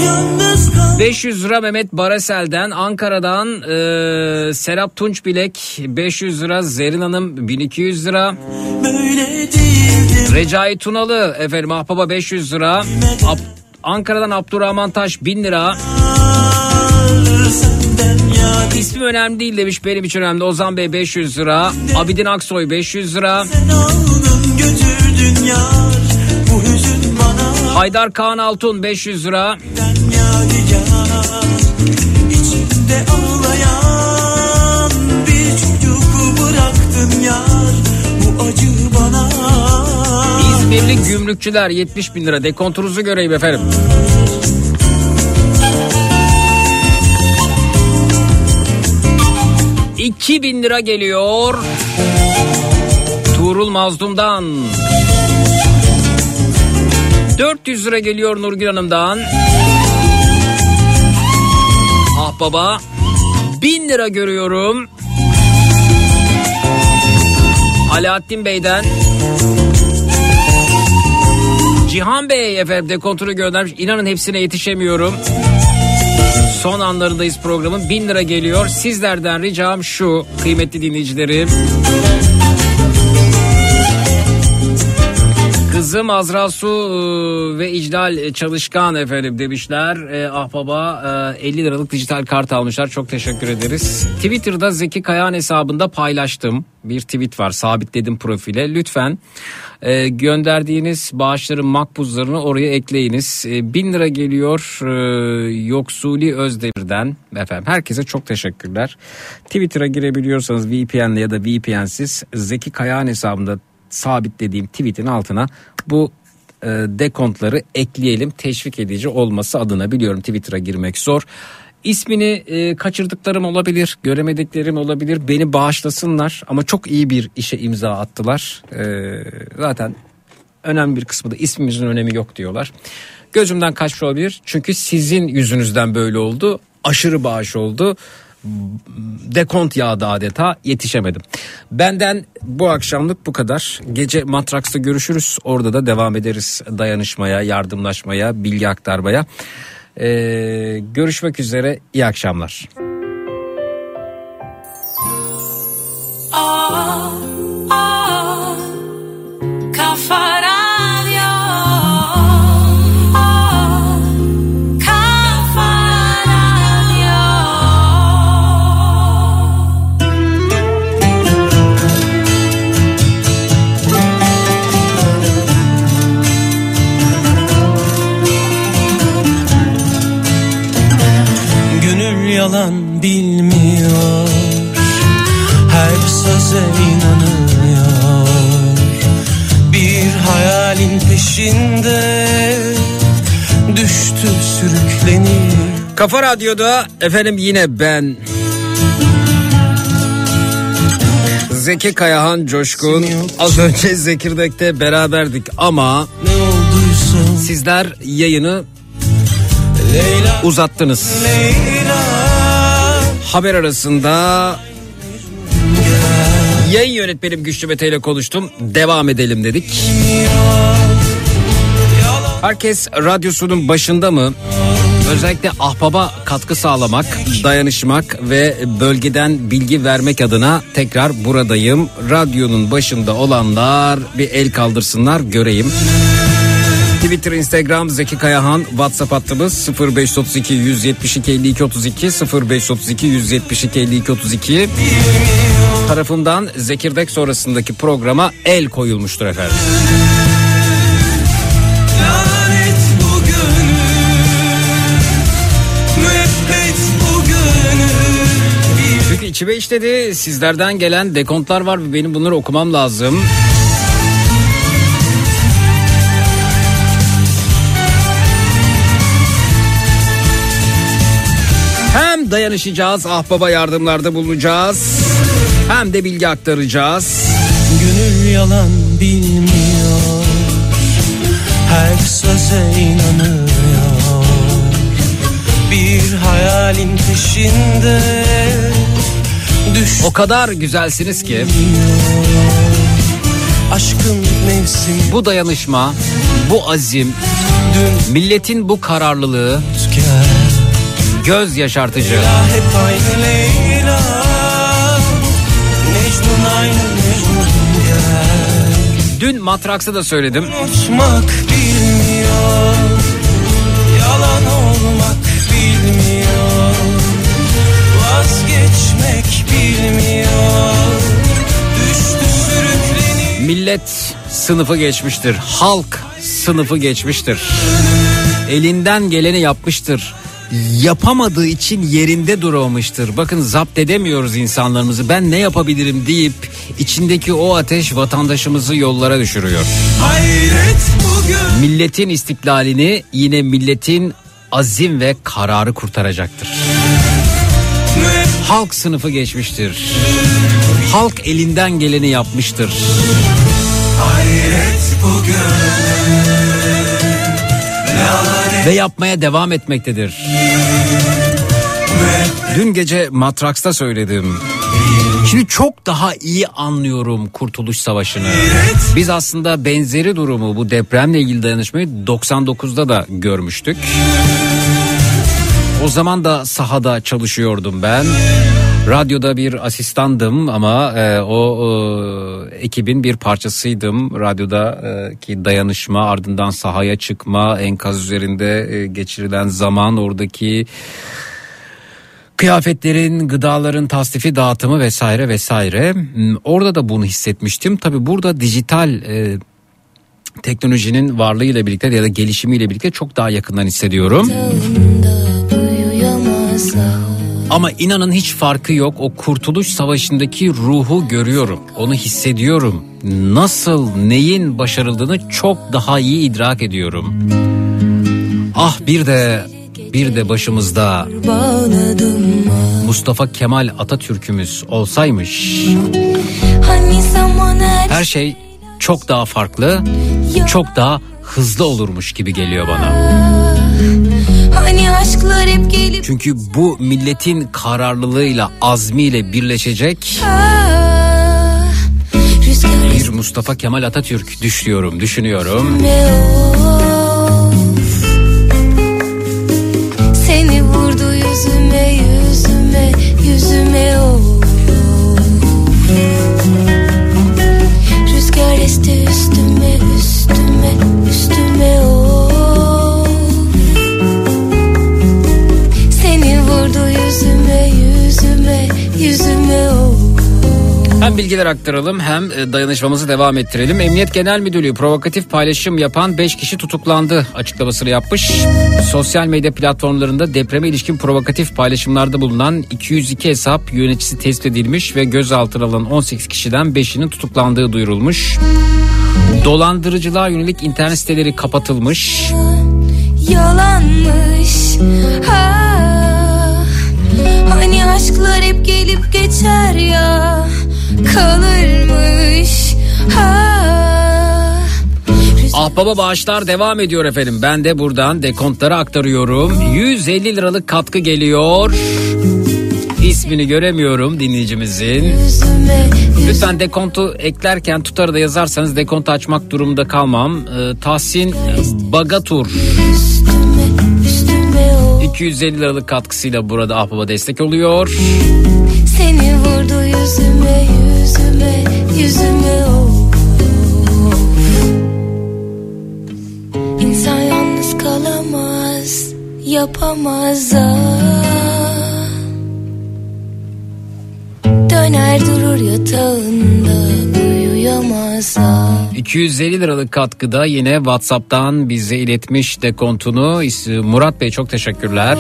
yalnız 500 lira Mehmet Barasel'den Ankara'dan e, Serap Tunç Bilek 500 lira Zerin Hanım 1200 lira. Recai Tunalı efendim Ahbaba 500 lira. Ab- Ankara'dan Abdurrahman Taş 1000 lira. İsmi önemli değil demiş benim için önemli. Ozan Bey 500 lira. Abidin Aksoy 500 lira. Haydar Kaan Altun 500 lira içimde ağlayan bir çocuk bıraktın yar bu acı Sevgili gümrükçüler 70 bin lira dekontunuzu göreyim efendim. İki bin lira geliyor. Tuğrul Mazlum'dan. 400 lira geliyor Nurgül Hanım'dan. Ah baba. 1000 lira görüyorum. Alaaddin Bey'den. Cihan Bey efendim dekontunu göndermiş. İnanın hepsine yetişemiyorum. Son anlarındayız programın. 1000 lira geliyor. Sizlerden ricam şu kıymetli dinleyicilerim. Kızım Azra Su e, ve İclal Çalışkan efendim demişler. E, ah baba e, 50 liralık dijital kart almışlar. Çok teşekkür ederiz. Twitter'da Zeki Kayan hesabında paylaştım. Bir tweet var sabitledim profile. Lütfen e, gönderdiğiniz bağışların makbuzlarını oraya ekleyiniz. E, 1000 lira geliyor e, Yoksuli Özdemir'den. Efendim herkese çok teşekkürler. Twitter'a girebiliyorsanız VPN'le ya da VPN'siz Zeki Kayan hesabında sabitlediğim tweetin altına bu e, dekontları ekleyelim teşvik edici olması adına biliyorum Twitter'a girmek zor. İsmini e, kaçırdıklarım olabilir, göremediklerim olabilir. Beni bağışlasınlar ama çok iyi bir işe imza attılar. E, zaten önemli bir kısmı da ismimizin önemi yok diyorlar. Gözümden kaçmış olabilir çünkü sizin yüzünüzden böyle oldu. Aşırı bağış oldu dekont yağdı adeta yetişemedim. Benden bu akşamlık bu kadar. Gece Matraks'ta görüşürüz. Orada da devam ederiz dayanışmaya, yardımlaşmaya, bilgi aktarmaya. Ee, görüşmek üzere. İyi akşamlar. Ah, Kafa Radyo'da efendim yine ben Zeki Kayahan Coşkun az önce Zekirdek'te beraberdik ama sizler yayını uzattınız. Haber arasında yayın yönetmenim Güçlü Mete ile konuştum. Devam edelim dedik. Herkes radyosunun başında mı? Özellikle ahbaba katkı sağlamak, dayanışmak ve bölgeden bilgi vermek adına tekrar buradayım. Radyonun başında olanlar bir el kaldırsınlar göreyim. Twitter, Instagram Zeki Kayahan, WhatsApp hattımız 0532 172 52 32 0532 172 52 32 tarafından Zekirdek sonrasındaki programa el koyulmuştur efendim. İçime işledi sizlerden gelen dekontlar var ve benim bunları okumam lazım. Hem dayanışacağız, ahbaba yardımlarda bulunacağız. Hem de bilgi aktaracağız. Gönül yalan bilmiyor Her söze inanıyor Bir hayalin peşinde Düş. O kadar güzelsiniz ki. Aşkın mevsimi bu dayanışma, bu azim, milletin bu kararlılığı göz yaşartıcı. Leyla hep aynı Leyla. Mecnun aynı Mecnun gel. Dün Matraks'ta da söyledim. Unutmak bilmiyor. Yalan olmak Vazgeçmek bilmiyor Düştü sürükleniyor Millet sınıfı geçmiştir. Halk sınıfı geçmiştir. Elinden geleni yapmıştır. yapamadığı için yerinde duramamıştır. Bakın zapt edemiyoruz insanlarımızı. Ben ne yapabilirim deyip içindeki o ateş vatandaşımızı yollara düşürüyor. Milletin istiklalini yine milletin azim ve kararı kurtaracaktır. Halk sınıfı geçmiştir. Halk elinden geleni yapmıştır. Hayret Lanet Ve yapmaya devam etmektedir. Dün gece Matraks'ta söyledim. Şimdi çok daha iyi anlıyorum Kurtuluş Savaşı'nı. Biz aslında benzeri durumu bu depremle ilgili dayanışmayı 99'da da görmüştük. O zaman da sahada çalışıyordum ben. Radyoda bir asistandım ama e, o e, ekibin bir parçasıydım. Radyodaki dayanışma ardından sahaya çıkma enkaz üzerinde e, geçirilen zaman oradaki kıyafetlerin, gıdaların tasnifi dağıtımı vesaire vesaire. Orada da bunu hissetmiştim. Tabi burada dijital e, teknolojinin varlığıyla birlikte ya da gelişimiyle birlikte çok daha yakından hissediyorum. Ama inanın hiç farkı yok. O Kurtuluş Savaşı'ndaki ruhu görüyorum. Onu hissediyorum. Nasıl, neyin başarıldığını çok daha iyi idrak ediyorum. Ah bir de bir de başımızda Mustafa Kemal Atatürk'ümüz olsaymış. Her şey çok daha farklı, çok daha hızlı olurmuş gibi geliyor bana. Hani aşklar hep gelip Çünkü bu milletin kararlılığıyla, azmiyle birleşecek ah, bir Mustafa Kemal Atatürk düşüyorum, düşünüyorum. Seni vurdu yüzüme yüzüme yüzüme of Rüzgar esti üstüme üstüme üstüme of yüzüme yüzüme Hem bilgiler aktaralım hem e, dayanışmamızı devam ettirelim. Emniyet Genel Müdürlüğü provokatif paylaşım yapan 5 kişi tutuklandı açıklamasını yapmış. Sosyal medya platformlarında depreme ilişkin provokatif paylaşımlarda bulunan 202 hesap yöneticisi tespit edilmiş ve gözaltına alınan 18 kişiden 5'inin tutuklandığı duyurulmuş. Dolandırıcılığa yönelik internet siteleri kapatılmış. yalanmış ha, gelip geçer ya kalırmış ha, Ahbaba bağışlar devam ediyor efendim. Ben de buradan dekontları aktarıyorum. 150 liralık katkı geliyor. İsmini göremiyorum dinleyicimizin. Lütfen dekontu eklerken tutarı da yazarsanız dekontu açmak durumunda kalmam. Ee, Tahsin Bagatur 250 liralık katkısıyla burada Ahbaba destek oluyor. Seni vurdu yüzüme yüzüme yüzüme o İnsan yalnız kalamaz yapamaz ah. Döner durur yatağında uyuyamaz ah. 250 liralık katkıda yine WhatsApp'tan bize iletmiş dekontunu. Murat Bey çok teşekkürler.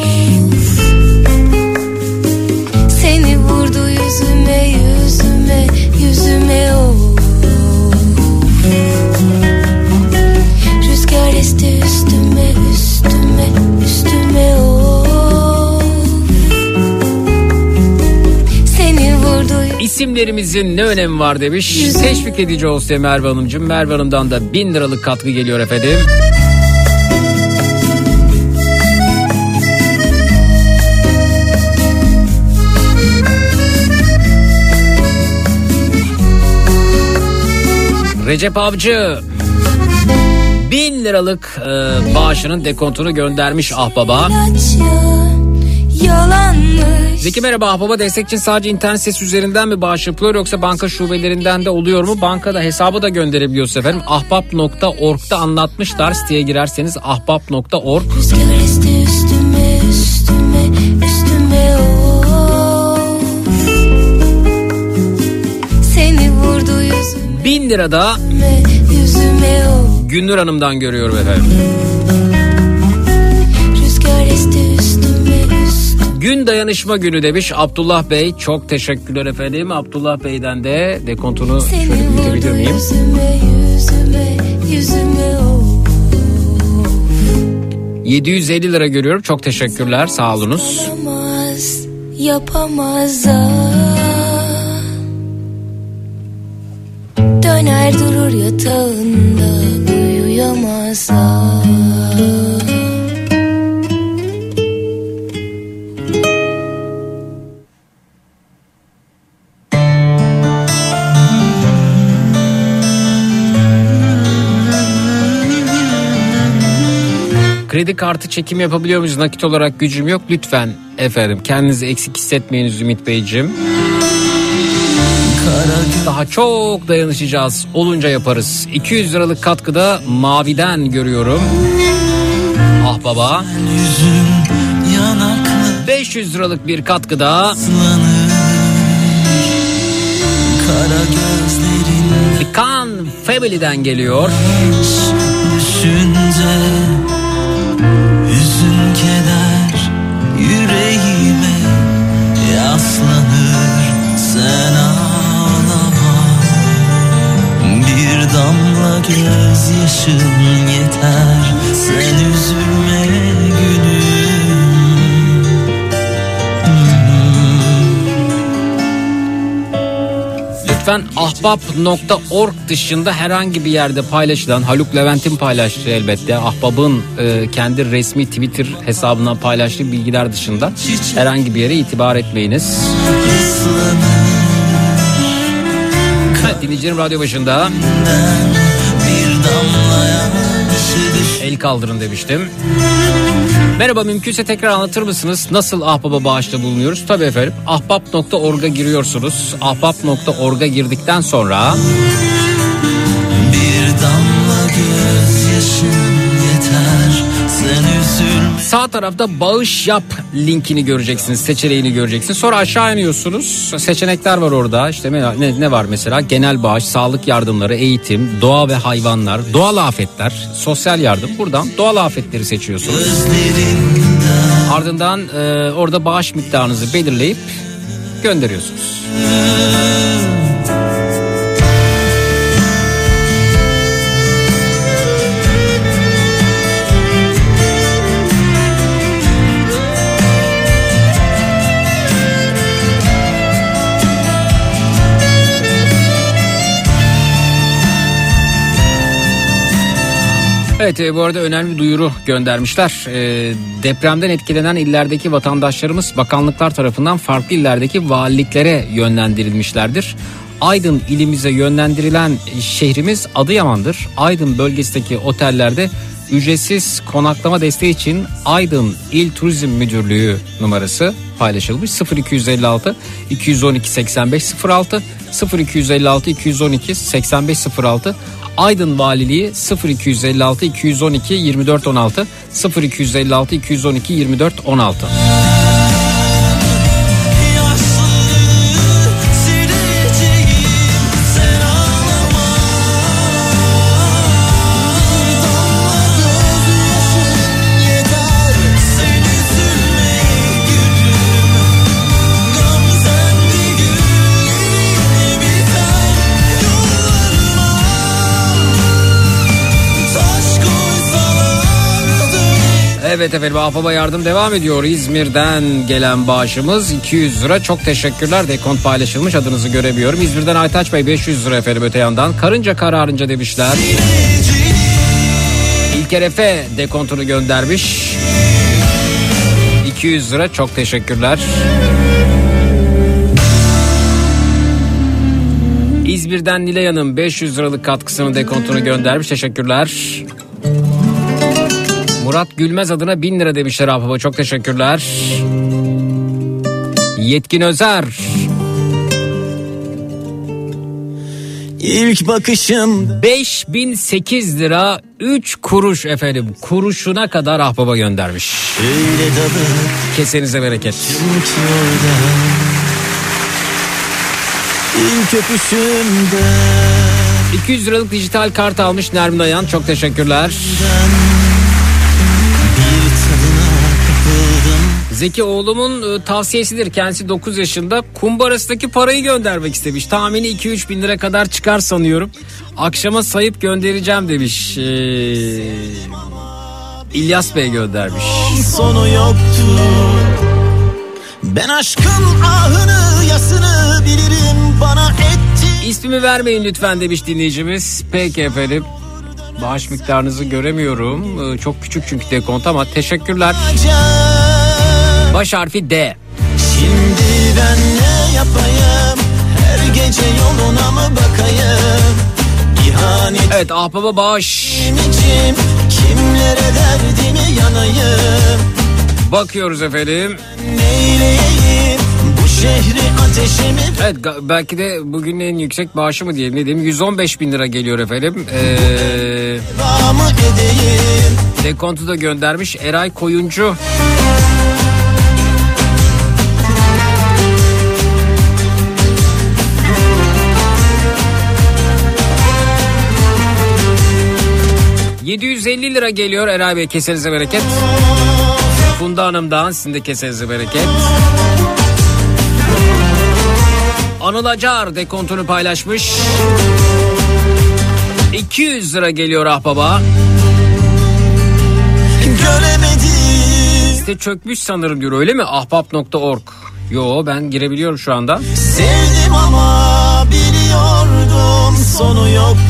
İsimlerimizin ne önemi var demiş. Teşvik edici olsun Merve Hanımcığım. Merve Hanım'dan da 1000 liralık katkı geliyor efendim. Recep Avcı 1000 liralık e, bağışının dekontunu göndermiş ahbaba. ilaç ya yalanmış Zeki merhaba ahbaba destek için sadece internet sitesi üzerinden mi bağış yapılıyor yoksa banka şubelerinden de oluyor mu? Bankada hesabı da gönderebiliyorsunuz efendim. Ahbap.org'da anlatmışlar. Siteye girerseniz ahbap.org. 1000 lirada Günnur Hanım'dan görüyorum efendim. Gün dayanışma günü demiş Abdullah Bey. Çok teşekkürler efendim. Abdullah Bey'den de dekontunu şöyle büyütebilir miyim? Yüzüme yüzüme yüzüme oh. 750 lira görüyorum. Çok teşekkürler. Sağ olunuz. Yapamaz yapamaz. Döner durur yatağında uyuyamaz ah. Kredi kartı çekim yapabiliyor muyuz? Nakit olarak gücüm yok. Lütfen efendim kendinizi eksik hissetmeyiniz Ümit Beyciğim. Daha çok dayanışacağız. Olunca yaparız. 200 liralık katkıda maviden görüyorum. Ah baba. yanaklı 500 liralık bir katkıda kara gözlerin Kan Family'den geliyor. düşünce keder yüreğime yaslanır sen ağlama. Bir damla gözyaşın yeter sen üzülme gülüm Lütfen ahbap.org dışında herhangi bir yerde paylaşılan Haluk Levent'in paylaştığı elbette ahbabın e, kendi resmi Twitter hesabından paylaştığı bilgiler dışında herhangi bir yere itibar etmeyiniz. Evet, dinleyicilerim radyo başında el kaldırın demiştim. Merhaba mümkünse tekrar anlatır mısınız? Nasıl ahbaba bağışta bulunuyoruz? Tabii efendim ahbap.org'a giriyorsunuz. Ahbap.org'a girdikten sonra Bir damla Sağ tarafta bağış yap linkini göreceksiniz. Seçeneğini göreceksiniz. Sonra aşağı iniyorsunuz. Seçenekler var orada. İşte ne, ne, var mesela? Genel bağış, sağlık yardımları, eğitim, doğa ve hayvanlar, doğal afetler, sosyal yardım. Buradan doğal afetleri seçiyorsunuz. Ardından e, orada bağış miktarınızı belirleyip gönderiyorsunuz. Evet e, bu arada önemli bir duyuru göndermişler. E, depremden etkilenen illerdeki vatandaşlarımız bakanlıklar tarafından farklı illerdeki valiliklere yönlendirilmişlerdir. Aydın ilimize yönlendirilen şehrimiz Adıyaman'dır. Aydın bölgesindeki otellerde ücretsiz konaklama desteği için Aydın İl Turizm Müdürlüğü numarası paylaşılmış. 0256 212 85 06 0256 212 85 06 Aydın Valiliği 0256 212 24 16 0256 212 24 Evet efendim Afaba yardım devam ediyor. İzmir'den gelen bağışımız 200 lira. Çok teşekkürler. Dekont paylaşılmış adınızı göremiyorum. İzmir'den Aytaç Bey 500 lira efendim öte yandan. Karınca kararınca demişler. İlker Efe dekontunu göndermiş. 200 lira çok teşekkürler. İzmir'den Nilay Hanım 500 liralık katkısını dekontunu göndermiş. Teşekkürler. Murat Gülmez adına 1000 lira demişler Afaba. Çok teşekkürler. Yetkin Özer. İlk bakışım 5008 lira 3 kuruş efendim. Kuruşuna kadar Ahbaba göndermiş. Kesenize bereket. İlk öpüşümde 200 liralık dijital kart almış Nermin Ayan. Çok teşekkürler. bir Zeki oğlumun e, tavsiyesidir. Kendisi 9 yaşında kumbarasındaki parayı göndermek istemiş. Tahmini 2-3 bin lira kadar çıkar sanıyorum. Akşama sayıp göndereceğim demiş. Ee, İlyas Bey göndermiş. sonu yoktu Ben aşkın ahını yasını bilirim bana etti İsmimi vermeyin lütfen demiş dinleyicimiz. Peki efendim. Bağış miktarınızı göremiyorum. Ee, Çok küçük çünkü dekont ama teşekkürler. Baş harfi D. Şimdi ben ne yapayım Her gece yoluna mı bakayım İhanet Evet ahbaba bağış. içim Kimlere derdimi yanayım Bakıyoruz efendim. Neyleyeyim bu şehri ateşimi Evet belki de bugün en yüksek bağışı mı diyelim ne diyeyim 115 bin lira geliyor efendim. Ee, dekontu da göndermiş Eray Koyuncu. ...750 lira geliyor Eray Bey kesenize bereket. Funda Hanım'dan sizin de kesenize bereket. Anıl Acar dekontunu paylaşmış. 200 lira geliyor ahbaba. Göremedim Site çökmüş sanırım diyor öyle mi? Ahbap.org. Yo ben girebiliyorum şu anda. Sevdim ama sonu yoktu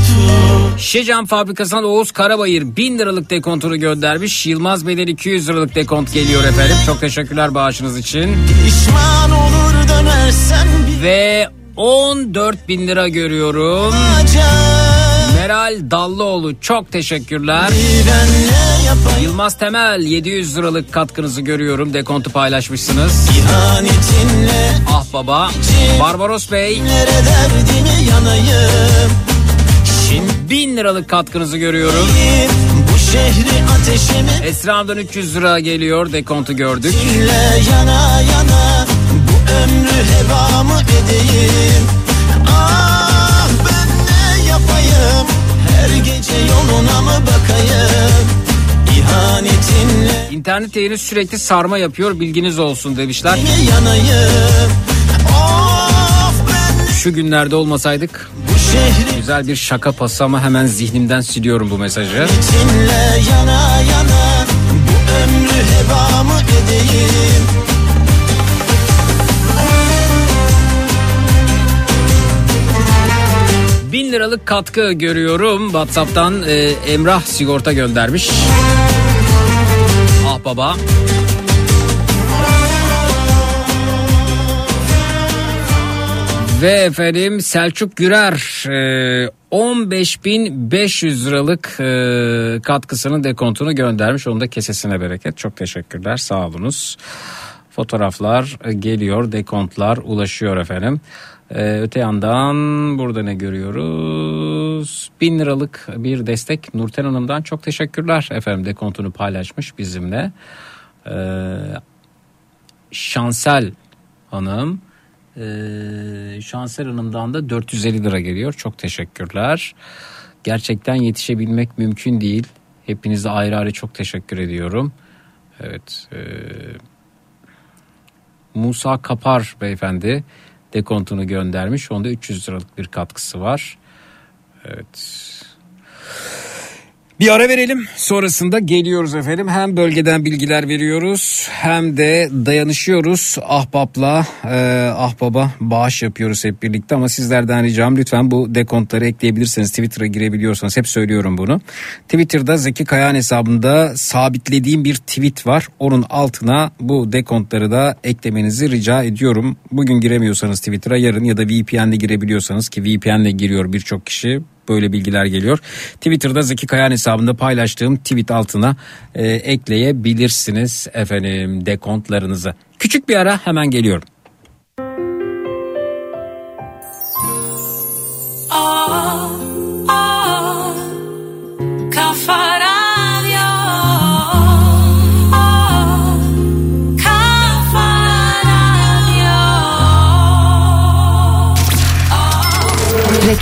Şişecam fabrikasından Oğuz Karabayır 1000 liralık dekontunu göndermiş. Yılmaz Bey'den 200 liralık dekont geliyor efendim. Çok teşekkürler bağışınız için. Pişman olur dönersen bir Ve 14 bin lira görüyorum. acem Meral Dallıoğlu çok teşekkürler. Yılmaz Temel 700 liralık katkınızı görüyorum. Dekontu paylaşmışsınız. Ah baba. Barbaros Bey yanayım 1000 liralık katkınızı görüyorum. Bu şehri ateşimi Esra Hanım'dan 300 lira geliyor. Dekontu gördük. Yana yana Bu ömrü heba edeyim Ah ben ne yapayım Her gece yoluna mı bakayım İhanetinle İnternet yayını sürekli sarma yapıyor. Bilginiz olsun demişler. mi yanayım Şu günlerde olmasaydık güzel bir şaka pası ama hemen zihnimden siliyorum bu mesajı. Dinle yana yana Bu ömrü heba mı edeyim liralık katkı görüyorum. WhatsApp'tan e, Emrah sigorta göndermiş. Ah baba. Ve efendim Selçuk Gürer e, 15.500 liralık e, katkısının dekontunu göndermiş. Onun da kesesine bereket. Çok teşekkürler sağ olunuz. Fotoğraflar e, geliyor, dekontlar ulaşıyor efendim. E, öte yandan burada ne görüyoruz? Bin liralık bir destek Nurten Hanım'dan çok teşekkürler efendim dekontunu paylaşmış bizimle. E, Şansel Hanım ee, Şansel Hanım'dan da 450 lira geliyor. Çok teşekkürler. Gerçekten yetişebilmek mümkün değil. Hepinize ayrı ayrı çok teşekkür ediyorum. Evet. e, Musa Kapar beyefendi dekontunu göndermiş. Onda 300 liralık bir katkısı var. Evet. Bir ara verelim. Sonrasında geliyoruz efendim. Hem bölgeden bilgiler veriyoruz hem de dayanışıyoruz. Ahbapla e, ahbaba bağış yapıyoruz hep birlikte ama sizlerden ricam lütfen bu dekontları ekleyebilirseniz Twitter'a girebiliyorsanız hep söylüyorum bunu. Twitter'da Zeki Kayağan hesabında sabitlediğim bir tweet var. Onun altına bu dekontları da eklemenizi rica ediyorum. Bugün giremiyorsanız Twitter'a yarın ya da VPN'le girebiliyorsanız ki VPN'le giriyor birçok kişi böyle bilgiler geliyor. Twitter'da Zeki Kayan hesabında paylaştığım tweet altına e, ekleyebilirsiniz efendim dekontlarınızı. Küçük bir ara hemen geliyorum.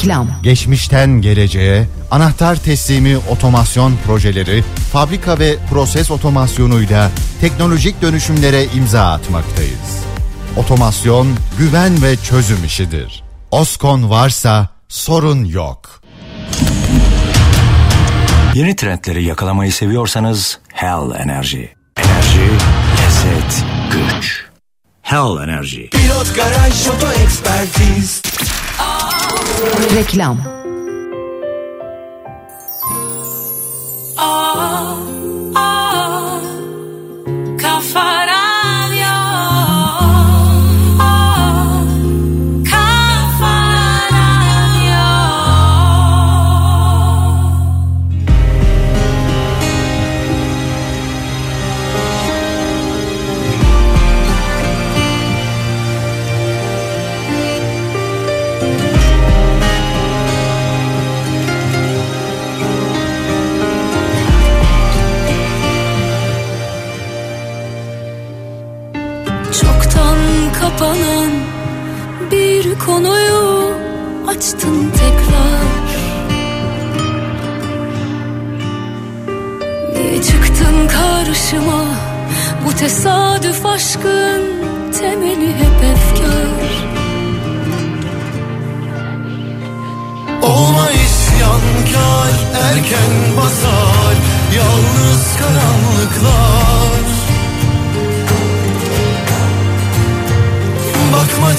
Reklam. Geçmişten geleceğe anahtar teslimi otomasyon projeleri, fabrika ve proses otomasyonuyla teknolojik dönüşümlere imza atmaktayız. Otomasyon güven ve çözüm işidir. Oskon varsa sorun yok. Yeni trendleri yakalamayı seviyorsanız Hell Enerji. Enerji, lezzet, güç. Hell Enerji. Pilot Garaj Oto Ekspertiz Reklam. Konuyu açtın tekrar. Niye çıktın karşıma? Bu tesadüf aşkın temeli hep efkar. Olma isyankar erken basar Yalnız karanlıklar. Bakma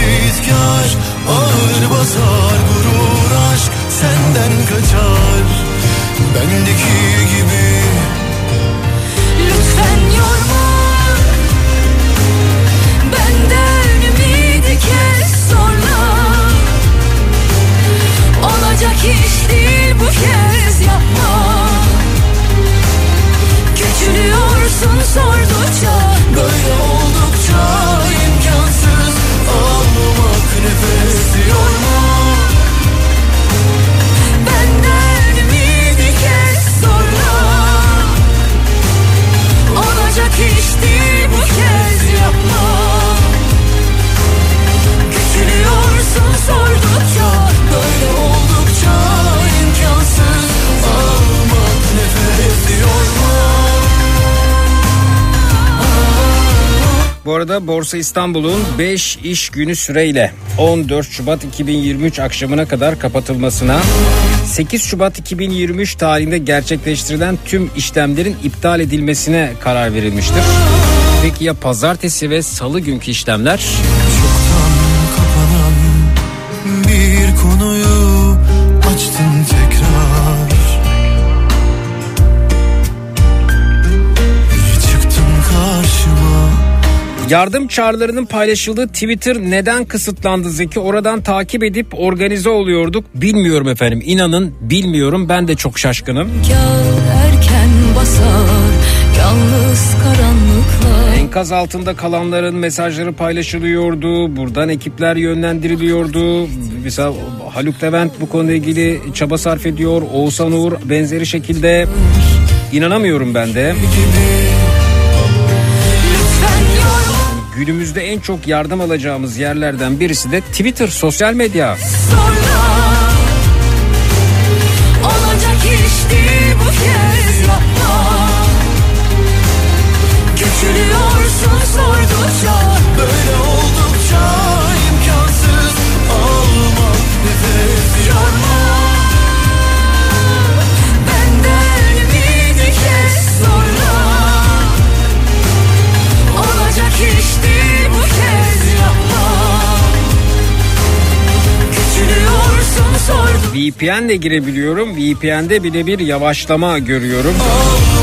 tehditkar Ağır basar gurur aşk Senden kaçar. Bendeki gibi. Lütfen yorma. Benden ümidi kes sonra. Olacak iş değil bu kez yapma. Küçülüyorsun sordukça Böyle oldukça nefes yorma Benden ümidi kes sonra Olacak iş değil bu kez yapma Küçülüyorsun sordukça Bu arada Borsa İstanbul'un 5 iş günü süreyle 14 Şubat 2023 akşamına kadar kapatılmasına 8 Şubat 2023 tarihinde gerçekleştirilen tüm işlemlerin iptal edilmesine karar verilmiştir. Peki ya pazartesi ve salı günkü işlemler? Yardım çağrılarının paylaşıldığı Twitter neden kısıtlandı Zeki? Oradan takip edip organize oluyorduk. Bilmiyorum efendim. İnanın bilmiyorum. Ben de çok şaşkınım. Basar Enkaz altında kalanların mesajları paylaşılıyordu. Buradan ekipler yönlendiriliyordu. Mesela Haluk Levent bu konuyla ilgili çaba sarf ediyor. Oğuzhan Uğur benzeri şekilde. İnanamıyorum ben de. Günümüzde en çok yardım alacağımız yerlerden birisi de Twitter, sosyal medya. Olacak sordukça VPN'le girebiliyorum. VPN'de bile bir yavaşlama görüyorum. nefes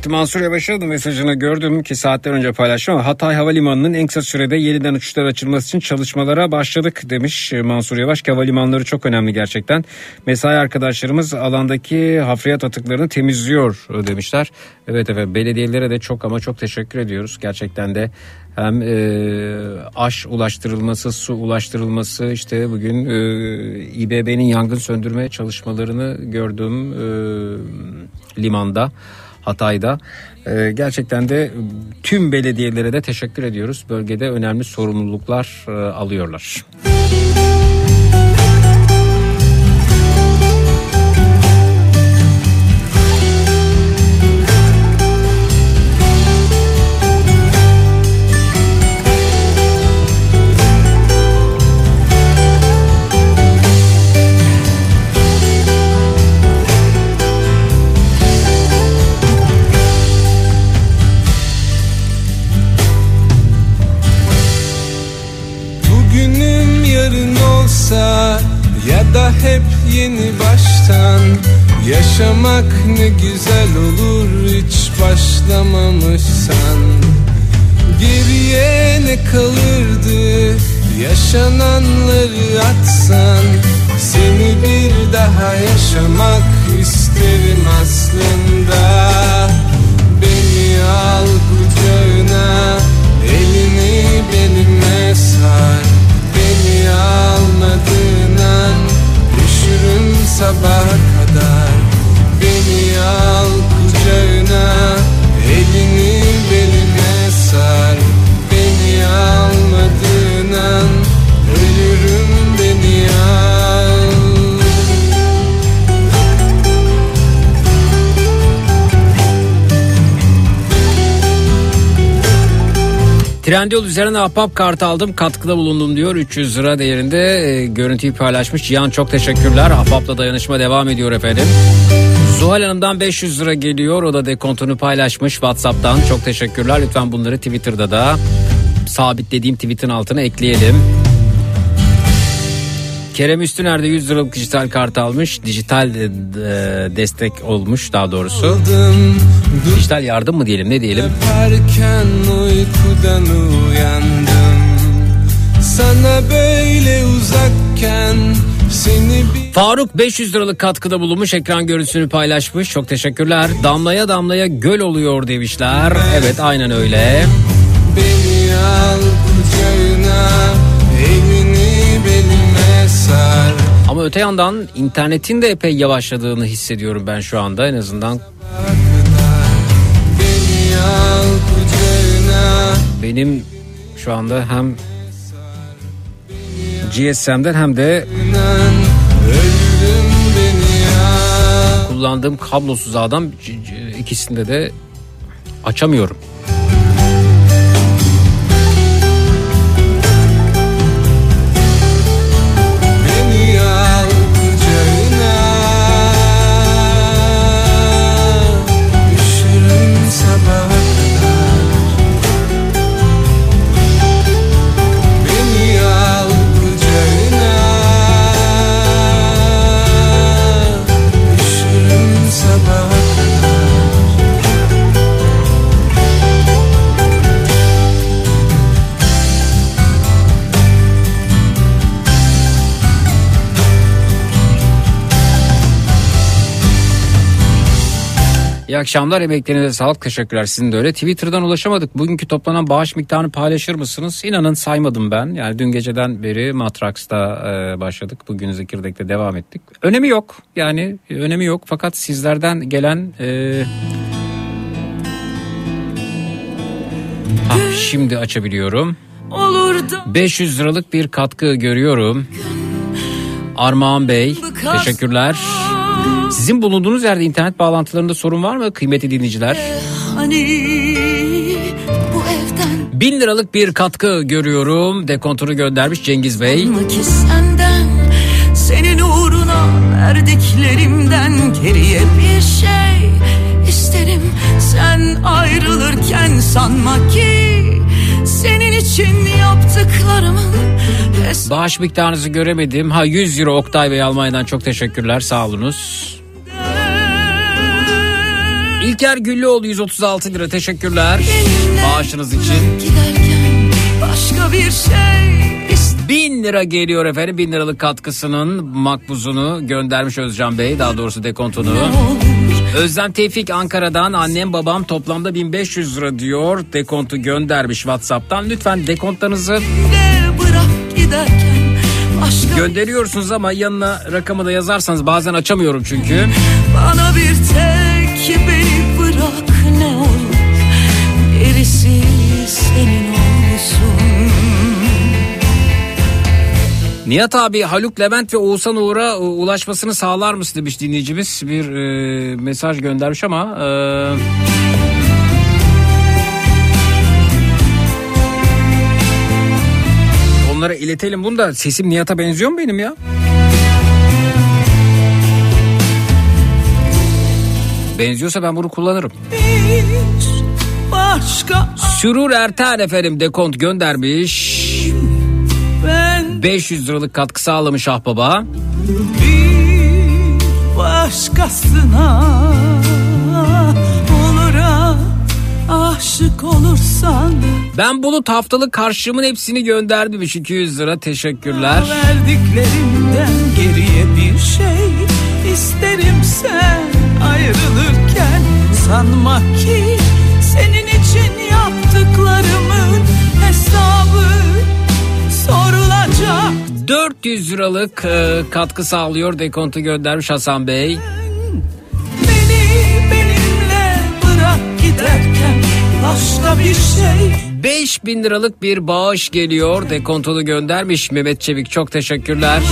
Evet Mansur Yavaş'a da mesajını gördüm ki saatler önce paylaştım ama Hatay Havalimanı'nın en kısa sürede yeniden uçuşlar açılması için çalışmalara başladık demiş Mansur Yavaş havalimanları çok önemli gerçekten. Mesai arkadaşlarımız alandaki hafriyat atıklarını temizliyor demişler. Evet evet belediyelere de çok ama çok teşekkür ediyoruz gerçekten de hem e, aş ulaştırılması, su ulaştırılması işte bugün e, İBB'nin yangın söndürme çalışmalarını gördüm e, limanda. Hatay'da. Ee, gerçekten de tüm belediyelere de teşekkür ediyoruz. Bölgede önemli sorumluluklar e, alıyorlar. Bugünüm hep yeni baştan. Yaşamak ne güzel olur hiç başlamamışsan. Geriye ne kalırdı yaşananları atsan. Seni bir daha yaşamak isterim aslında. Beni al kucağına elini belime sar. Beni almadığın an üşürüm sabaha kadar Trendyol üzerine ahbap kartı aldım katkıda bulundum diyor. 300 lira değerinde e, görüntüyü paylaşmış. Cihan çok teşekkürler. Ahbapla dayanışma devam ediyor efendim. Zuhal Hanım'dan 500 lira geliyor. O da dekontunu paylaşmış Whatsapp'tan. Çok teşekkürler. Lütfen bunları Twitter'da da sabitlediğim tweetin altına ekleyelim Kerem Üstüner de 100 liralık dijital kart almış. Dijital e, e, destek olmuş daha doğrusu. Dijital yardım mı diyelim ne diyelim? Uykudan uyandım Sana böyle uzakken bir Faruk 500 liralık katkıda bulunmuş ekran görüntüsünü paylaşmış. Çok teşekkürler. Damlaya damlaya göl oluyor demişler. Evet aynen öyle. Beni al kucağına sar Ama öte yandan internetin de epey yavaşladığını hissediyorum ben şu anda en azından. Benim şu anda hem GSM'den hem de kullandığım kablosuz c- ikisinde de açamıyorum. İyi akşamlar emeklerinize sağlık teşekkürler sizin de öyle. Twitter'dan ulaşamadık. Bugünkü toplanan bağış miktarını paylaşır mısınız? İnanın saymadım ben. Yani dün geceden beri Matrax'ta e, başladık. Bugün Zekirdek'te devam ettik. Önemi yok. Yani önemi yok. Fakat sizlerden gelen... E... Ah, şimdi açabiliyorum. Olur da 500 liralık bir katkı görüyorum. Armağan Bey teşekkürler. Sizin bulunduğunuz yerde internet bağlantılarında sorun var mı kıymetli dinleyiciler? hani bu evden 1000 liralık bir katkı görüyorum. Dekontunu göndermiş Cengiz Bey. senden senin uğruna verdiklerimden geriye bir şey isterim sen ayrılırken sanma ki senin için yaptıklarımın Bağış miktarınızı göremedim. Ha 100 euro Oktay Bey Almanya'dan çok teşekkürler sağ olunuz. İlk İlker Güllüoğlu 136 lira teşekkürler bağışınız için. Giderken başka bir şey Bin lira geliyor efendim. Bin liralık katkısının makbuzunu göndermiş Özcan Bey. Daha doğrusu dekontunu. Özlem Tevfik Ankara'dan annem babam toplamda 1500 lira diyor. Dekontu göndermiş Whatsapp'tan. Lütfen dekontlarınızı gönderiyorsunuz ama yanına rakamı da yazarsanız bazen açamıyorum çünkü. bana bir tek beni gerisi senin olsun. Nihat abi Haluk Levent ve Oğuzhan Uğur'a e, ulaşmasını sağlar mısın demiş dinleyicimiz. Bir e, mesaj göndermiş ama... e, onlara iletelim bunu da sesim Nihat'a benziyor mu benim ya? Benziyorsa ben bunu kullanırım. Bir başka Sürur Erten efendim dekont göndermiş. ben 500 liralık katkı sağlamış ahbaba. bir başkasına olura aşık olursan Ben bulut haftalık karşımın hepsini gönderdim 200 lira teşekkürler. verdiklerimden geriye bir şey isterim sen ayrılırken sanma ki sorulacak. 400 liralık e, katkı sağlıyor dekontu göndermiş Hasan Bey. beni benimle bırak giderken başka bir şey. 5000 liralık bir bağış geliyor. Dekontunu göndermiş Mehmet Çevik. Çok teşekkürler.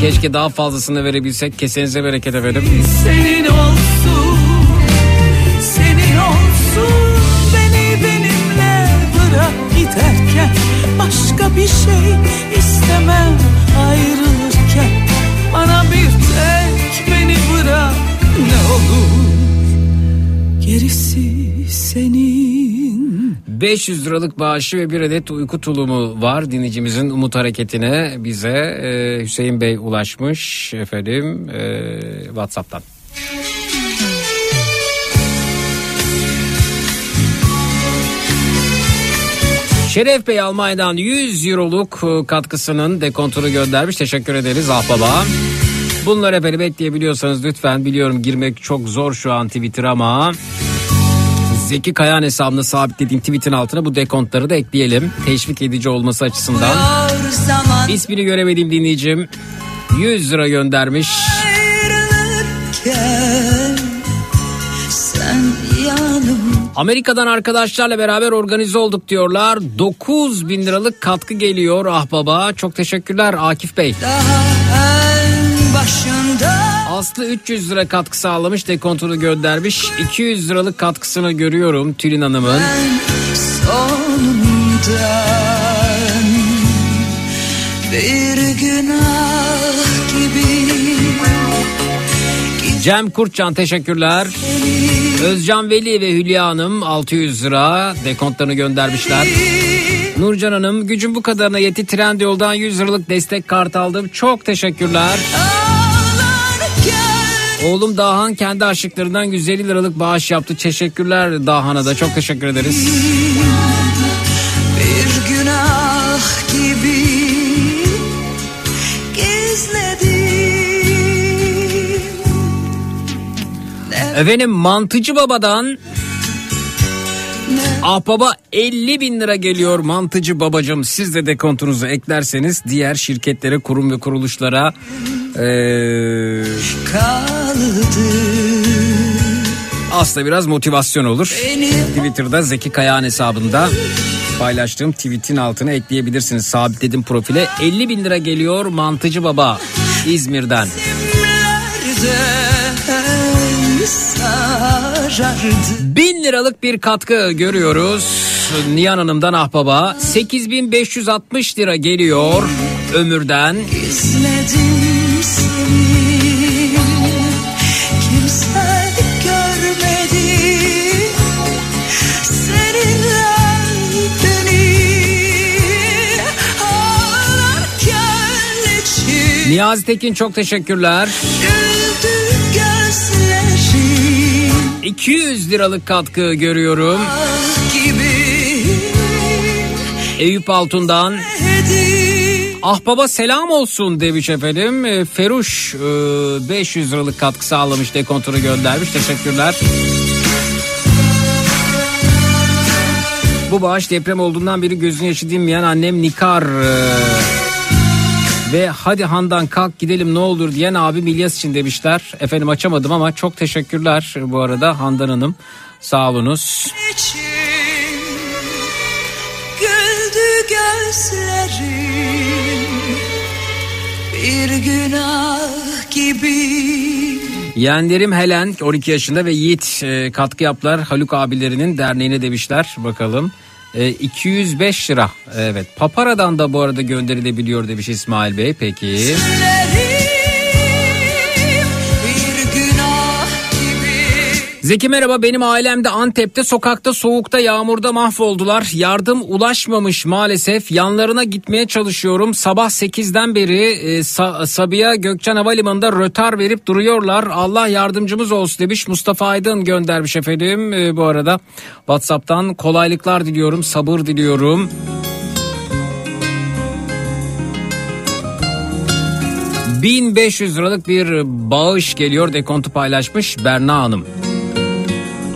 Keşke daha fazlasını verebilsek. Kesenize bereket efendim. Senin olsun, senin olsun. Beni benimle bırak giderken Başka bir şey istemem ayrılırken. Bana bir tek beni bırak ne olur. Gerisi senin. 500 liralık bağışı ve bir adet uyku tulumu var dinleyicimizin umut hareketine. Bize e, Hüseyin Bey ulaşmış efendim e, Whatsapp'tan. Şeref Bey Almanya'dan 100 euroluk e, katkısının dekontunu göndermiş. Teşekkür ederiz ah baba. Bunları efendim ekleyebiliyorsanız lütfen biliyorum girmek çok zor şu an Twitter ama Zeki Kayan hesabını sabitlediğim tweetin altına bu dekontları da ekleyelim. Teşvik edici olması açısından. İsmini göremediğim dinleyicim 100 lira göndermiş. ayrılırken Amerika'dan arkadaşlarla beraber organize olduk diyorlar. 9 bin liralık katkı geliyor ah baba. Çok teşekkürler Akif Bey. Aslı 300 lira katkı sağlamış dekontunu göndermiş. 200 liralık katkısını görüyorum Tülin Hanım'ın. bir günah Cem Kurtcan teşekkürler. Özcan Veli ve Hülya Hanım 600 lira dekontlarını göndermişler. Nurcan Hanım gücüm bu kadarına yetti Trendyol'dan 100 liralık destek kart aldım. Çok teşekkürler. Oğlum Dahan kendi aşıklarından 150 liralık bağış yaptı. Teşekkürler Dahan'a da çok teşekkür ederiz. Efendim Mantıcı Baba'dan Ahbaba 50 bin lira geliyor Mantıcı Babacım. Siz de dekontunuzu eklerseniz diğer şirketlere, kurum ve kuruluşlara kaldı aslında biraz motivasyon olur. Twitter'da Zeki Kayağan hesabında paylaştığım tweetin altına ekleyebilirsiniz. Sabitledim profile 50 bin lira geliyor Mantıcı Baba İzmir'den. Sarardı Bin liralık bir katkı görüyoruz. Nihan Hanım'dan Ahbaba 8560 lira geliyor Ömür'den. İçim Niyazi Tekin çok teşekkürler. 200 liralık katkı görüyorum. Eyüp Altun'dan Ahbaba selam olsun demiş efendim. E, Feruş e, 500 liralık katkı sağlamış dekontunu göndermiş. Teşekkürler. Bu bağış deprem olduğundan beri gözünü yaşı dinmeyen annem Nikar e, ve hadi Handan kalk gidelim ne olur diyen abi İlyas için demişler. Efendim açamadım ama çok teşekkürler bu arada Handan Hanım. Sağ olunuz. Güldü gözlerim Bir günah gibi Yeğenlerim Helen 12 yaşında ve Yiğit e, katkı yaptılar Haluk abilerinin derneğine demişler bakalım. E, 205 lira evet Papara'dan da bu arada gönderilebiliyor demiş İsmail Bey peki. Bir Zeki merhaba benim ailem de Antep'te sokakta soğukta yağmurda mahvoldular. Yardım ulaşmamış maalesef yanlarına gitmeye çalışıyorum. Sabah 8'den beri e, Sa- Sabiha Gökçen Havalimanı'nda rötar verip duruyorlar. Allah yardımcımız olsun demiş Mustafa Aydın göndermiş efendim. E, bu arada Whatsapp'tan kolaylıklar diliyorum sabır diliyorum. ...1500 liralık bir bağış geliyor dekontu paylaşmış Berna Hanım.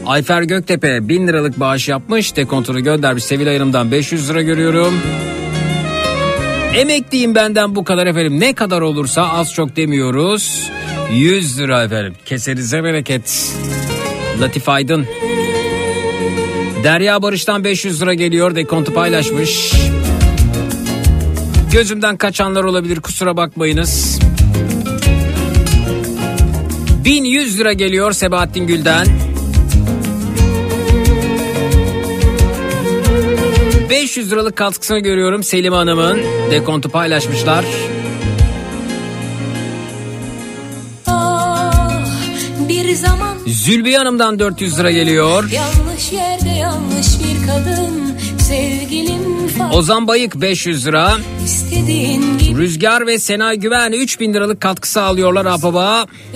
Ayfer Göktepe 1000 liralık bağış yapmış. Dekontunu göndermiş. Sevilay Hanım'dan 500 lira görüyorum. Emekliyim benden bu kadar efendim. Ne kadar olursa az çok demiyoruz. 100 lira efendim. Keserize bereket. Latif Aydın. Derya Barış'tan 500 lira geliyor. Dekontu paylaşmış. Gözümden kaçanlar olabilir kusura bakmayınız. 1100 lira geliyor Sebahattin Gül'den. 500 liralık katkısını görüyorum Selim Hanım'ın. Dekontu paylaşmışlar. Ah, zaman Zülbiye Hanım'dan 400 lira geliyor. yanlış yerde yanlış bir kadın Sevgilim falan Ozan Bayık 500 lira. Rüzgar ve Sena Güven 3000 liralık katkı sağlıyorlar.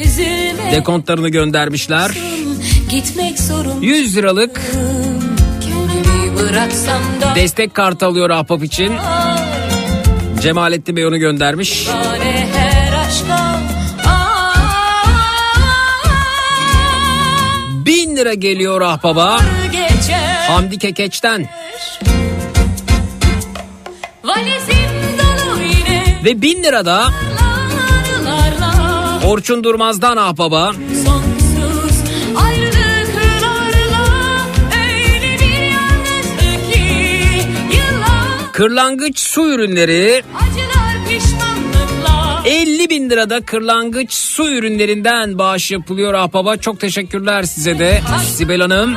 Üzülme Dekontlarını göndermişler. gitmek zorunda 100 liralık da destek kartı alıyor Ahbap için. Cemalettin Bey onu göndermiş. Aşka 1000 lira geliyor Ahbaba. geçer Hamdi Kekeç'ten. Ve 1000 lira da Orçun Durmaz'dan Ahbaba. sonsuz Kırlangıç su ürünleri acılar pişmanlıklar 50 bin lirada kırlangıç su ürünlerinden bağış yapılıyor Ahbaba. Çok teşekkürler size de Sibel Hanım.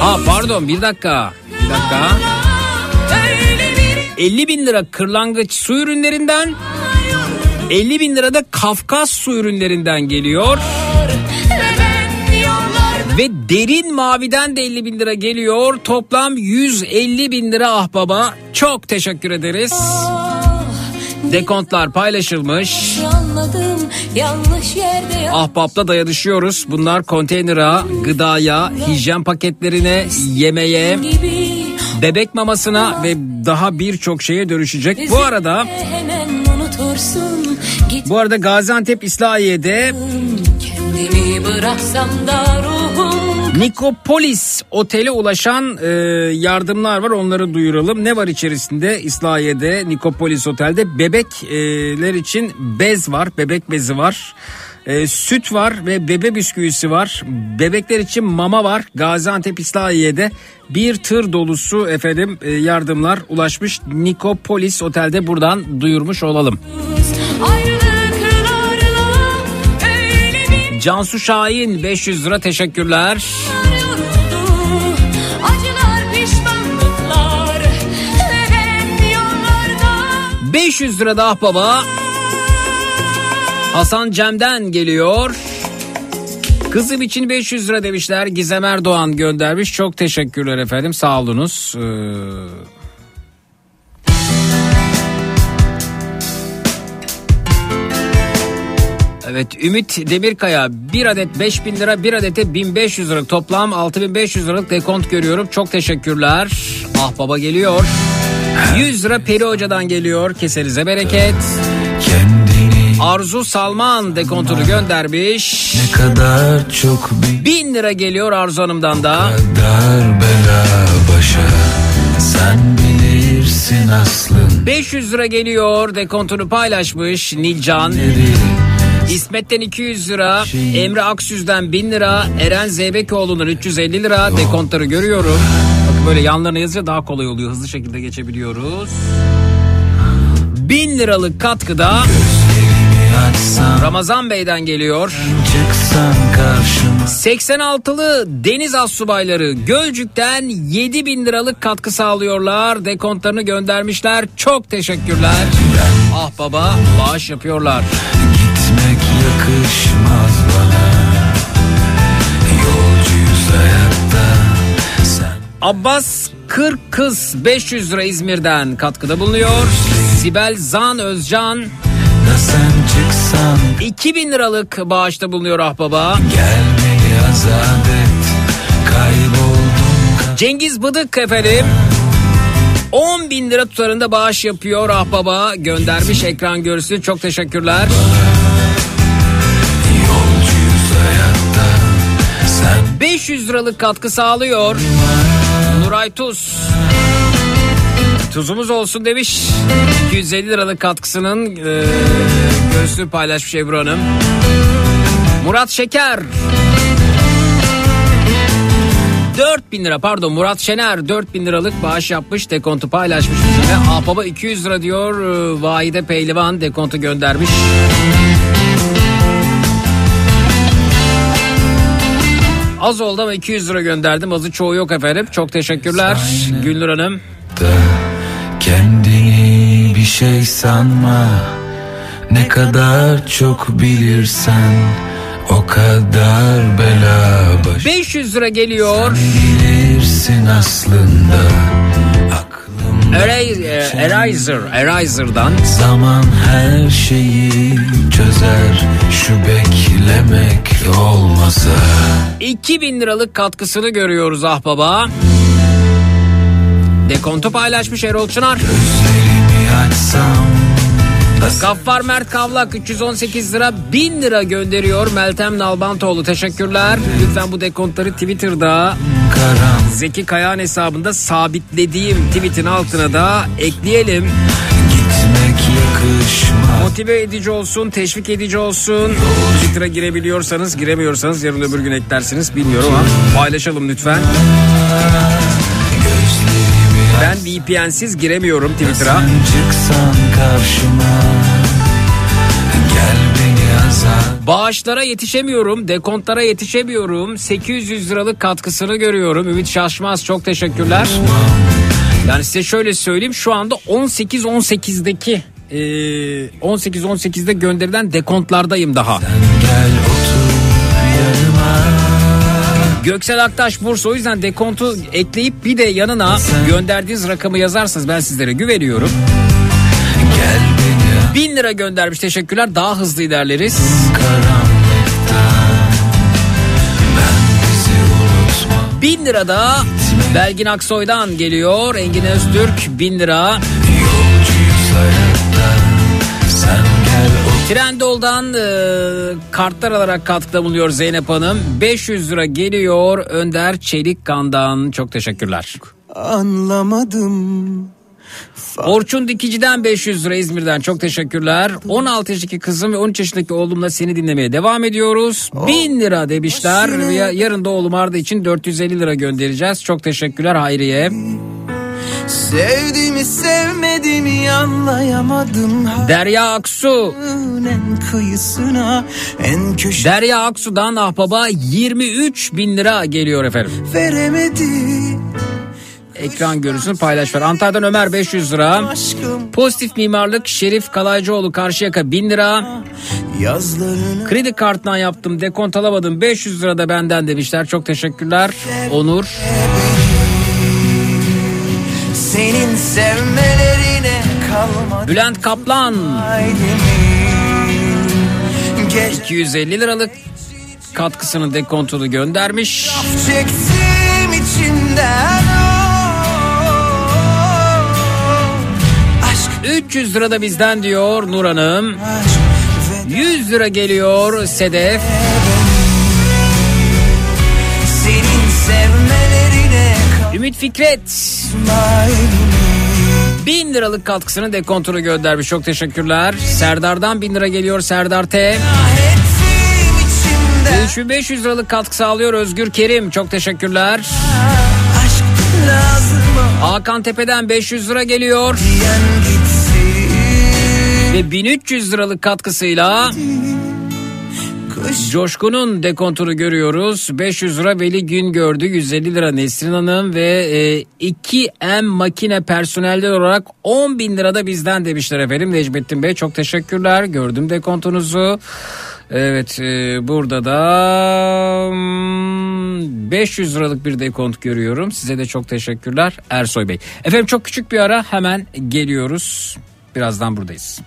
Ha pardon bir dakika. Bir dakika. Öyle bir 50 bin lira kırlangıç su ürünlerinden 50 bin lirada Kafkas su ürünlerinden geliyor. Ve derin maviden de 50 bin lira geliyor. Toplam 150 bin lira ahbaba. Çok teşekkür ederiz. Dekontlar paylaşılmış. Ahbapla dayanışıyoruz. Bunlar konteynera, gıdaya, hijyen paketlerine, yemeğe, bebek mamasına ve daha birçok şeye dönüşecek. Bu arada bu arada Gaziantep İslahiye'de kendimi bıraksam da ruhum Nikopolis otele ulaşan e, yardımlar var onları duyuralım. Ne var içerisinde İslahiye'de Nikopolis otelde bebekler için bez var bebek bezi var. E, süt var ve bebe bisküvisi var. Bebekler için mama var. Gaziantep İslahiye'de bir tır dolusu efendim e, yardımlar ulaşmış. Nikopolis otelde buradan duyurmuş olalım. ayrılıklarla Cansu Şahin 500 lira teşekkürler. yoruldu acılar pişmanlıklar neden yollarda 500 lira daha baba. Hasan Cem'den geliyor. Kızım için 500 lira demişler. Gizem Erdoğan göndermiş. Çok teşekkürler efendim. Sağ. Ee, Evet Ümit Demirkaya bir adet 5000 lira bir adete 1500 liralık toplam 6500 liralık dekont görüyorum. Çok teşekkürler. Ah baba geliyor. 100 lira Peri Hoca'dan geliyor. Keserize bereket. Arzu Salman dekontunu göndermiş. Ne kadar çok bir 1000 lira geliyor Arzu Hanım'dan da. kadar bela başa Sen bilirsin aslında 500 lira geliyor dekontunu paylaşmış Nilcan. İsmet'ten 200 lira, Emre Aksüz'den 1000 lira, Eren Zeybekoğlu'ndan 350 lira dekontları görüyorum. Bakın böyle yanlarına yazınca daha kolay oluyor. Hızlı şekilde geçebiliyoruz. 1000 liralık katkıda Ramazan Bey'den geliyor. Çıksan karşıma 86'lı Deniz Assubayları Gölcük'ten 7 bin liralık katkı sağlıyorlar. Dekontlarını göndermişler. Çok teşekkürler. Ah baba bağış yapıyorlar. Yakışmaz bana Yolcuyuz hayatta Sen Abbas 40 kız 500 lira İzmir'den katkıda bulunuyor. Sibel Zan Özcan da sen çıksan 2000 liralık bağışta bulunuyor ah baba. Gelmeyi azat et Kayboldum Cengiz Bıdık efendim 10 bin lira tutarında bağış yapıyor ah baba göndermiş ekran görüntüsü çok teşekkürler. Yolcuyuz 500 liralık katkı sağlıyor. Nuray Tuz. Tuzumuz olsun demiş. 250 liralık katkısının e, göğsünü paylaşmış Ebru Hanım. Murat Şeker. 4000 lira pardon Murat Şener 4000 liralık bağış yapmış dekontu paylaşmış bizimle. Ahbaba 200 lira diyor e, Vahide Pehlivan dekontu göndermiş. Az oldu ama 200 lira gönderdim. Azı çoğu yok efendim. Çok teşekkürler. Gülnur Hanım. da Kendini bir şey sanma Ne kadar çok bilirsen O kadar bela baş 500 lira geliyor. Bilirsin aslında Eray- e, Eraser, Eraser'dan. Zaman her şeyi çözer Şu beklemek olmasa 2000 liralık katkısını görüyoruz ah baba. Dekontu paylaşmış Erol Çınar. Gaffar Mert Kavlak 318 lira 1000 lira gönderiyor Meltem Nalbantoğlu teşekkürler. Lütfen bu dekontları Twitter'da Zeki Kayağan hesabında sabitlediğim tweetin altına da ekleyelim. Gitmek yakışmaz Motive edici olsun, teşvik edici olsun. Twitter'a girebiliyorsanız, giremiyorsanız yarın öbür gün eklersiniz bilmiyorum ama paylaşalım lütfen. Ben VPN'siz giremiyorum Twitter'a. Bağışlara yetişemiyorum, dekontlara yetişemiyorum. 800 liralık katkısını görüyorum. Ümit Şaşmaz çok teşekkürler. Yani size şöyle söyleyeyim şu anda 18-18'deki 18-18'de gönderilen dekontlardayım daha. Göksel Aktaş Bursa o yüzden dekontu ekleyip bir de yanına gönderdiğiniz rakamı yazarsanız ben sizlere güveniyorum. 1000 lira göndermiş teşekkürler daha hızlı ilerleriz. 1000 lira da Belgin Aksoy'dan geliyor. Engin Öztürk 1000 lira. Yolcuyuz Trendol'dan e, kartlar alarak katkıda bulunuyor Zeynep Hanım. 500 lira geliyor Önder Çelikkan'dan. Çok teşekkürler. Anlamadım Orçun Dikici'den 500 lira İzmir'den çok teşekkürler. 16 yaşındaki kızım ve 13 yaşındaki oğlumla seni dinlemeye devam ediyoruz. 1000 lira demişler. Yarın da oğlum Arda için 450 lira göndereceğiz. Çok teşekkürler Hayriye. Sevdiğimi sevmediğimi anlayamadım Derya Aksu. En kıyısına en köşe Derya Aksu'dan ahbaba 23 bin lira geliyor efendim. veremedi Ekran görüntüsünü paylaş ver. Antalya'dan Ömer 500 lira. Aşkım Pozitif mimarlık Şerif Kalaycıoğlu Karşıyaka 1000 lira. yazlarını Kredi kartından yaptım dekont alamadım 500 lira da benden demişler. Çok teşekkürler. Onur. Senin sevmelerine kalmadı Bülent Kaplan. Haydi mi? gece 250 liralık katkısını dekontunu göndermiş. Çektim içimden Aşk 300 lira da bizden diyor Nur Hanım. 100 lira geliyor Sedef. Ümit Fikret. 1000 liralık katkısını dekontunu göndermiş. Çok teşekkürler. Serdar'dan 1000 lira geliyor Serdar T. 3500 liralık katkı sağlıyor Özgür Kerim. Çok teşekkürler. Hakan Tepe'den 500 lira geliyor. Ve 1300 liralık katkısıyla Coşkun'un dekontunu görüyoruz. 500 lira Veli Gün gördü. 150 lira Nesrin Hanım ve e, 2M makine personelden olarak 10 bin lira da bizden demişler efendim. Necmettin Bey çok teşekkürler. Gördüm dekontunuzu. Evet e, burada da hmm, 500 liralık bir dekont görüyorum. Size de çok teşekkürler Ersoy Bey. Efendim çok küçük bir ara hemen geliyoruz. Birazdan buradayız.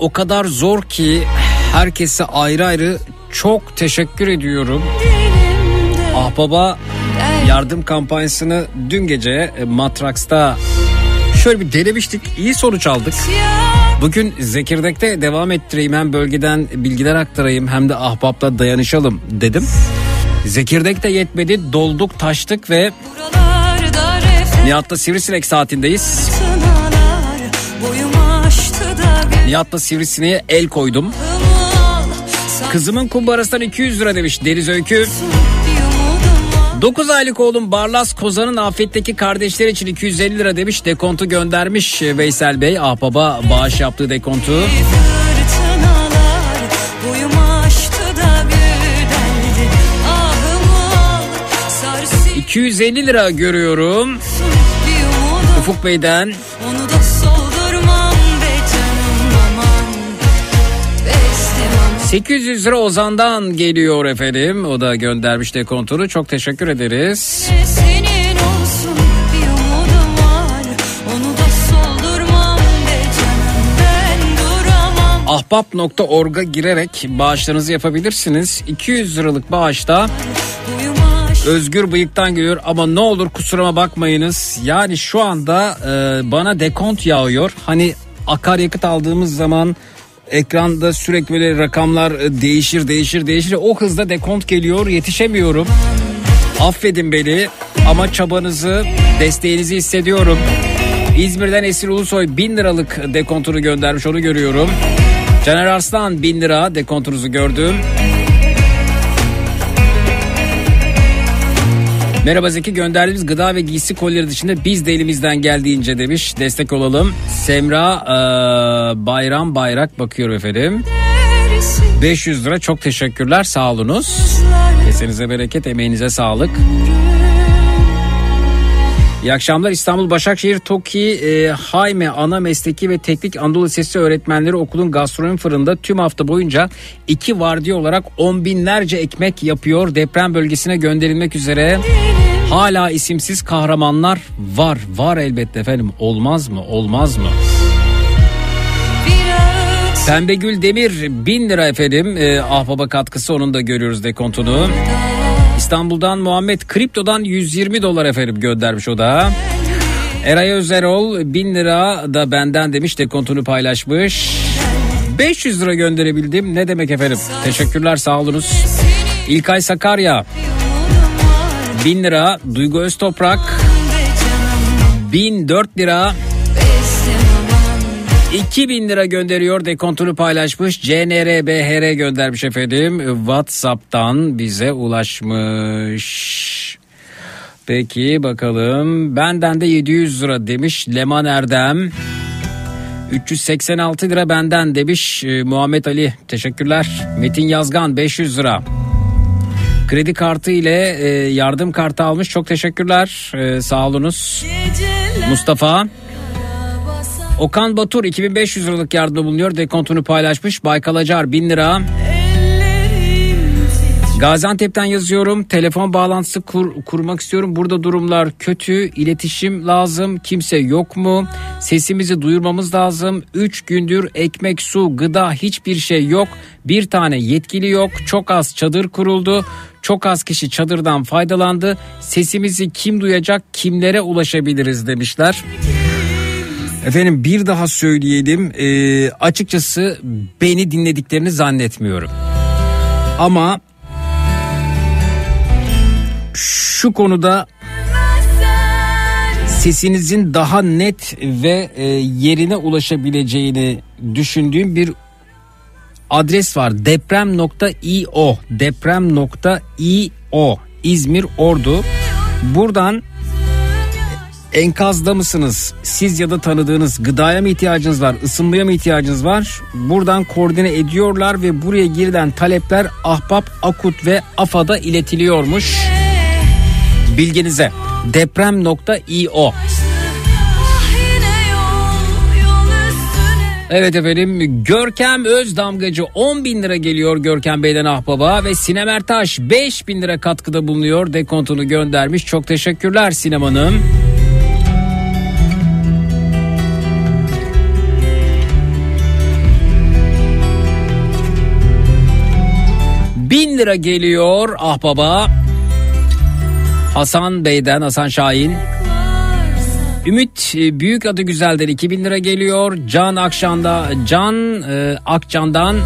O kadar zor ki herkese ayrı ayrı çok teşekkür ediyorum. Ahbaba yardım kampanyasını dün gece e, Matraks'ta şöyle bir denemiştik. İyi sonuç aldık. Bugün Zekirdek'te devam ettireyim hem bölgeden bilgiler aktarayım hem de ahbapla dayanışalım dedim. Zekirdek'te yetmedi dolduk taştık ve Nihat'ta Sivrisinek saatindeyiz. Nihat'ta Sivrisineğe el koydum. Kızımın kumbarasından 200 lira demiş Deniz Öykü. bir umudum var 9 aylık oğlum Barlas Kozan'ın afetteki kardeşler için 250 lira demiş dekontu göndermiş Veysel Bey. Ahbaba bağış yaptığı dekontu. Fırtınalar boyumu aştı da güdeldi Ahımı al sar sinene 250 lira görüyorum Ufuk Bey'den. 800 lira Ozan'dan geliyor efendim. O da göndermiş dekontunu. Çok teşekkür ederiz. Senin olsun bir umudum var Onu da soldurmam be canım Ben duramam Ahbap.org'a girerek bağışlarınızı yapabilirsiniz. 200 liralık bağışta Özgür Bıyık'tan geliyor ama ne olur kusuruma bakmayınız. Yani şu anda e, bana dekont yağıyor. Hani akaryakıt aldığımız zaman ekranda sürekli böyle rakamlar e, değişir değişir değişir. O hızda dekont geliyor yetişemiyorum. Affedin beni ama çabanızı desteğinizi hissediyorum. İzmir'den Esil Ulusoy 1000 liralık dekontunu göndermiş onu görüyorum. Caner Arslan 1000 lira dekontunuzu gördüm. Merhaba Zeki gönderdiğimiz gıda ve giysi kolileri dışında biz de elimizden geldiğince demiş destek olalım. Semra eee, Bayram Bayrak bakıyorum efendim. 500 lira çok teşekkürler sağ olunuz. Kesenize bereket emeğinize sağlık. İyi akşamlar İstanbul Başakşehir TOKİ e, Hayme Ana Mesleki ve Teknik Anadolu Lisesi öğretmenleri okulun gastronomi fırında tüm hafta boyunca iki vardiya olarak on binlerce ekmek yapıyor. Deprem bölgesine gönderilmek üzere hala isimsiz kahramanlar var. Var elbette efendim olmaz mı olmaz mı? Pembegül Demir 1000 lira efendim e, ahbaba katkısı onun da görüyoruz dekontunu. İstanbul'dan Muhammed Kripto'dan 120 dolar efendim göndermiş o da. Eray Özerol 1000 lira da benden demiş dekontunu paylaşmış. 500 lira gönderebildim ne demek efendim teşekkürler sağ olunuz. İlkay Sakarya 1000 lira Duygu Öztoprak 1004 lira 2000 lira gönderiyor dekontunu paylaşmış. CNRBHR göndermiş efendim. Whatsapp'tan bize ulaşmış. Peki bakalım. Benden de 700 lira demiş Leman Erdem. 386 lira benden demiş e, Muhammed Ali. Teşekkürler. Metin Yazgan 500 lira. Kredi kartı ile e, yardım kartı almış. Çok teşekkürler. E, sağ olunuz. Mustafa. Okan Batur 2500 liralık yardımda bulunuyor. Dekontunu paylaşmış. Baykal Acar 1000 lira. Gaziantep'ten yazıyorum. Telefon bağlantısı kur- kurmak istiyorum. Burada durumlar kötü. İletişim lazım. Kimse yok mu? Sesimizi duyurmamız lazım. 3 gündür ekmek, su, gıda hiçbir şey yok. Bir tane yetkili yok. Çok az çadır kuruldu. Çok az kişi çadırdan faydalandı. Sesimizi kim duyacak? Kimlere ulaşabiliriz demişler. Efendim bir daha söyleyelim. Ee, açıkçası beni dinlediklerini zannetmiyorum. Ama şu konuda sesinizin daha net ve e, yerine ulaşabileceğini düşündüğüm bir adres var. Deprem.io Deprem.io İzmir Ordu. Buradan enkazda mısınız? Siz ya da tanıdığınız gıdaya mı ihtiyacınız var? ısınmaya mı ihtiyacınız var? Buradan koordine ediyorlar ve buraya girilen talepler Ahbap, Akut ve AFAD'a iletiliyormuş. Bilginize deprem.io Evet efendim Görkem Özdamgacı 10 bin lira geliyor Görkem Bey'den Ahbaba ve Sinem Ertaş 5 bin lira katkıda bulunuyor dekontunu göndermiş çok teşekkürler Sinem Hanım. Bin lira geliyor Ahbaba Hasan Bey'den Hasan Şahin Ümit e, Büyük Adı Güzel'den 2000 lira geliyor. Can Akşan'da Can e, Akcan'dan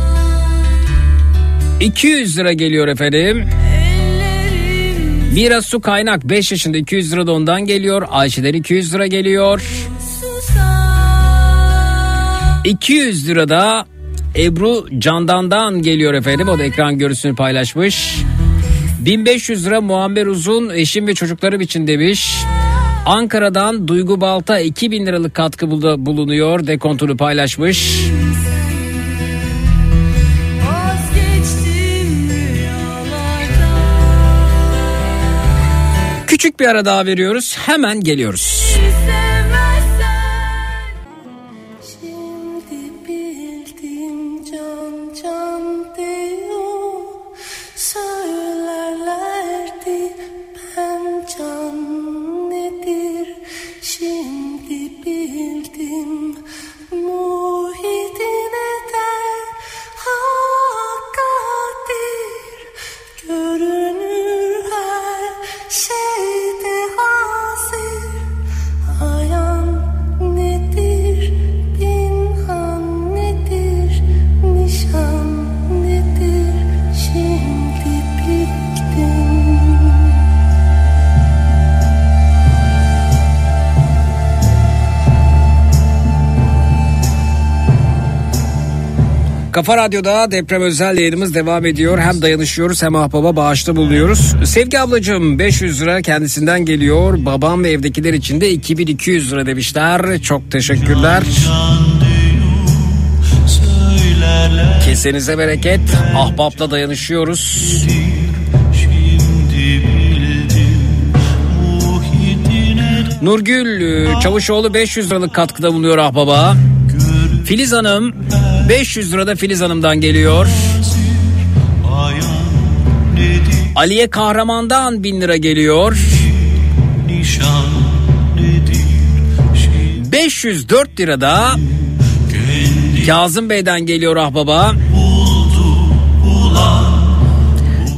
200 lira geliyor efendim. Mira Su Kaynak 5 yaşında 200 lira da ondan geliyor. Ayşe'den 200 lira geliyor. 200 lira da Ebru Candan'dan geliyor efendim. O da ekran görüntüsünü paylaşmış. 1500 lira Muammer Uzun eşim ve çocuklarım için demiş. Ankara'dan Duygu Balta 2000 liralık katkı bul- bulunuyor. Dekontunu paylaşmış. Küçük bir ara daha veriyoruz. Hemen geliyoruz. Bildim bildim muhitine Kafa Radyo'da deprem özel yayınımız devam ediyor. Hem dayanışıyoruz hem ahbaba bağışta bulunuyoruz. Sevgi ablacığım 500 lira kendisinden geliyor. Babam ve evdekiler için de 2200 lira demişler. Çok teşekkürler. Kesenize bereket. Ahbapla dayanışıyoruz. Nurgül e, Çavuşoğlu 500 liralık katkıda bulunuyor ahbaba. Filiz Hanım 500 lirada Filiz Hanım'dan geliyor. Aliye Kahraman'dan 1000 lira geliyor. 504 lirada Kazım Bey'den geliyor ahbaba.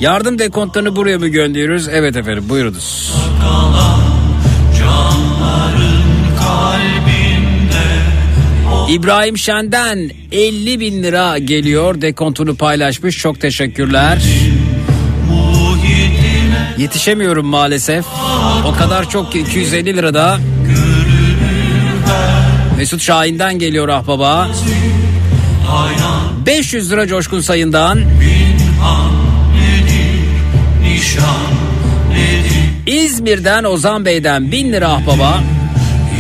Yardım dekontlarını buraya mı gönderiyoruz? Evet efendim buyurunuz. İbrahim Şen'den 50 bin lira geliyor. Dekontunu paylaşmış. Çok teşekkürler. Yetişemiyorum maalesef. O kadar çok ki 250 lirada. Mesut Şahin'den geliyor ahbaba. 500 lira Coşkun Sayın'dan. İzmir'den Ozan Bey'den 1000 lira ahbaba.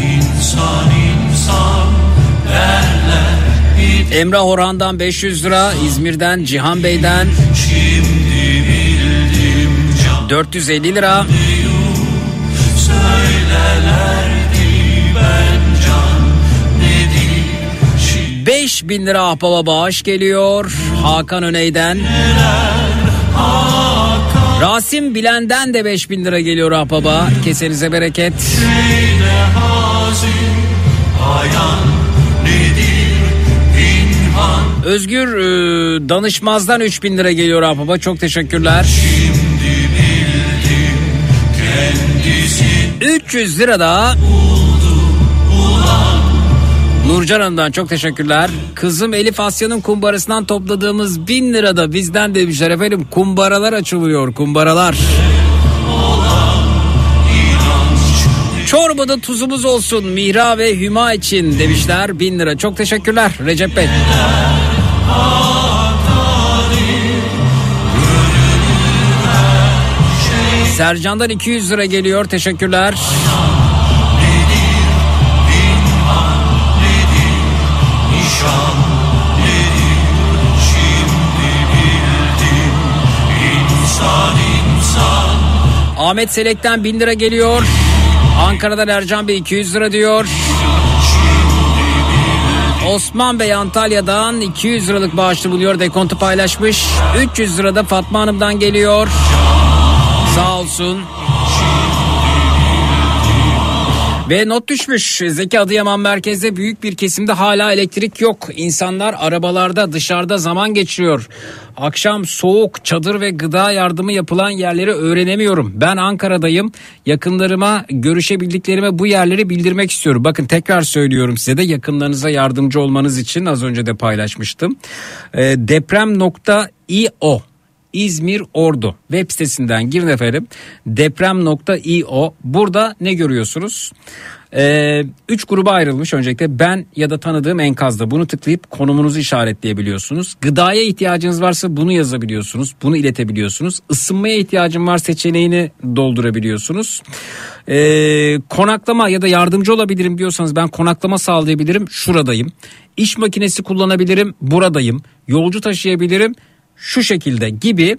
İnsan Emrah Orhan'dan 500 lira. İzmir'den Cihan Bey'den Şimdi bildim can 450 lira. Nedir 5000 lira ahbaba bağış geliyor. Hakan Öney'den. Rasim Bilen'den de 5000 lira geliyor ahbaba. Kesenize bereket. Hazin Ayan Özgür e, Danışmaz'dan 3000 lira geliyor ahbaba. Çok teşekkürler. Şimdi bildim kendisi 300 lira da Nurcan Hanım'dan çok teşekkürler. Kızım Elif Asya'nın kumbarasından topladığımız 1000 lira da bizden demişler efendim. Kumbaralar açılıyor kumbaralar. Çorbada tuzumuz olsun Mihra ve Hüma için demişler 1000 lira. Çok teşekkürler Recep Bey. Sercan'dan 200 lira geliyor teşekkürler. Ahmet Selek'ten 1000 lira geliyor. Ankara'dan Ercan Bey 200 lira diyor. Osman Bey Antalya'dan 200 liralık bağışlı buluyor. Dekontu paylaşmış. 300 lira da Fatma Hanım'dan geliyor. Sağ olsun. Ve not düşmüş. Zeki Adıyaman merkezde büyük bir kesimde hala elektrik yok. İnsanlar arabalarda dışarıda zaman geçiriyor. Akşam soğuk çadır ve gıda yardımı yapılan yerleri öğrenemiyorum. Ben Ankara'dayım. Yakınlarıma görüşebildiklerime bu yerleri bildirmek istiyorum. Bakın tekrar söylüyorum size de yakınlarınıza yardımcı olmanız için az önce de paylaşmıştım. Ee, deprem.io İzmir Ordu web sitesinden girin efendim deprem.io burada ne görüyorsunuz? Ee, üç gruba ayrılmış öncelikle ben ya da tanıdığım enkazda bunu tıklayıp konumunuzu işaretleyebiliyorsunuz. Gıdaya ihtiyacınız varsa bunu yazabiliyorsunuz bunu iletebiliyorsunuz. Isınmaya ihtiyacım var seçeneğini doldurabiliyorsunuz. Ee, konaklama ya da yardımcı olabilirim diyorsanız ben konaklama sağlayabilirim şuradayım. İş makinesi kullanabilirim buradayım. Yolcu taşıyabilirim şu şekilde gibi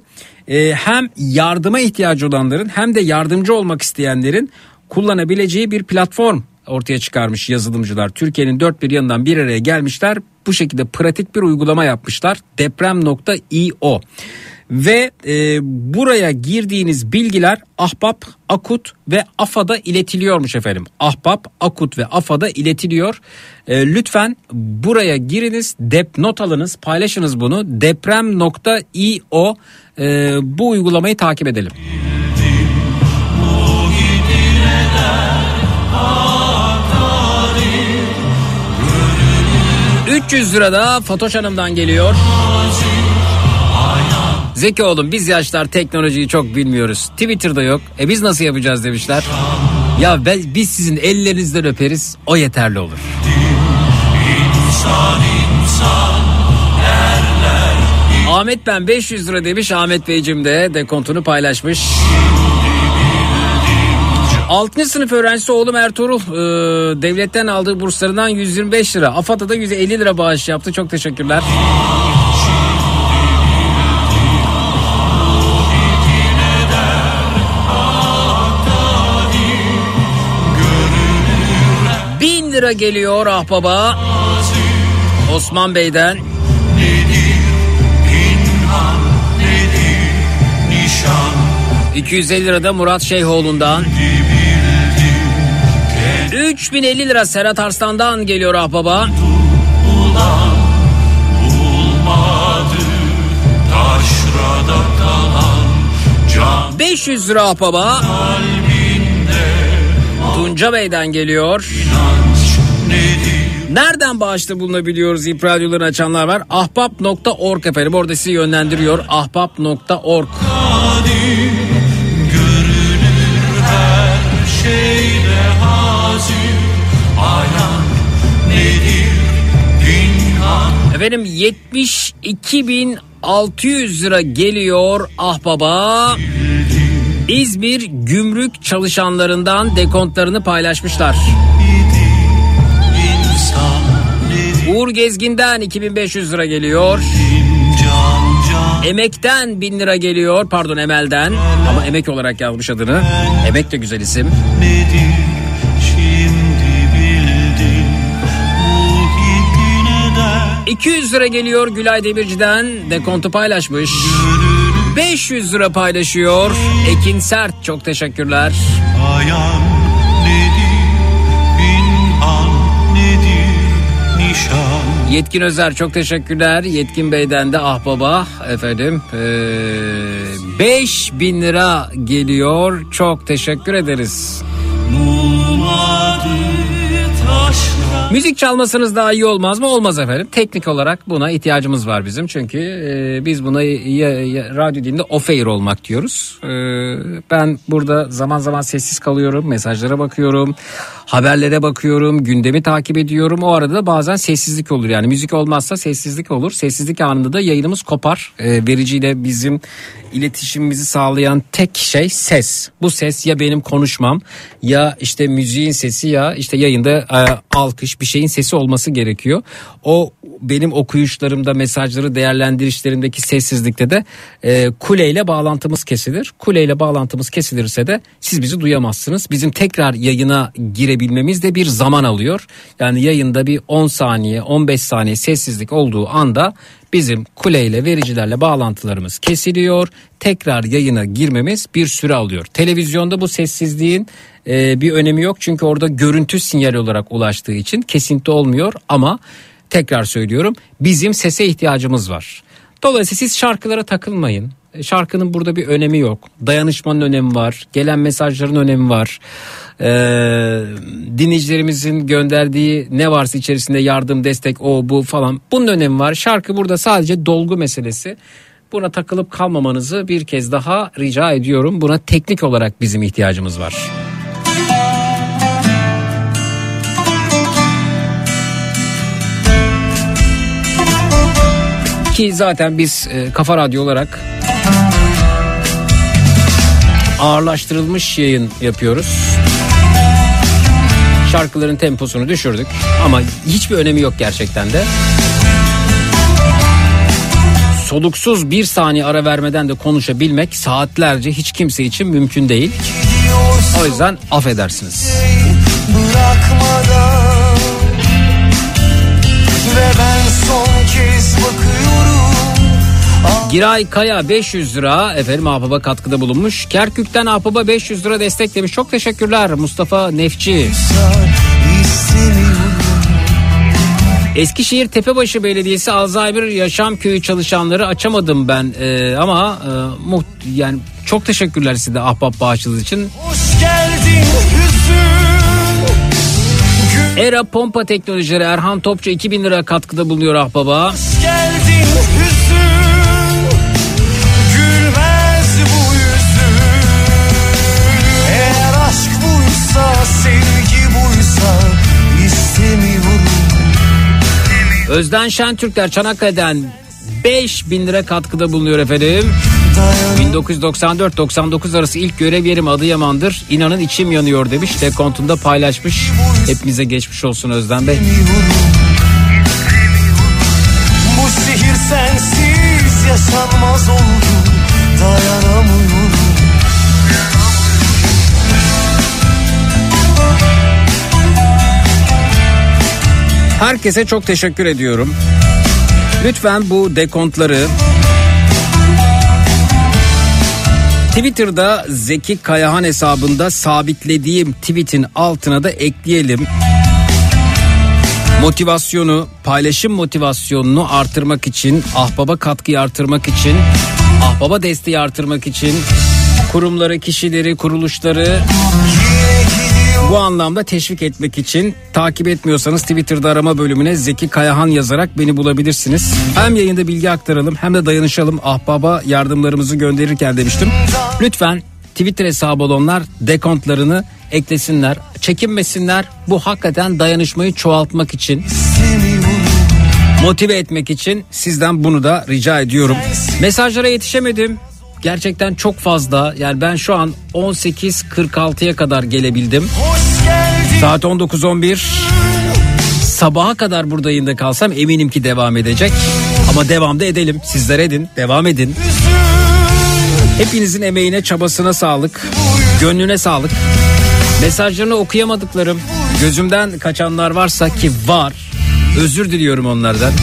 e, hem yardıma ihtiyacı olanların hem de yardımcı olmak isteyenlerin kullanabileceği bir platform ortaya çıkarmış yazılımcılar. Türkiye'nin dört bir yanından bir araya gelmişler. Bu şekilde pratik bir uygulama yapmışlar. Deprem.io ve e, buraya girdiğiniz bilgiler Ahbap, Akut ve AFA'da iletiliyormuş efendim. Ahbap, Akut ve AFA'da iletiliyor. E, lütfen buraya giriniz, dep not alınız, paylaşınız bunu. Deprem.io e, bu uygulamayı takip edelim. o gidine der akarim 300 lira da Fatoş Hanım'dan geliyor. Zeki oğlum biz yaşlar teknolojiyi çok bilmiyoruz. Twitter'da yok. E biz nasıl yapacağız demişler. Ya ben, biz sizin ellerinizden öperiz. O yeterli olur. insan insan derler Ahmet ben 500 lira demiş Ahmet Beyciğim de dekontunu paylaşmış. 6. sınıf öğrencisi oğlum Ertuğrul e, devletten aldığı burslarından 125 lira. AFAD'a da 150 lira bağış yaptı. Çok teşekkürler. Lira geliyor ah baba. Osman Bey'den. Nişan 250 lira da Murat Şeyhoğlu'ndan. 3050 lira Serhat Arslan'dan geliyor ah baba. ulan bulmadı kalan can 500 lira ah baba. kalbinde Tunca Bey'den geliyor. nedir Nereden bağışta bulunabiliyoruz İP radyolarını açanlar var. Ahbap.org efendim orada sizi yönlendiriyor. Ahbap.org. Efendim 72.600 lira geliyor ah baba. İzmir gümrük çalışanlarından dekontlarını paylaşmışlar. Uğur Gezgin'den 2500 lira geliyor. Emek'ten 1000 lira geliyor. Pardon Emel'den. Ama Emek olarak yazmış adını. Emek de güzel isim. nedir der 200 lira geliyor Gülay Demirci'den. Dekontu paylaşmış. 500 lira paylaşıyor. Ekin Sert çok teşekkürler. ayan Yetkin Özer çok teşekkürler. Yetkin Bey'den de ah baba efendim. Ee, 5000 lira geliyor. Çok teşekkür ederiz. Müzik çalmasanız daha iyi olmaz mı? Olmaz efendim. Teknik olarak buna ihtiyacımız var bizim. Çünkü e, biz buna ya, ya, radyo dilinde off-air olmak diyoruz. E, ben burada zaman zaman sessiz kalıyorum. Mesajlara bakıyorum. Haberlere bakıyorum. Gündemi takip ediyorum. O arada da bazen sessizlik olur. Yani müzik olmazsa sessizlik olur. Sessizlik anında da yayınımız kopar. E, vericiyle bizim iletişimimizi sağlayan tek şey ses. Bu ses ya benim konuşmam ya işte müziğin sesi ya işte yayında e, alkış bir şeyin sesi olması gerekiyor. O benim okuyuşlarımda mesajları değerlendirişlerimdeki sessizlikte de e, kuleyle bağlantımız kesilir. Kuleyle bağlantımız kesilirse de siz bizi duyamazsınız. Bizim tekrar yayına girebilmemiz de bir zaman alıyor. Yani yayında bir 10 saniye 15 saniye sessizlik olduğu anda bizim kuleyle vericilerle bağlantılarımız kesiliyor. Tekrar yayına girmemiz bir süre alıyor. Televizyonda bu sessizliğin e, bir önemi yok. Çünkü orada görüntü sinyal olarak ulaştığı için kesinti olmuyor ama tekrar söylüyorum bizim sese ihtiyacımız var. Dolayısıyla siz şarkılara takılmayın. E, Şarkının burada bir önemi yok. Dayanışmanın önemi var. Gelen mesajların önemi var. Ee, dinleyicilerimizin gönderdiği ne varsa içerisinde yardım, destek, o bu falan. Bunun önemi var. Şarkı burada sadece dolgu meselesi. Buna takılıp kalmamanızı bir kez daha rica ediyorum. Buna teknik olarak bizim ihtiyacımız var. Ki zaten biz e, Kafa Radyo olarak ağırlaştırılmış yayın yapıyoruz. Şarkıların temposunu düşürdük ama hiçbir önemi yok gerçekten de. Soluksuz bir saniye ara vermeden de konuşabilmek saatlerce hiç kimse için mümkün değil. O yüzden affedersiniz. bırakmadan Giray Kaya 500 lira efendim Ahbaba katkıda bulunmuş. Kerkük'ten Ahbaba 500 lira destek demiş. Çok teşekkürler Mustafa Nefçi. Eskişehir Tepebaşı Belediyesi Alzheimer Yaşam Köyü çalışanları açamadım ben Ee, ama e, muht yani çok teşekkürler size ahbap bağışınız için. Hoş geldin hüzün Era Pompa Teknolojileri Erhan Topçu 2000 lira katkıda bulunuyor ahbaba. Hoş geldin hüzün buysa sevgi buysa istemiyorum Özden Şentürkler Çanakkale'den 5000 lira katkıda bulunuyor efendim. 1994-99 arası ilk görev yerim Adıyaman'dır. İnanın içim yanıyor demiş. Dekontunda paylaşmış. Hepimize geçmiş olsun Özlem Bey. Bu şehir sensiz yaşanmaz oldu Dayanamıyorum Herkese çok teşekkür ediyorum. Lütfen bu dekontları Twitter'da Zeki Kayahan hesabında sabitlediğim tweetin altına da ekleyelim. Motivasyonu, paylaşım motivasyonunu artırmak için, ahbaba katkıyı artırmak için, ahbaba desteği artırmak için kurumları, kişileri, kuruluşları bu anlamda teşvik etmek için takip etmiyorsanız Twitter'da arama bölümüne Zeki Kayahan yazarak beni bulabilirsiniz. Hem yayında bilgi aktaralım hem de dayanışalım ahbaba yardımlarımızı gönderirken demiştim. Lütfen Twitter hesabı olanlar dekontlarını eklesinler. Çekinmesinler. Bu hakikaten dayanışmayı çoğaltmak için motive etmek için sizden bunu da rica ediyorum. Mesajlara yetişemedim. Gerçekten çok fazla. Yani ben şu an 18.46'ya kadar gelebildim. Saat 19.11. Sabaha kadar burada yayında kalsam eminim ki devam edecek. Ama devam da edelim. Sizler edin, devam edin. Hepinizin emeğine, çabasına sağlık. Gönlüne sağlık. Mesajlarını okuyamadıklarım, gözümden kaçanlar varsa ki var. Özür diliyorum onlardan.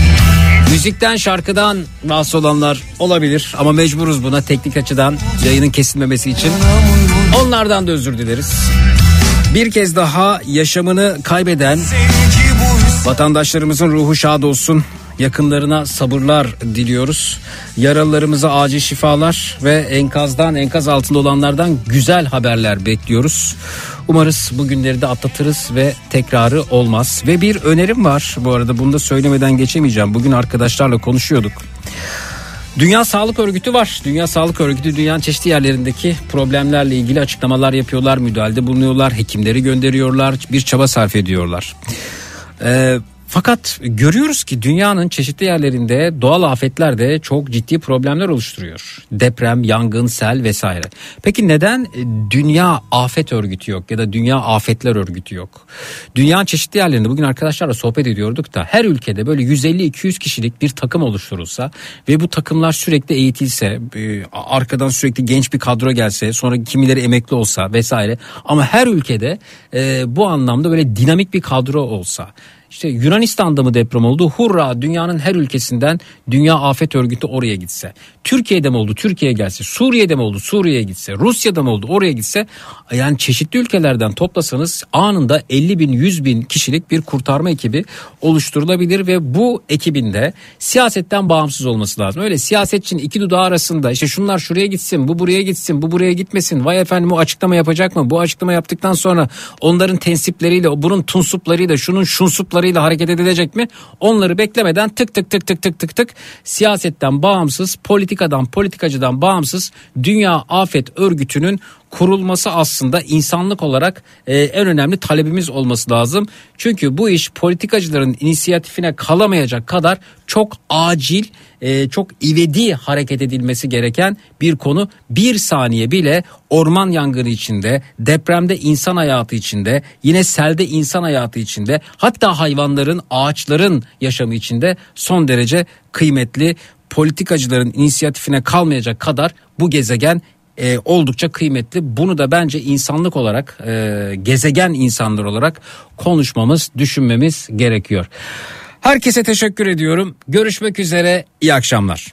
Müzikten şarkıdan rahatsız olanlar olabilir ama mecburuz buna teknik açıdan yayının kesilmemesi için. Onlardan da özür dileriz. Bir kez daha yaşamını kaybeden vatandaşlarımızın ruhu şad olsun. Yakınlarına sabırlar diliyoruz. Yaralılarımıza acil şifalar ve enkazdan enkaz altında olanlardan güzel haberler bekliyoruz. Umarız bu günleri de atlatırız ve tekrarı olmaz. Ve bir önerim var bu arada bunu da söylemeden geçemeyeceğim. Bugün arkadaşlarla konuşuyorduk. Dünya Sağlık Örgütü var. Dünya Sağlık Örgütü dünyanın çeşitli yerlerindeki problemlerle ilgili açıklamalar yapıyorlar, müdahalede bulunuyorlar, hekimleri gönderiyorlar, bir çaba sarf ediyorlar. Ee, fakat görüyoruz ki dünyanın çeşitli yerlerinde doğal afetler de çok ciddi problemler oluşturuyor. Deprem, yangın, sel vesaire. Peki neden Dünya Afet Örgütü yok ya da Dünya Afetler Örgütü yok? Dünyanın çeşitli yerlerinde bugün arkadaşlarla sohbet ediyorduk da her ülkede böyle 150-200 kişilik bir takım oluşturulsa ve bu takımlar sürekli eğitilse, e, arkadan sürekli genç bir kadro gelse, sonra kimileri emekli olsa vesaire ama her ülkede e, bu anlamda böyle dinamik bir kadro olsa işte Yunanistan'da mı deprem oldu? Hurra dünyanın her ülkesinden Dünya Afet Örgütü oraya gitse. Türkiye'de mi oldu? Türkiye'ye gelse. Suriye'de mi oldu? Suriye'ye gitse. Rusya'da mı oldu? Oraya gitse. Yani çeşitli ülkelerden toplasanız anında 50 bin 100 bin kişilik bir kurtarma ekibi oluşturulabilir ve bu ekibinde siyasetten bağımsız olması lazım. Öyle siyasetçinin iki dudağı arasında işte şunlar şuraya gitsin, bu buraya gitsin, bu buraya gitmesin. Vay efendim o açıklama yapacak mı? Bu açıklama yaptıktan sonra onların tensipleriyle, bunun tunsuplarıyla, şunun şunsuplarıyla hareket edilecek mi? Onları beklemeden tık tık tık tık tık tık tık siyasetten bağımsız, politikadan, politikacıdan bağımsız Dünya Afet Örgütü'nün kurulması aslında insanlık olarak e, en önemli talebimiz olması lazım. Çünkü bu iş politikacıların inisiyatifine kalamayacak kadar çok acil, e, çok ivedi hareket edilmesi gereken bir konu. Bir saniye bile orman yangını içinde, depremde insan hayatı içinde, yine selde insan hayatı içinde, hatta hayvanların, ağaçların yaşamı içinde son derece kıymetli politikacıların inisiyatifine kalmayacak kadar bu gezegen e, oldukça kıymetli. Bunu da bence insanlık olarak, e, gezegen insanlar olarak konuşmamız, düşünmemiz gerekiyor. Herkese teşekkür ediyorum. Görüşmek üzere. İyi akşamlar.